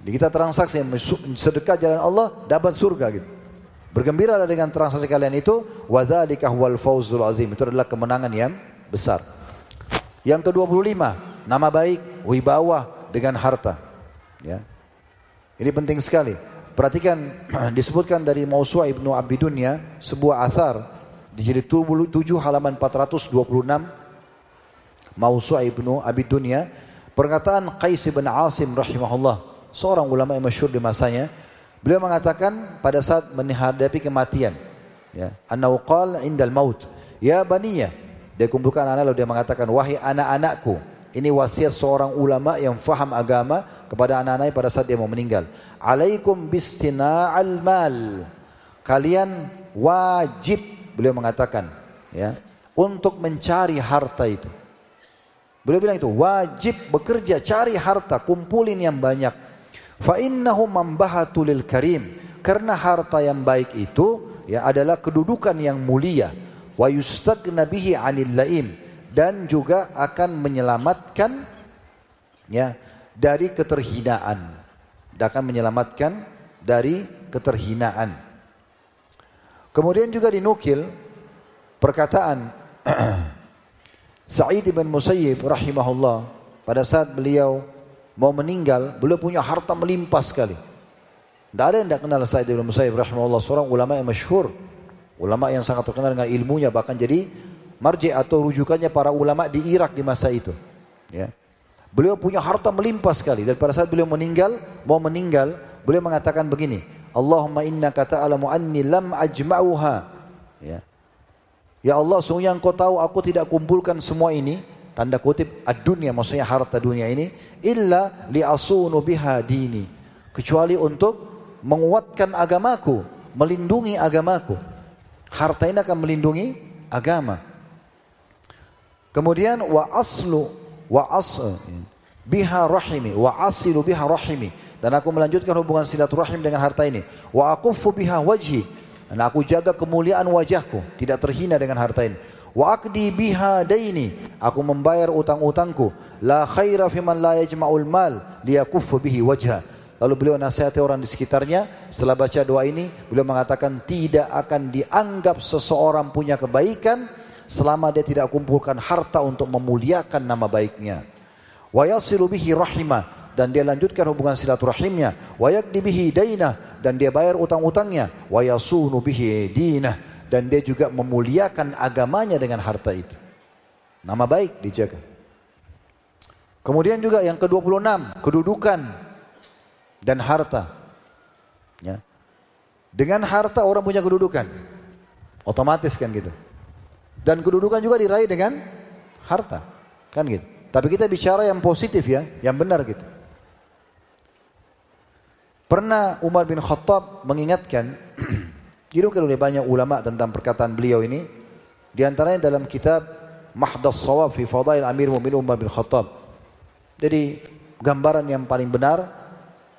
Jadi kita transaksi sedekah jalan Allah dapat surga gitu. Bergembira dengan transaksi kalian itu, wadzalika huwal fawzul azim. Itu adalah kemenangan yang besar. Yang ke-25, nama baik, wibawa dengan harta. Ya. Ini penting sekali. Perhatikan disebutkan dari Mausua Ibnu Abi Dunya sebuah athar di jilid 7 halaman 426 Mausua Ibnu Abi Dunya perkataan Qais bin Asim rahimahullah seorang ulama yang masyhur di masanya beliau mengatakan pada saat menghadapi kematian ya annahu qala indal maut ya baniya dia kumpulkan anak lalu dia mengatakan wahai anak-anakku ini wasiat seorang ulama yang faham agama kepada anak-anaknya pada saat dia mau meninggal. Alaikum bistina'al mal. Kalian wajib beliau mengatakan ya untuk mencari harta itu. Beliau bilang itu wajib bekerja cari harta, kumpulin yang banyak. Fa innahu mambahatu lil karim. Karena harta yang baik itu ya adalah kedudukan yang mulia. Wa yustagna bihi 'anil laim dan juga akan menyelamatkan ya dari keterhinaan. Dan akan menyelamatkan dari keterhinaan. Kemudian juga dinukil perkataan Sa'id bin Musayyib rahimahullah pada saat beliau mau meninggal, beliau punya harta melimpah sekali. Tidak ada yang tidak kenal Sa'id bin Musayyib rahimahullah, seorang ulama yang masyhur, ulama yang sangat terkenal dengan ilmunya bahkan jadi marji atau rujukannya para ulama di Irak di masa itu. Ya. Beliau punya harta melimpah sekali dan pada saat beliau meninggal, mau meninggal, beliau mengatakan begini, Allahumma inna kata alamu anni lam ajma'uha. Ya. Ya Allah, sungguh yang kau tahu aku tidak kumpulkan semua ini, tanda kutip ad-dunya maksudnya harta dunia ini, illa li'asunu biha dini. Kecuali untuk menguatkan agamaku, melindungi agamaku. Harta ini akan melindungi agama. Kemudian wa aslu wa as biha rahimi wa asilu biha rahimi. Dan aku melanjutkan hubungan silaturahim dengan harta ini. Wa aquffu biha wajhi. Dan aku jaga kemuliaan wajahku tidak terhina dengan harta ini. Wa aqdi biha daini. Aku membayar utang-utangku. La khaira man la yajma'ul mal liyakuffu bihi wajha. Lalu beliau nasihati orang di sekitarnya. Setelah baca doa ini, beliau mengatakan tidak akan dianggap seseorang punya kebaikan selama dia tidak kumpulkan harta untuk memuliakan nama baiknya. Wa yasilu bihi rahimah dan dia lanjutkan hubungan silaturahimnya. Wa yakdi bihi dainah dan dia bayar utang-utangnya. Wa yasunu bihi dinah dan dia juga memuliakan agamanya dengan harta itu. Nama baik dijaga. Kemudian juga yang ke-26, kedudukan dan harta. Ya. Dengan harta orang punya kedudukan. Otomatis kan gitu. Dan kedudukan juga diraih dengan harta. Kan gitu. Tapi kita bicara yang positif ya, yang benar gitu. Pernah Umar bin Khattab mengingatkan, dinukil oleh banyak ulama tentang perkataan beliau ini, di antaranya dalam kitab Mahdas Sawab fi Fadail Amir Mu'min Umar bin Khattab. Jadi gambaran yang paling benar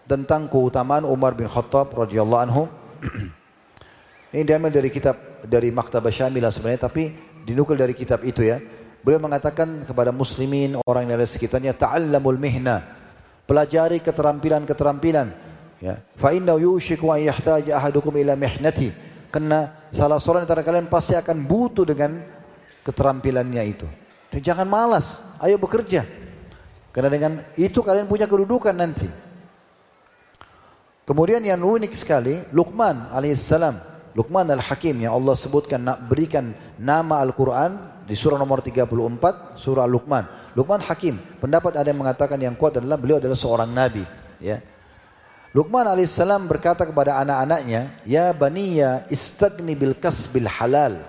tentang keutamaan Umar bin Khattab radhiyallahu anhu. Ini diambil dari kitab dari Maktabah Syamilah sebenarnya tapi dinukil dari kitab itu ya. Beliau mengatakan kepada muslimin orang yang ada sekitarnya ta'allamul mihna. Pelajari keterampilan-keterampilan. Ya. Fa inna yushiku an yahtaja ahadukum ila mihnati. Karena salah seorang antara kalian pasti akan butuh dengan keterampilannya itu. Dan jangan malas, ayo bekerja. Karena dengan itu kalian punya kedudukan nanti. Kemudian yang unik sekali, Luqman alaihissalam. Luqman al-Hakim yang Allah sebutkan nak berikan nama Al-Quran di surah nomor 34 surah Luqman. Luqman Hakim. Pendapat ada yang mengatakan yang kuat adalah beliau adalah seorang nabi. Ya. Luqman alaihissalam berkata kepada anak-anaknya, Ya baniya istagni bil kasbil halal.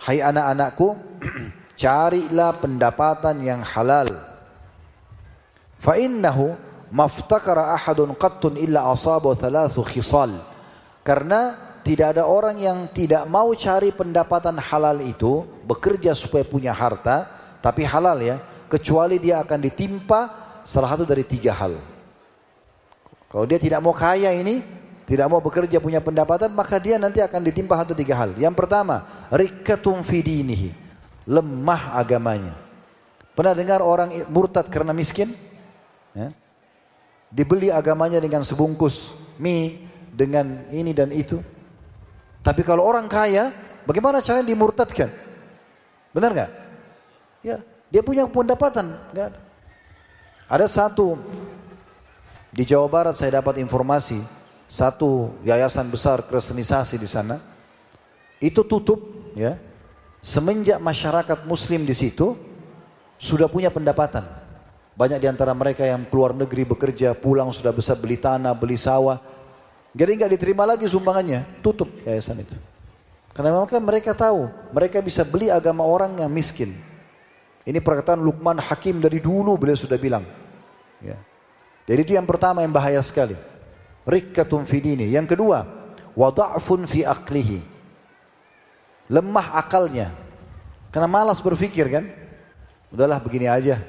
Hai anak-anakku, carilah pendapatan yang halal. Fa innahu maftakara ahadun qattun illa asabu thalathu khisal. Karena tidak ada orang yang tidak mau cari pendapatan halal itu, bekerja supaya punya harta, tapi halal ya, kecuali dia akan ditimpa salah satu dari tiga hal. Kalau dia tidak mau kaya ini, tidak mau bekerja punya pendapatan, maka dia nanti akan ditimpa satu tiga hal. Yang pertama, rikatum fidinihi, lemah agamanya. Pernah dengar orang murtad karena miskin? Ya? Dibeli agamanya dengan sebungkus mie, dengan ini dan itu. Tapi kalau orang kaya, bagaimana caranya dimurtadkan? Benar nggak? Ya, dia punya pendapatan, nggak ada. Ada satu di Jawa Barat saya dapat informasi satu yayasan besar kristenisasi di sana itu tutup ya semenjak masyarakat muslim di situ sudah punya pendapatan banyak di antara mereka yang keluar negeri bekerja pulang sudah bisa beli tanah beli sawah jadi nggak diterima lagi sumbangannya tutup yayasan itu karena memang kan mereka tahu mereka bisa beli agama orang yang miskin ini perkataan Lukman Hakim dari dulu beliau sudah bilang ya jadi itu yang pertama yang bahaya sekali. Rikkatun fi dini. Yang kedua, wada'fun fi aklihi. Lemah akalnya. Karena malas berpikir kan. Udahlah begini aja.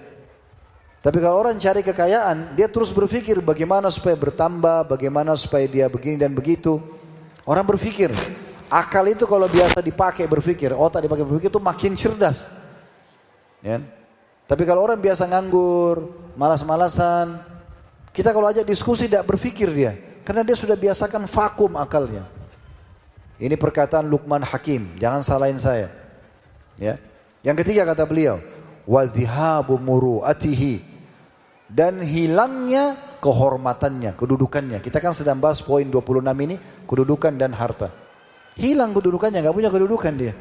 Tapi kalau orang cari kekayaan, dia terus berpikir bagaimana supaya bertambah, bagaimana supaya dia begini dan begitu. Orang berpikir, akal itu kalau biasa dipakai berpikir, otak dipakai berpikir itu makin cerdas. Ya. Tapi kalau orang biasa nganggur, malas-malasan, kita kalau ajak diskusi tidak berpikir dia. Karena dia sudah biasakan vakum akalnya. Ini perkataan Luqman Hakim. Jangan salahin saya. Ya. Yang ketiga kata beliau. Wazihabu muru'atihi. Dan hilangnya kehormatannya, kedudukannya. Kita kan sedang bahas poin 26 ini. Kedudukan dan harta. Hilang kedudukannya, nggak punya kedudukan dia.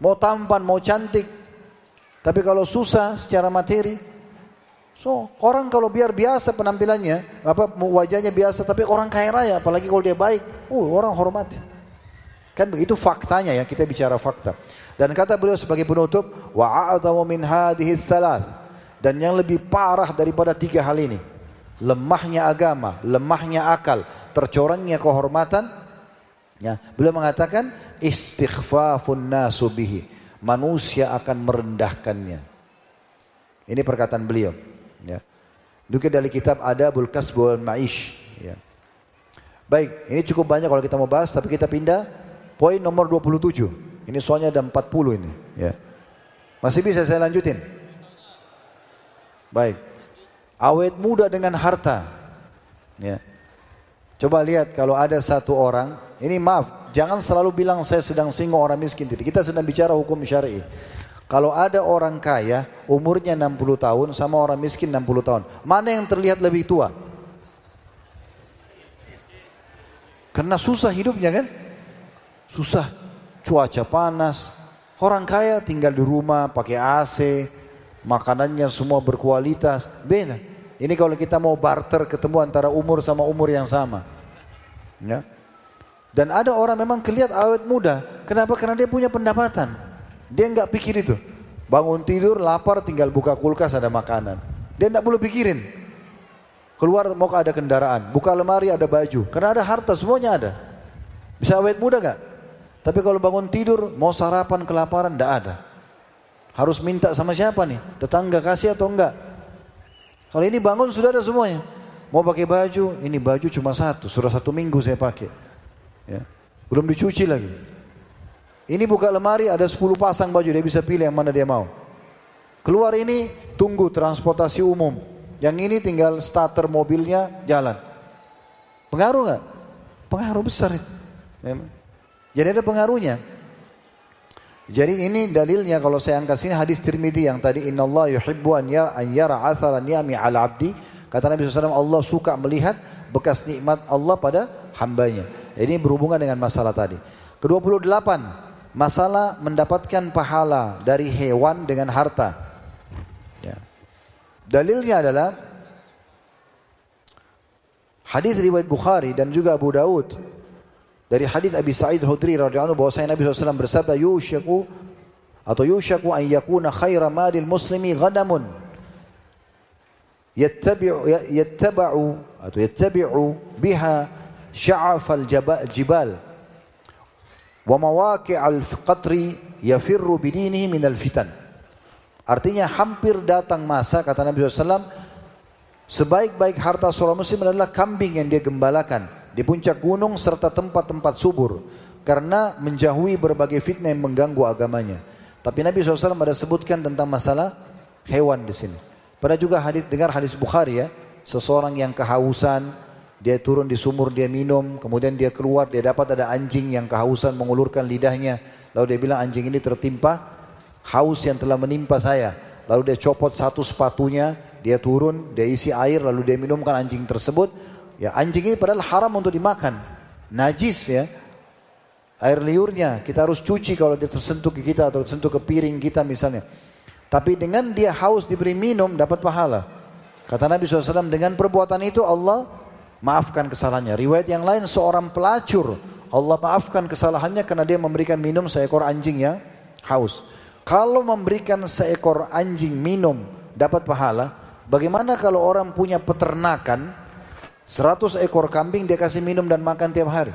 Mau tampan, mau cantik. Tapi kalau susah secara materi, So, orang kalau biar biasa penampilannya, apa wajahnya biasa, tapi orang kaya raya, apalagi kalau dia baik, uh, orang hormati. Kan begitu faktanya ya, kita bicara fakta. Dan kata beliau sebagai penutup, wa a'zamu min hadhihi thalath. Dan yang lebih parah daripada tiga hal ini, lemahnya agama, lemahnya akal, tercorangnya kehormatan, ya, beliau mengatakan istighfafun nasu bihi. Manusia akan merendahkannya. Ini perkataan beliau. Ya. Dukir dari kitab Adabul Kasb wal Ma'ish. Ya. Baik, ini cukup banyak kalau kita mau bahas, tapi kita pindah poin nomor 27. Ini soalnya ada 40 ini. Ya. Masih bisa saya lanjutin? Baik. Awet muda dengan harta. Ya. Coba lihat kalau ada satu orang, ini maaf, jangan selalu bilang saya sedang singgung orang miskin. Kita sedang bicara hukum syar'i. Kalau ada orang kaya umurnya 60 tahun sama orang miskin 60 tahun. Mana yang terlihat lebih tua? Karena susah hidupnya kan? Susah. Cuaca panas. Orang kaya tinggal di rumah pakai AC. Makanannya semua berkualitas. Beda. Ini kalau kita mau barter ketemu antara umur sama umur yang sama. Ya. Dan ada orang memang kelihatan awet muda. Kenapa? Karena dia punya pendapatan. Dia nggak pikir itu. Bangun tidur, lapar, tinggal buka kulkas ada makanan. Dia nggak perlu pikirin. Keluar mau ada kendaraan, buka lemari ada baju. Karena ada harta, semuanya ada. Bisa awet muda nggak? Tapi kalau bangun tidur, mau sarapan kelaparan, nggak ada. Harus minta sama siapa nih? Tetangga kasih atau enggak? Kalau ini bangun sudah ada semuanya. Mau pakai baju, ini baju cuma satu, sudah satu minggu saya pakai. Ya. Belum dicuci lagi. Ini buka lemari ada 10 pasang baju, dia bisa pilih yang mana dia mau. Keluar ini tunggu transportasi umum. Yang ini tinggal starter mobilnya jalan. Pengaruh nggak? Pengaruh besar itu. Memang. Jadi ada pengaruhnya. Jadi ini dalilnya kalau saya angkat sini hadis Tirmidzi yang tadi Inna Allah yuhibbu an yara, an yara athara ni'ami ala abdi. Kata Nabi SAW Allah suka melihat bekas nikmat Allah pada hambanya. Ini berhubungan dengan masalah tadi. Ke-28 masalah mendapatkan pahala dari hewan dengan harta. Ya. Dalilnya adalah hadis riwayat Bukhari dan juga Abu Daud dari hadis Abi Sa'id Al-Khudri radhiyallahu anhu bahwasanya Nabi SAW bersabda yushaku atau yushaku an yakuna khaira madil muslimi ghadamun. Yattabi'u yattaba'u atau yattabi'u biha sya'af al-jibal wa mawaqi' al-qatri yafirru bidinihi min al-fitan artinya hampir datang masa kata Nabi SAW sebaik-baik harta seorang muslim adalah kambing yang dia gembalakan di puncak gunung serta tempat-tempat subur karena menjauhi berbagai fitnah yang mengganggu agamanya. Tapi Nabi SAW ada sebutkan tentang masalah hewan di sini. Pada juga hadis dengar hadis Bukhari ya, seseorang yang kehausan, dia turun di sumur, dia minum, kemudian dia keluar, dia dapat ada anjing yang kehausan mengulurkan lidahnya. Lalu dia bilang anjing ini tertimpa haus yang telah menimpa saya. Lalu dia copot satu sepatunya, dia turun, dia isi air, lalu dia minumkan anjing tersebut. Ya anjing ini padahal haram untuk dimakan. Najis ya. Air liurnya kita harus cuci kalau dia tersentuh ke kita atau tersentuh ke piring kita misalnya. Tapi dengan dia haus diberi minum dapat pahala. Kata Nabi SAW dengan perbuatan itu Allah maafkan kesalahannya. Riwayat yang lain seorang pelacur Allah maafkan kesalahannya karena dia memberikan minum seekor anjing yang haus. Kalau memberikan seekor anjing minum dapat pahala, bagaimana kalau orang punya peternakan 100 ekor kambing dia kasih minum dan makan tiap hari.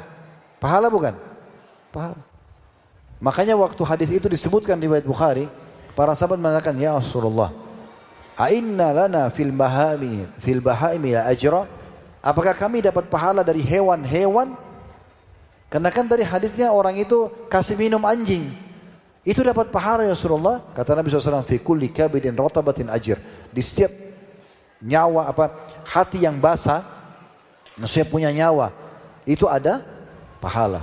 Pahala bukan? Pahala. Makanya waktu hadis itu disebutkan di Bait Bukhari, para sahabat mengatakan, "Ya Rasulullah, ainna lana fil bahami fil bahaimi la ajra?" Apakah kami dapat pahala dari hewan-hewan? Karena kan dari hadisnya orang itu kasih minum anjing. Itu dapat pahala ya Rasulullah. Kata Nabi SAW, "Fi kulli rotabatin ajir." Di setiap nyawa apa hati yang basah maksudnya punya nyawa, itu ada pahala.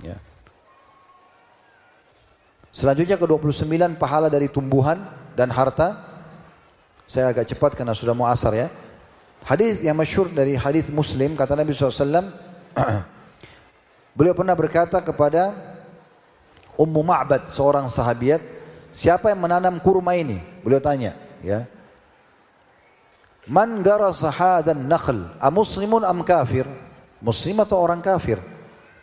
Ya. Selanjutnya ke-29 pahala dari tumbuhan dan harta. Saya agak cepat karena sudah mau asar ya. Hadis yang masyhur dari hadis Muslim kata Nabi SAW, beliau pernah berkata kepada Ummu Ma'bad seorang sahabiat, siapa yang menanam kurma ini? Beliau tanya, ya. Man garasa hadan nakhl, a muslimun am kafir? Muslim atau orang kafir?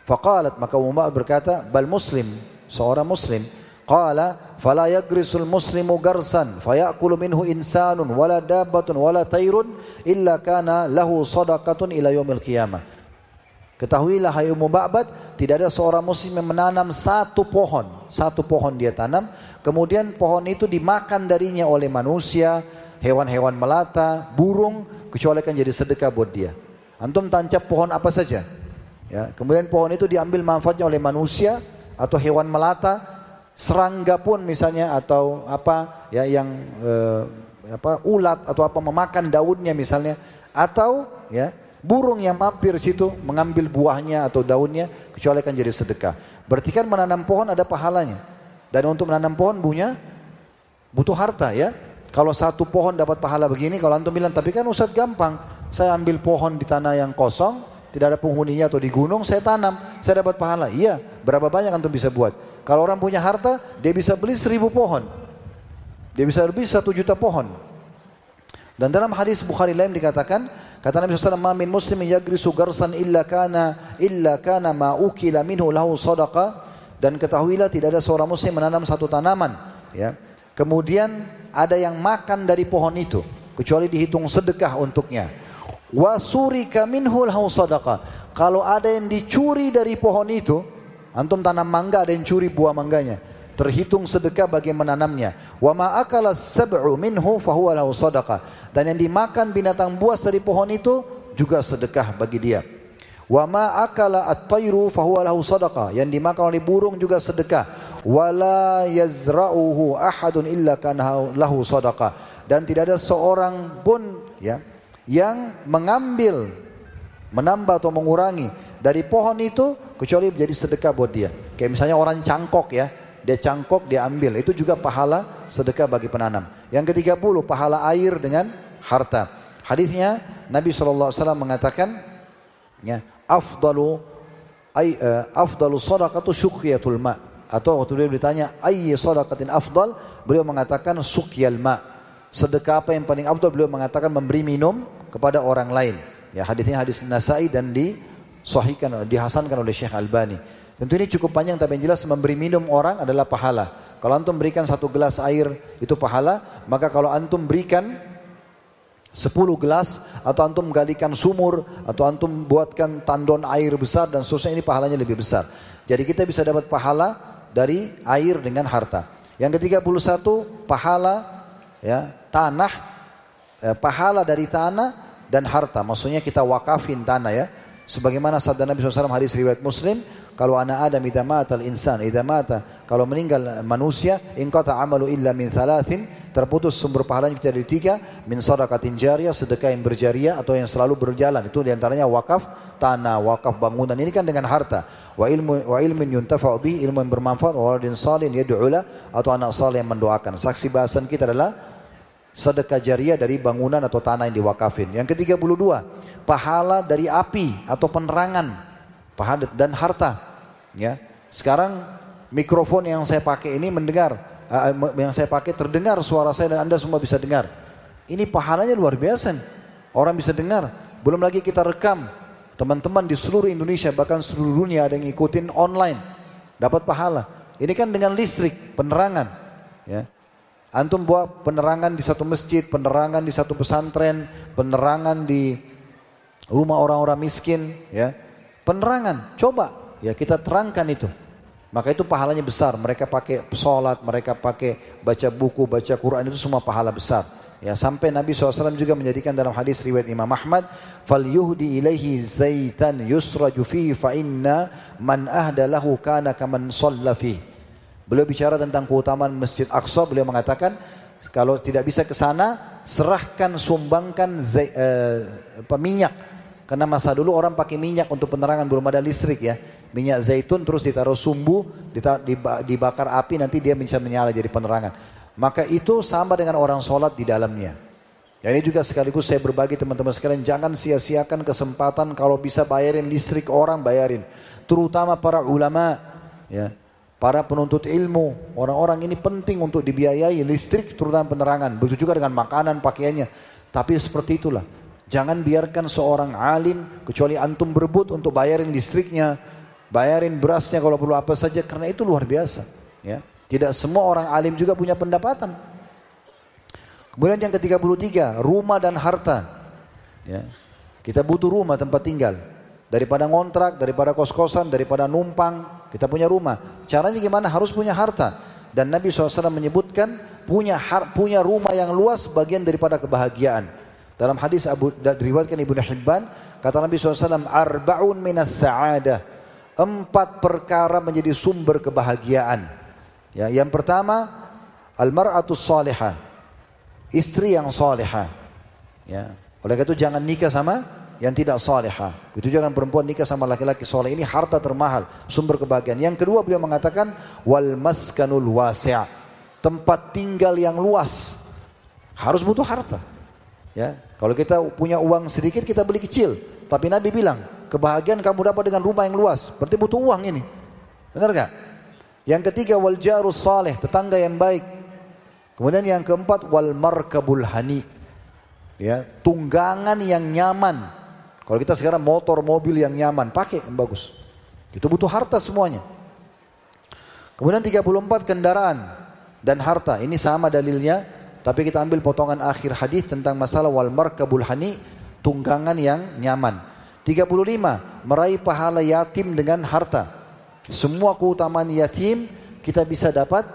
Faqalat maka Umar berkata, bal muslim, seorang muslim. Qala fala yagrisul muslimu garsan fayakulu minhu insanun wala dabbatun wala tayrun illa kana lahu sadaqatun ila yaumil qiyamah. Ketahuilah hai Ummu Ba'bad, tidak ada seorang muslim yang menanam satu pohon, satu pohon dia tanam, kemudian pohon itu dimakan darinya oleh manusia, hewan-hewan melata, burung, kecuali akan jadi sedekah buat dia. Antum tancap pohon apa saja. Ya, kemudian pohon itu diambil manfaatnya oleh manusia atau hewan melata, serangga pun misalnya atau apa ya yang eh, apa ulat atau apa memakan daunnya misalnya atau ya burung yang mampir situ mengambil buahnya atau daunnya kecuali akan jadi sedekah. Berarti kan menanam pohon ada pahalanya. Dan untuk menanam pohon punya butuh harta ya. Kalau satu pohon dapat pahala begini, kalau antum bilang, tapi kan Ustaz gampang. Saya ambil pohon di tanah yang kosong, tidak ada penghuninya atau di gunung, saya tanam, saya dapat pahala. Iya, berapa banyak antum bisa buat? Kalau orang punya harta, dia bisa beli seribu pohon. Dia bisa lebih satu juta pohon. Dan dalam hadis Bukhari lain dikatakan, kata Nabi SAW, "Ma min muslimin yagrisu garsan illa kana illa kana ma ukila minhu lahu sadaqa." Dan ketahuilah tidak ada seorang muslim menanam satu tanaman, ya. Kemudian ada yang makan dari pohon itu kecuali dihitung sedekah untuknya. Wasurika minhul sadaqah. Kalau ada yang dicuri dari pohon itu, antum tanam mangga ada yang curi buah mangganya, terhitung sedekah bagi menanamnya. Wa ma akala sab'u minhu fahuwa sadaqah. Dan yang dimakan binatang buas dari pohon itu juga sedekah bagi dia. Wa ma akala at-tayru fahuwa lahu sadaqah. Yang dimakan oleh burung juga sedekah. Wala yazra'uhu ahadun illa kana lahu sadaqah. Dan tidak ada seorang pun ya yang mengambil menambah atau mengurangi dari pohon itu kecuali menjadi sedekah buat dia. Kayak misalnya orang cangkok ya, dia cangkok dia ambil, itu juga pahala sedekah bagi penanam. Yang ketiga puluh pahala air dengan harta. Hadisnya Nabi SAW mengatakan ya afdalu ay, uh, afdalu sadaqatu syuqiyatul ma. Atau waktu dia ditanya ayyi sadaqatin afdal? Beliau mengatakan suqyal ma. Sedekah apa yang paling afdal? Beliau mengatakan memberi minum kepada orang lain. Ya hadisnya hadis Nasai dan disahihkan dihasankan oleh Syekh Albani. Tentu ini cukup panjang tapi yang jelas memberi minum orang adalah pahala. Kalau antum berikan satu gelas air itu pahala. Maka kalau antum berikan Sepuluh gelas atau antum galikan sumur atau antum buatkan tandon air besar dan seterusnya ini pahalanya lebih besar. Jadi kita bisa dapat pahala dari air dengan harta. Yang ketiga puluh satu pahala ya tanah eh, pahala dari tanah dan harta. Maksudnya kita wakafin tanah ya. Sebagaimana sabda Nabi SAW hadis riwayat Muslim, kalau anak Adam idza mata al-insan, idza mata, kalau meninggal manusia, in qata amalu illa min thalathin, terputus sumber pahalanya dari tiga min sadaqatin jariyah sedekah yang berjariah atau yang selalu berjalan. Itu di antaranya wakaf tanah wakaf bangunan. Ini kan dengan harta. Wa ilmu wa ilmin yuntafa'u ilmu yang bermanfaat wa waladin salin yad'ula atau anak saleh yang mendoakan. Saksi bahasan kita adalah sedekah jariah dari bangunan atau tanah yang diwakafin. Yang ke-32 pahala dari api atau penerangan pahala dan harta. Ya. Sekarang mikrofon yang saya pakai ini mendengar yang saya pakai terdengar suara saya dan Anda semua bisa dengar. Ini pahalanya luar biasa. Nih. Orang bisa dengar. Belum lagi kita rekam. Teman-teman di seluruh Indonesia bahkan seluruh dunia ada yang ngikutin online. Dapat pahala. Ini kan dengan listrik, penerangan. Ya. Antum buat penerangan di satu masjid, penerangan di satu pesantren, penerangan di rumah orang-orang miskin, ya. Penerangan, coba ya kita terangkan itu. Maka itu pahalanya besar. Mereka pakai sholat, mereka pakai baca buku, baca Quran itu semua pahala besar. Ya sampai Nabi SAW juga menjadikan dalam hadis riwayat Imam Ahmad, fal yuhdi ilaihi zaitan yusraju fa inna man ahda lahu kana kaman Beliau bicara tentang keutamaan Masjid Aqsa, beliau mengatakan kalau tidak bisa ke sana, serahkan sumbangkan zai, uh, minyak. Karena masa dulu orang pakai minyak untuk penerangan belum ada listrik ya minyak zaitun terus ditaruh sumbu, dibakar api nanti dia bisa menyala jadi penerangan. Maka itu sama dengan orang sholat di dalamnya. Ya ini juga sekaligus saya berbagi teman-teman sekalian jangan sia-siakan kesempatan kalau bisa bayarin listrik orang bayarin. Terutama para ulama ya. Para penuntut ilmu, orang-orang ini penting untuk dibiayai listrik terutama penerangan. Begitu juga dengan makanan, pakaiannya. Tapi seperti itulah. Jangan biarkan seorang alim kecuali antum berebut untuk bayarin listriknya, bayarin berasnya kalau perlu apa saja karena itu luar biasa ya. Tidak semua orang alim juga punya pendapatan. Kemudian yang ke-33 rumah dan harta ya. Kita butuh rumah tempat tinggal. Daripada ngontrak daripada kos-kosan daripada numpang kita punya rumah. Caranya gimana? Harus punya harta. Dan Nabi SAW menyebutkan punya har, punya rumah yang luas bagian daripada kebahagiaan. Dalam hadis Abu diriwayatkan Ibnu Hibban kata Nabi SAW arbaun minas sa'adah Empat perkara menjadi sumber kebahagiaan. Ya, yang pertama, almar'atus salihah. Istri yang salihah. Ya. Oleh itu jangan nikah sama yang tidak salihah. Itu jangan perempuan nikah sama laki-laki saleh. Ini harta termahal, sumber kebahagiaan. Yang kedua beliau mengatakan wal maskanul wasi'. Tempat tinggal yang luas. Harus butuh harta. Ya, kalau kita punya uang sedikit kita beli kecil. Tapi Nabi bilang, Kebahagiaan kamu dapat dengan rumah yang luas. Berarti butuh uang ini. Benar gak? Yang ketiga wal jarus saleh, tetangga yang baik. Kemudian yang keempat wal markabul hani. Ya, tunggangan yang nyaman. Kalau kita sekarang motor, mobil yang nyaman, pakai yang bagus. Itu butuh harta semuanya. Kemudian 34 kendaraan dan harta. Ini sama dalilnya, tapi kita ambil potongan akhir hadis tentang masalah wal markabul hani, tunggangan yang nyaman. 35. Meraih pahala yatim dengan harta. Semua keutamaan yatim kita bisa dapat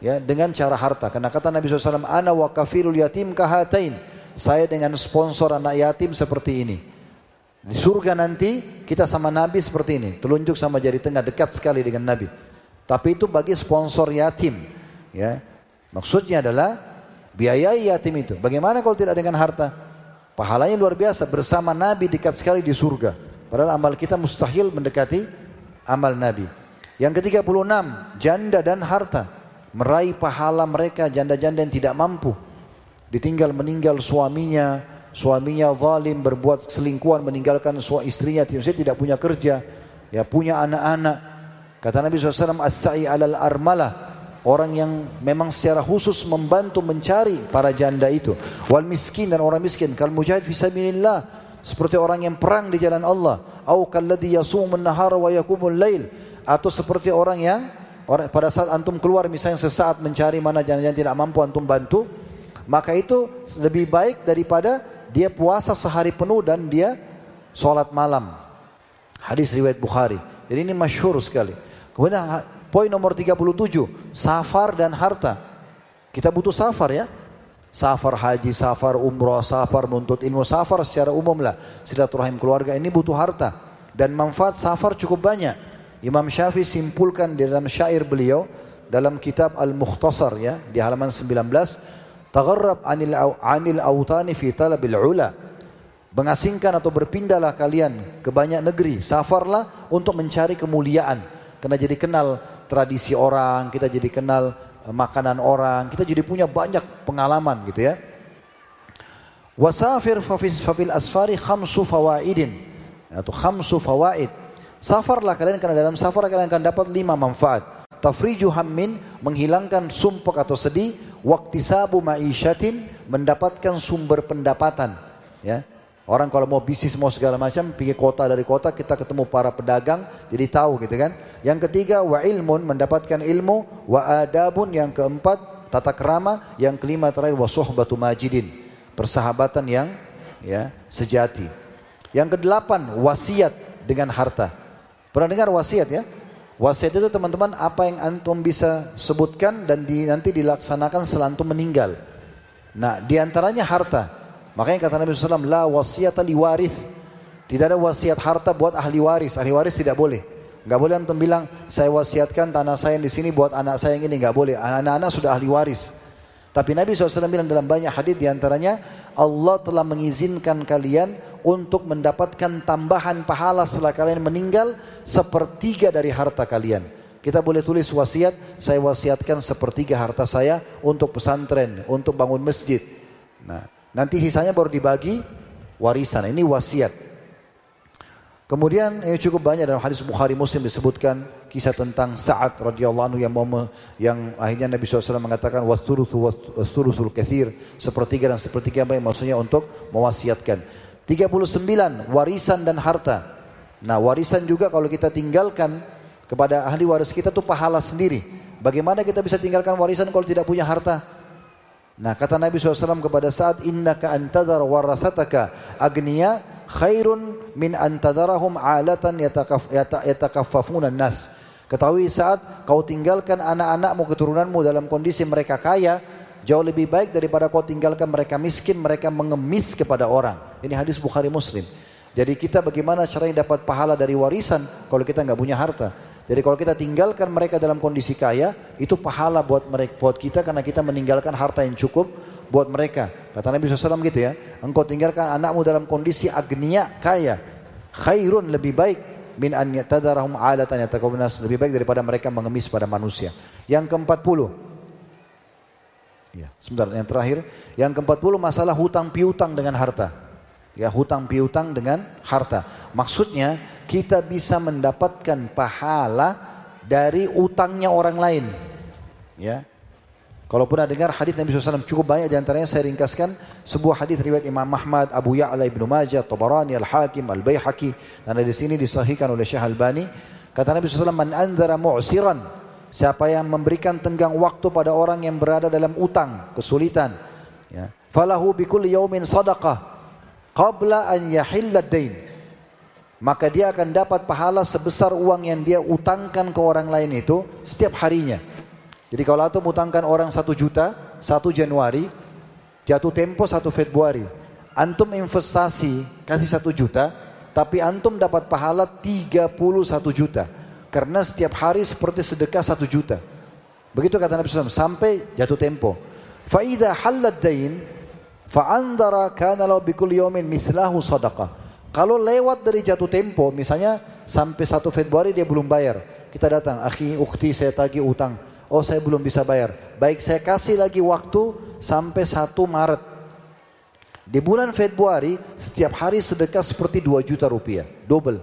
ya dengan cara harta. Karena kata Nabi SAW, Ana wa kafirul yatim kahatain. Saya dengan sponsor anak yatim seperti ini. Di surga nanti kita sama Nabi seperti ini, telunjuk sama jari tengah dekat sekali dengan Nabi. Tapi itu bagi sponsor yatim, ya. Maksudnya adalah biayai yatim itu. Bagaimana kalau tidak dengan harta? Pahalanya luar biasa bersama Nabi dekat sekali di surga. Padahal amal kita mustahil mendekati amal Nabi. Yang ke-36, janda dan harta. Meraih pahala mereka janda-janda yang tidak mampu. Ditinggal meninggal suaminya, suaminya zalim berbuat selingkuhan meninggalkan istrinya saya tidak punya kerja ya punya anak-anak kata Nabi SAW as-sa'i alal armalah orang yang memang secara khusus membantu mencari para janda itu wal miskin dan orang miskin kal mujahid fisabilillah seperti orang yang perang di jalan Allah au kalladhi wa lail atau seperti orang yang pada saat antum keluar misalnya sesaat mencari mana janda yang tidak mampu antum bantu maka itu lebih baik daripada dia puasa sehari penuh dan dia sholat malam. Hadis riwayat Bukhari. Jadi ini masyhur sekali. Kemudian poin nomor 37, safar dan harta. Kita butuh safar ya. Safar haji, safar umroh, safar menuntut ilmu, safar secara umum lah. Silaturahim keluarga ini butuh harta. Dan manfaat safar cukup banyak. Imam Syafi'i simpulkan di dalam syair beliau dalam kitab Al-Mukhtasar ya di halaman 19 Tagharrab anil anil autani fi talabil ula. Mengasingkan atau berpindahlah kalian ke banyak negeri, safarlah untuk mencari kemuliaan. Karena jadi kenal tradisi orang, kita jadi kenal eh, makanan orang, kita jadi punya banyak pengalaman gitu ya. Wasafir fafil asfari khamsu fawaidin atau khamsu fawaid. Safarlah kalian karena dalam safar kalian akan dapat lima manfaat. Tafriju hammin menghilangkan sumpek atau sedih waktu sabu maishatin mendapatkan sumber pendapatan ya Orang kalau mau bisnis mau segala macam pergi kota dari kota kita ketemu para pedagang jadi tahu gitu kan. Yang ketiga wa ilmun mendapatkan ilmu wa adabun yang keempat tata kerama yang kelima terakhir wa suhbatu majidin persahabatan yang ya sejati. Yang kedelapan wasiat dengan harta. Pernah dengar wasiat ya? Wasiat itu teman-teman apa yang antum bisa sebutkan dan di, nanti dilaksanakan setelah antum meninggal. Nah di antaranya harta. Makanya kata Nabi SAW, La wasiat li waris. Tidak ada wasiat harta buat ahli waris. Ahli waris tidak boleh. Gak boleh antum bilang, saya wasiatkan tanah saya di sini buat anak saya yang ini. Gak boleh. Anak-anak sudah ahli waris. Tapi Nabi SAW bilang dalam banyak hadis di antaranya, Allah telah mengizinkan kalian untuk mendapatkan tambahan pahala setelah kalian meninggal sepertiga dari harta kalian. Kita boleh tulis wasiat, saya wasiatkan sepertiga harta saya untuk pesantren, untuk bangun masjid. Nah, nanti sisanya baru dibagi warisan. Ini wasiat. Kemudian ini cukup banyak dalam hadis Bukhari Muslim disebutkan kisah tentang Sa'ad radhiyallahu anhu yang mau yang akhirnya Nabi SAW mengatakan wasturuthu wasturuthul kathir sepertiga dan sepertiga baik maksudnya untuk mewasiatkan. 39 warisan dan harta. Nah warisan juga kalau kita tinggalkan kepada ahli waris kita tuh pahala sendiri. Bagaimana kita bisa tinggalkan warisan kalau tidak punya harta? Nah kata Nabi SAW kepada saat innaka antadar warasataka agniya khairun min antadarahum alatan yatakaf, yatakaffafuna nas. Ketahui saat kau tinggalkan anak-anakmu keturunanmu dalam kondisi mereka kaya, Jauh lebih baik daripada kau tinggalkan mereka miskin, mereka mengemis kepada orang. Ini hadis Bukhari Muslim. Jadi kita bagaimana caranya dapat pahala dari warisan kalau kita nggak punya harta. Jadi kalau kita tinggalkan mereka dalam kondisi kaya, itu pahala buat mereka, buat kita karena kita meninggalkan harta yang cukup buat mereka. Kata Nabi SAW gitu ya, engkau tinggalkan anakmu dalam kondisi agnia kaya, khairun lebih baik min an yatadarahum alatan yatakawunas lebih baik daripada mereka mengemis pada manusia. Yang keempat puluh, Ya, sebentar yang terakhir, yang ke-40 masalah hutang piutang dengan harta. Ya, hutang piutang dengan harta. Maksudnya kita bisa mendapatkan pahala dari utangnya orang lain. Ya. Kalau pernah dengar hadis Nabi SAW cukup banyak di antaranya saya ringkaskan sebuah hadis riwayat Imam Ahmad, Abu Ya'la ibnu Majah, Tabarani, Al Hakim, Al Baihaqi dan di sini disahihkan oleh Syekh Albani. Kata Nabi SAW, "Man anzara mu'siran Siapa yang memberikan tenggang waktu pada orang yang berada dalam utang, kesulitan. Ya. Falahu bikulli yaumin sadaqah qabla an yahilla dain. Maka dia akan dapat pahala sebesar uang yang dia utangkan ke orang lain itu setiap harinya. Jadi kalau antum utangkan orang satu juta, satu Januari, jatuh tempo satu Februari. Antum investasi kasih satu juta, tapi antum dapat pahala 31 juta. Karena setiap hari seperti sedekah 1 juta. Begitu kata Nabi SAW, sampai jatuh tempo. Fa'idha halad dain, fa'andara kana bikul yomin mithlahu sadaqah. Kalau lewat dari jatuh tempo, misalnya sampai 1 Februari dia belum bayar. Kita datang, akhi, ukti saya tagih utang. Oh saya belum bisa bayar. Baik saya kasih lagi waktu sampai 1 Maret. Di bulan Februari setiap hari sedekah seperti 2 juta rupiah. Double.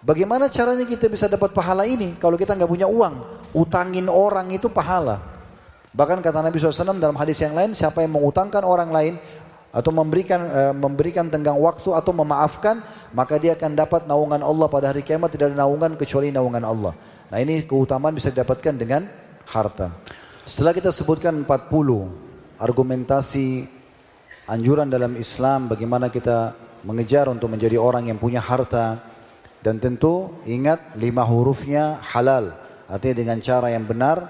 Bagaimana caranya kita bisa dapat pahala ini kalau kita nggak punya uang? Utangin orang itu pahala. Bahkan kata Nabi SAW dalam hadis yang lain, siapa yang mengutangkan orang lain atau memberikan uh, memberikan tenggang waktu atau memaafkan, maka dia akan dapat naungan Allah pada hari kiamat tidak ada naungan kecuali naungan Allah. Nah ini keutamaan bisa didapatkan dengan harta. Setelah kita sebutkan 40 argumentasi anjuran dalam Islam bagaimana kita mengejar untuk menjadi orang yang punya harta dan tentu ingat lima hurufnya halal artinya dengan cara yang benar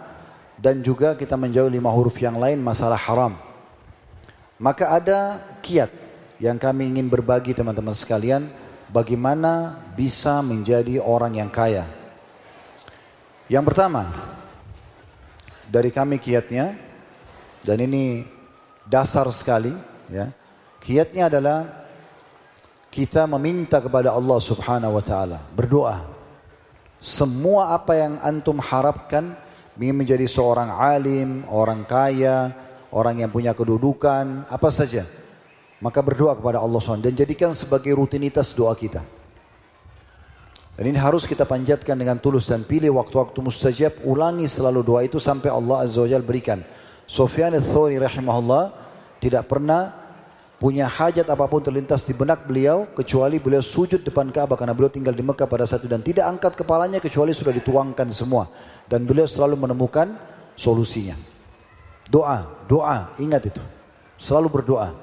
dan juga kita menjauh lima huruf yang lain masalah haram. Maka ada kiat yang kami ingin berbagi teman-teman sekalian bagaimana bisa menjadi orang yang kaya. Yang pertama dari kami kiatnya dan ini dasar sekali ya. Kiatnya adalah kita meminta kepada Allah Subhanahu wa taala, berdoa. Semua apa yang antum harapkan ingin menjadi seorang alim, orang kaya, orang yang punya kedudukan, apa saja. Maka berdoa kepada Allah SWT dan jadikan sebagai rutinitas doa kita. Dan ini harus kita panjatkan dengan tulus dan pilih waktu-waktu mustajab, ulangi selalu doa itu sampai Allah Azza wa Jal berikan. Sofyan al-Thawri rahimahullah tidak pernah punya hajat apa pun terlintas di benak beliau kecuali beliau sujud depan Ka'bah karena beliau tinggal di Mekah pada saat itu dan tidak angkat kepalanya kecuali sudah dituangkan semua dan beliau selalu menemukan solusinya. Doa, doa, ingat itu. Selalu berdoa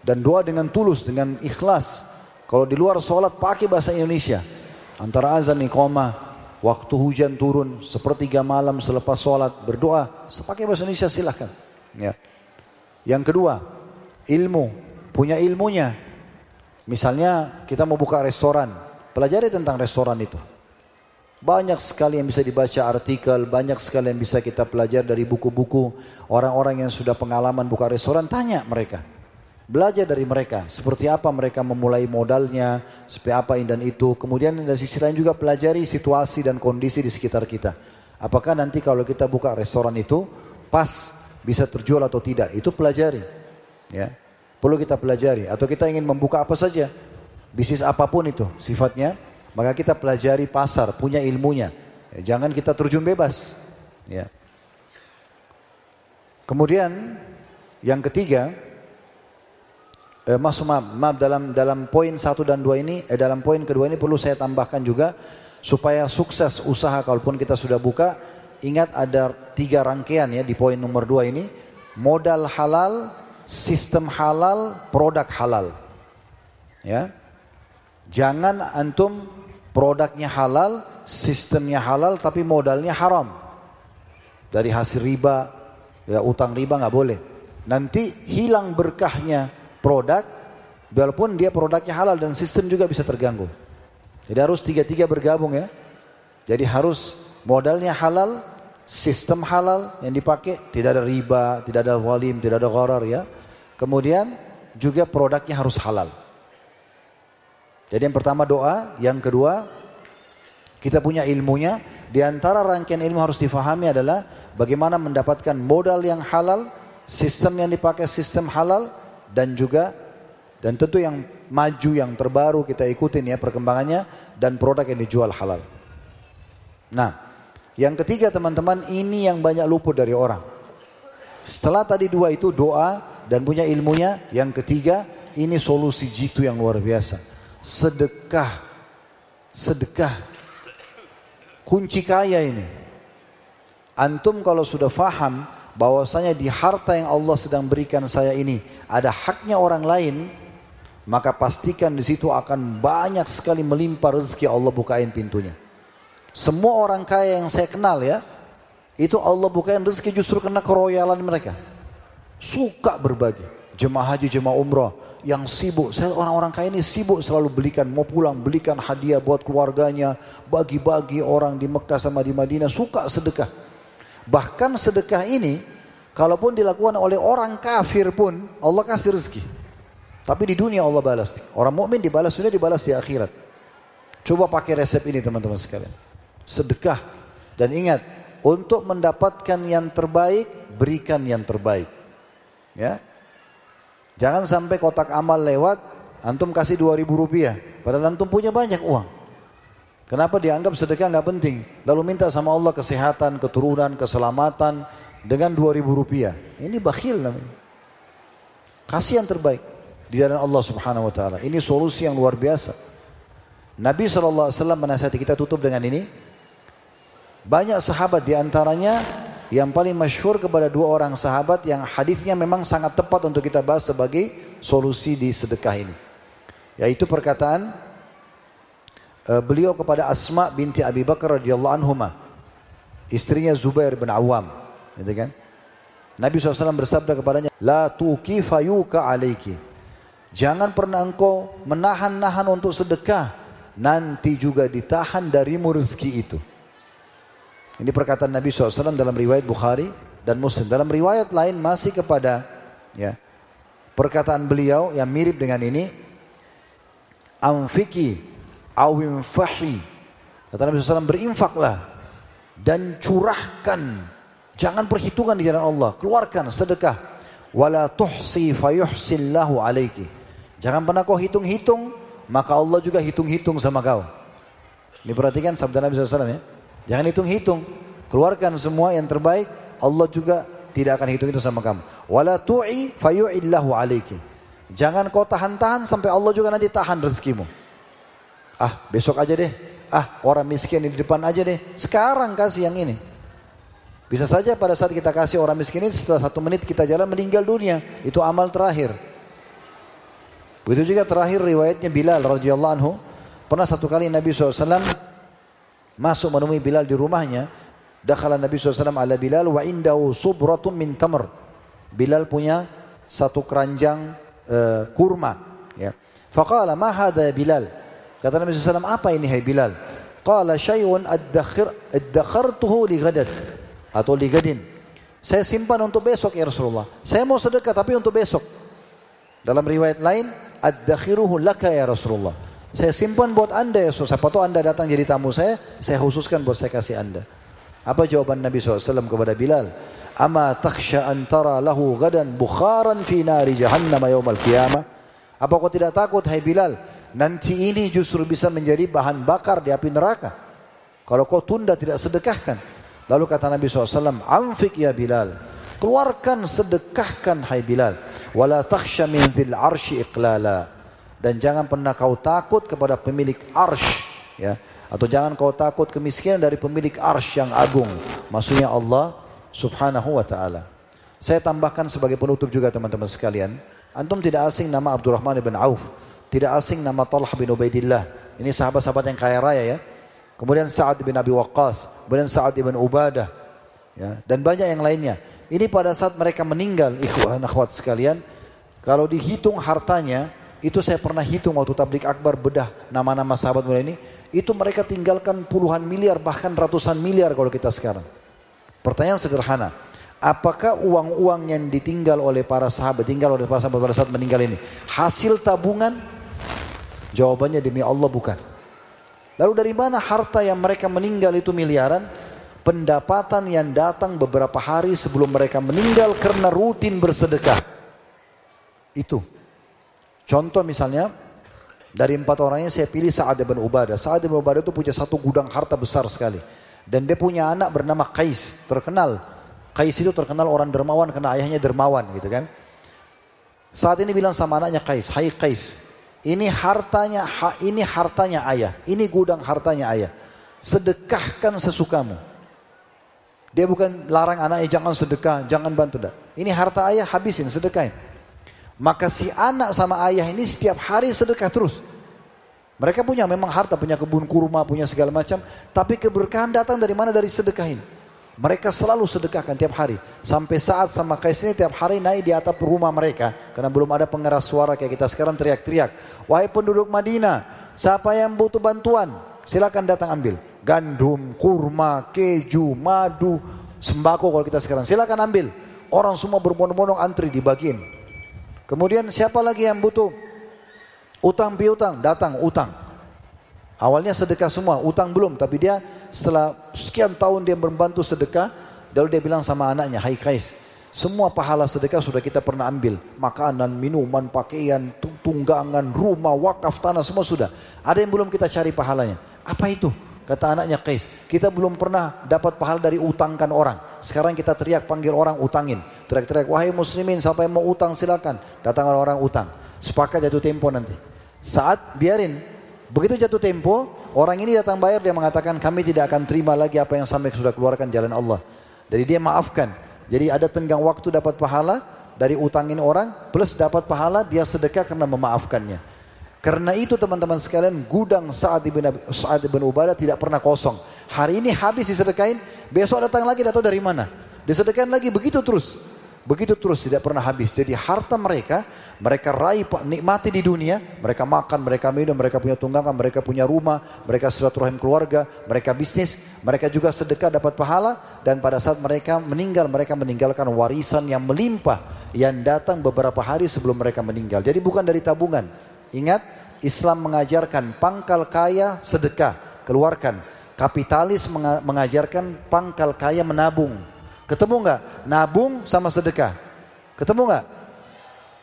dan doa dengan tulus, dengan ikhlas. Kalau di luar sholat pakai bahasa Indonesia. Antara azan iqamah, waktu hujan turun, sepertiga malam selepas sholat berdoa, pakai bahasa Indonesia silahkan. Ya. Yang kedua, ilmu punya ilmunya. Misalnya kita mau buka restoran, pelajari tentang restoran itu. Banyak sekali yang bisa dibaca artikel, banyak sekali yang bisa kita pelajari dari buku-buku orang-orang yang sudah pengalaman buka restoran, tanya mereka. Belajar dari mereka, seperti apa mereka memulai modalnya, seperti apa ini dan itu. Kemudian dari sisi lain juga pelajari situasi dan kondisi di sekitar kita. Apakah nanti kalau kita buka restoran itu pas bisa terjual atau tidak, itu pelajari. Ya. Perlu kita pelajari. Atau kita ingin membuka apa saja. Bisnis apa pun itu sifatnya. Maka kita pelajari pasar, punya ilmunya. Ya, jangan kita terjun bebas. Ya. Kemudian yang ketiga, eh, maaf, maaf dalam dalam poin satu dan dua ini, eh, dalam poin kedua ini perlu saya tambahkan juga supaya sukses usaha kalaupun kita sudah buka, ingat ada tiga rangkaian ya di poin nomor dua ini, modal halal, sistem halal, produk halal. Ya. Jangan antum produknya halal, sistemnya halal tapi modalnya haram. Dari hasil riba, ya utang riba nggak boleh. Nanti hilang berkahnya produk, walaupun dia produknya halal dan sistem juga bisa terganggu. Jadi harus tiga-tiga bergabung ya. Jadi harus modalnya halal, sistem halal yang dipakai, tidak ada riba, tidak ada walim, tidak ada gharar ya. Kemudian juga produknya harus halal. Jadi yang pertama doa, yang kedua kita punya ilmunya. Di antara rangkaian ilmu harus difahami adalah bagaimana mendapatkan modal yang halal, sistem yang dipakai sistem halal dan juga dan tentu yang maju yang terbaru kita ikutin ya perkembangannya dan produk yang dijual halal. Nah, yang ketiga teman-teman ini yang banyak luput dari orang. Setelah tadi dua itu doa dan punya ilmunya. Yang ketiga ini solusi jitu yang luar biasa. Sedekah. Sedekah. Kunci kaya ini. Antum kalau sudah faham bahwasanya di harta yang Allah sedang berikan saya ini ada haknya orang lain, maka pastikan di situ akan banyak sekali melimpah rezeki Allah bukain pintunya. Semua orang kaya yang saya kenal ya, itu Allah bukain rezeki justru kena keroyalan mereka. Suka berbagi. Jemaah haji, jemaah umrah. Yang sibuk. Saya orang-orang kaya ini sibuk selalu belikan, mau pulang belikan hadiah buat keluarganya, bagi-bagi orang di Mekah sama di Madinah suka sedekah. Bahkan sedekah ini, kalaupun dilakukan oleh orang kafir pun, Allah kasih rezeki. Tapi di dunia Allah balas. Orang mukmin dibalas dunia dibalas di akhirat. Coba pakai resep ini teman-teman sekalian. Sedekah dan ingat untuk mendapatkan yang terbaik berikan yang terbaik. Ya, Jangan sampai kotak amal lewat, antum kasih 2000 rupiah. Padahal antum punya banyak uang. Kenapa dianggap sedekah nggak penting? Lalu minta sama Allah kesehatan, keturunan, keselamatan dengan 2000 rupiah. Ini bakhil namanya. Kasih yang terbaik di jalan Allah Subhanahu wa taala. Ini solusi yang luar biasa. Nabi SAW menasihati kita tutup dengan ini. Banyak sahabat di antaranya yang paling masyhur kepada dua orang sahabat yang hadisnya memang sangat tepat untuk kita bahas sebagai solusi di sedekah ini. Yaitu perkataan uh, beliau kepada Asma binti Abi Bakar radhiyallahu anhuma. Istrinya Zubair bin Awam, gitu kan? Nabi SAW bersabda kepadanya, La tuki fayuka alaiki. Jangan pernah engkau menahan-nahan untuk sedekah. Nanti juga ditahan darimu rezeki itu. Ini perkataan Nabi SAW dalam riwayat Bukhari dan Muslim. Dalam riwayat lain masih kepada ya perkataan beliau yang mirip dengan ini. Amfiki awimfahi. Kata Nabi SAW berinfaklah dan curahkan. Jangan perhitungan di jalan Allah. Keluarkan sedekah. Wala tuhsi fayuhsillahu alaiki. Jangan pernah kau hitung-hitung. Maka Allah juga hitung-hitung sama kau. Ini perhatikan sabda Nabi SAW ya. Jangan hitung-hitung. Keluarkan semua yang terbaik. Allah juga tidak akan hitung itu sama kamu. Wala tu'i fayu'illahu alaiki. Jangan kau tahan-tahan sampai Allah juga nanti tahan rezekimu. Ah, besok aja deh. Ah, orang miskin di depan aja deh. Sekarang kasih yang ini. Bisa saja pada saat kita kasih orang miskin ini setelah satu menit kita jalan meninggal dunia. Itu amal terakhir. Begitu juga terakhir riwayatnya Bilal radhiyallahu anhu. Pernah satu kali Nabi SAW masuk menemui Bilal di rumahnya. Dakhala Nabi SAW ala Bilal wa indahu subratun min tamr. Bilal punya satu keranjang uh, kurma. Ya. Faqala ma hadha ya Bilal. Kata Nabi SAW apa ini hai Bilal? Qala syai'un addakhartuhu li gadat. Atau li gadin. Saya simpan untuk besok ya Rasulullah. Saya mau sedekah tapi untuk besok. Dalam riwayat lain, addakhiruhu laka ya Rasulullah. Saya simpan buat anda ya Siapa tahu anda datang jadi tamu saya, saya khususkan buat saya kasih anda. Apa jawaban Nabi SAW kepada Bilal? Ama takhsha antara lahu gadan bukharan fi nari jahannam yawmal qiyamah? Apa kau tidak takut hai Bilal? Nanti ini justru bisa menjadi bahan bakar di api neraka. Kalau kau tunda tidak sedekahkan. Lalu kata Nabi SAW, Amfik ya Bilal. Keluarkan sedekahkan hai Bilal. Wala takhsha min dhil arshi iqlala dan jangan pernah kau takut kepada pemilik arsh ya. Atau jangan kau takut kemiskinan dari pemilik arsh yang agung. Maksudnya Allah subhanahu wa ta'ala. Saya tambahkan sebagai penutup juga teman-teman sekalian. Antum tidak asing nama Abdurrahman bin Auf. Tidak asing nama Talha bin Ubaidillah. Ini sahabat-sahabat yang kaya raya ya. Kemudian Sa'ad bin Abi Waqqas. Kemudian Sa'ad bin Ubadah. Ya. Dan banyak yang lainnya. Ini pada saat mereka meninggal ikhwan akhwat sekalian. Kalau dihitung hartanya itu saya pernah hitung waktu tablik akbar bedah nama-nama sahabat mulia ini. Itu mereka tinggalkan puluhan miliar bahkan ratusan miliar kalau kita sekarang. Pertanyaan sederhana. Apakah uang-uang yang ditinggal oleh para sahabat, tinggal oleh para sahabat pada saat meninggal ini hasil tabungan? Jawabannya demi Allah bukan. Lalu dari mana harta yang mereka meninggal itu miliaran? Pendapatan yang datang beberapa hari sebelum mereka meninggal karena rutin bersedekah. Itu Contoh misalnya, dari empat orangnya saya pilih Sa'ad bin Ubadah. Sa'ad bin Ubadah itu punya satu gudang harta besar sekali. Dan dia punya anak bernama Qais, terkenal. Qais itu terkenal orang dermawan karena ayahnya dermawan gitu kan. Saat ini bilang sama anaknya Qais, "Hai Qais, ini hartanya ini hartanya ayah, ini gudang hartanya ayah. Sedekahkan sesukamu." Dia bukan larang anaknya jangan sedekah, jangan bantu dah. Ini harta ayah habisin, sedekahin. Maka si anak sama ayah ini setiap hari sedekah terus. Mereka punya memang harta, punya kebun kurma, punya segala macam. Tapi keberkahan datang dari mana? Dari sedekah ini. Mereka selalu sedekahkan tiap hari. Sampai saat sama Kais ini tiap hari naik di atap rumah mereka. Karena belum ada pengeras suara kayak kita sekarang teriak-teriak. Wahai penduduk Madinah, siapa yang butuh bantuan? Silakan datang ambil. Gandum, kurma, keju, madu, sembako kalau kita sekarang. Silakan ambil. Orang semua berbondong-bondong antri dibagiin. Kemudian siapa lagi yang butuh utang piutang? Datang utang. Awalnya sedekah semua, utang belum, tapi dia setelah sekian tahun dia membantu sedekah, lalu dia bilang sama anaknya, Hai Kais, semua pahala sedekah sudah kita pernah ambil. Makanan, minuman, pakaian, tunggangan, rumah, wakaf, tanah, semua sudah. Ada yang belum kita cari pahalanya. Apa itu? Kata anaknya Kais, kita belum pernah dapat pahala dari utangkan orang. Sekarang kita teriak panggil orang utangin. Teriak-teriak, wahai muslimin sampai mau utang silakan. Datang orang utang. Sepakat jatuh tempo nanti. Saat biarin Begitu jatuh tempo, orang ini datang bayar dia mengatakan kami tidak akan terima lagi apa yang sampai sudah keluarkan jalan Allah. Jadi dia maafkan. Jadi ada tenggang waktu dapat pahala dari utangin orang plus dapat pahala dia sedekah karena memaafkannya. Karena itu teman-teman sekalian gudang saat ibn Sa'ad ibn Ubadah tidak pernah kosong. Hari ini habis disedekain, besok datang lagi datang dari mana? Disedekain lagi begitu terus. Begitu terus tidak pernah habis. Jadi harta mereka, mereka raih nikmati di dunia. Mereka makan, mereka minum, mereka punya tunggangan, mereka punya rumah, mereka silaturahim keluarga, mereka bisnis, mereka juga sedekah dapat pahala. Dan pada saat mereka meninggal, mereka meninggalkan warisan yang melimpah. Yang datang beberapa hari sebelum mereka meninggal. Jadi bukan dari tabungan. Ingat, Islam mengajarkan pangkal kaya sedekah, keluarkan. Kapitalis mengajarkan pangkal kaya menabung. Ketemu nggak? Nabung sama sedekah. Ketemu nggak?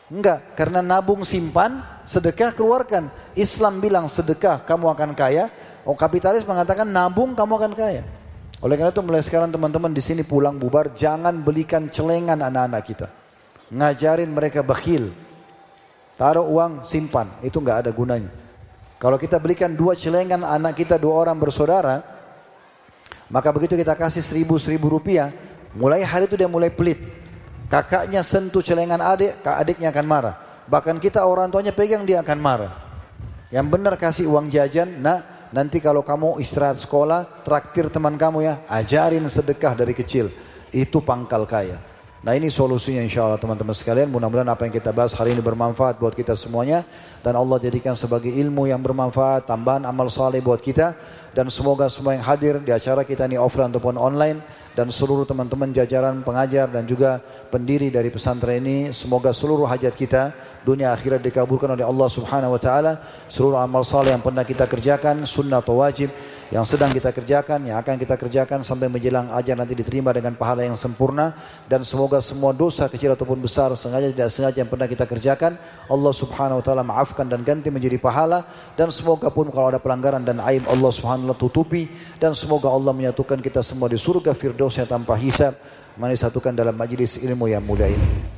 Enggak, karena nabung simpan, sedekah keluarkan. Islam bilang sedekah kamu akan kaya, oh kapitalis mengatakan nabung kamu akan kaya. Oleh karena itu mulai sekarang teman-teman di sini pulang bubar jangan belikan celengan anak-anak kita. Ngajarin mereka bakhil. Taruh uang simpan, itu nggak ada gunanya. Kalau kita belikan dua celengan anak kita dua orang bersaudara, maka begitu kita kasih seribu seribu rupiah, Mulai hari itu dia mulai pelit. Kakaknya sentuh celengan adik, adiknya akan marah. Bahkan kita orang tuanya pegang dia akan marah. Yang benar kasih uang jajan, nah nanti kalau kamu istirahat sekolah, traktir teman kamu ya, ajarin sedekah dari kecil. Itu pangkal kaya. Nah ini solusinya insya Allah teman-teman sekalian. Mudah-mudahan apa yang kita bahas hari ini bermanfaat buat kita semuanya. Dan Allah jadikan sebagai ilmu yang bermanfaat, tambahan amal saleh buat kita. Dan semoga semua yang hadir di acara kita ini offline ataupun online. Dan seluruh teman-teman jajaran pengajar dan juga pendiri dari pesantren ini. Semoga seluruh hajat kita dunia akhirat dikabulkan oleh Allah subhanahu wa ta'ala. Seluruh amal saleh yang pernah kita kerjakan, sunnah atau wajib yang sedang kita kerjakan, yang akan kita kerjakan sampai menjelang ajar nanti diterima dengan pahala yang sempurna dan semoga semua dosa kecil ataupun besar sengaja tidak sengaja yang pernah kita kerjakan Allah Subhanahu wa taala maafkan dan ganti menjadi pahala dan semoga pun kalau ada pelanggaran dan aib Allah Subhanahu wa taala tutupi dan semoga Allah menyatukan kita semua di surga firdausnya tanpa hisab. Mari satukan dalam majlis ilmu yang mulia ini.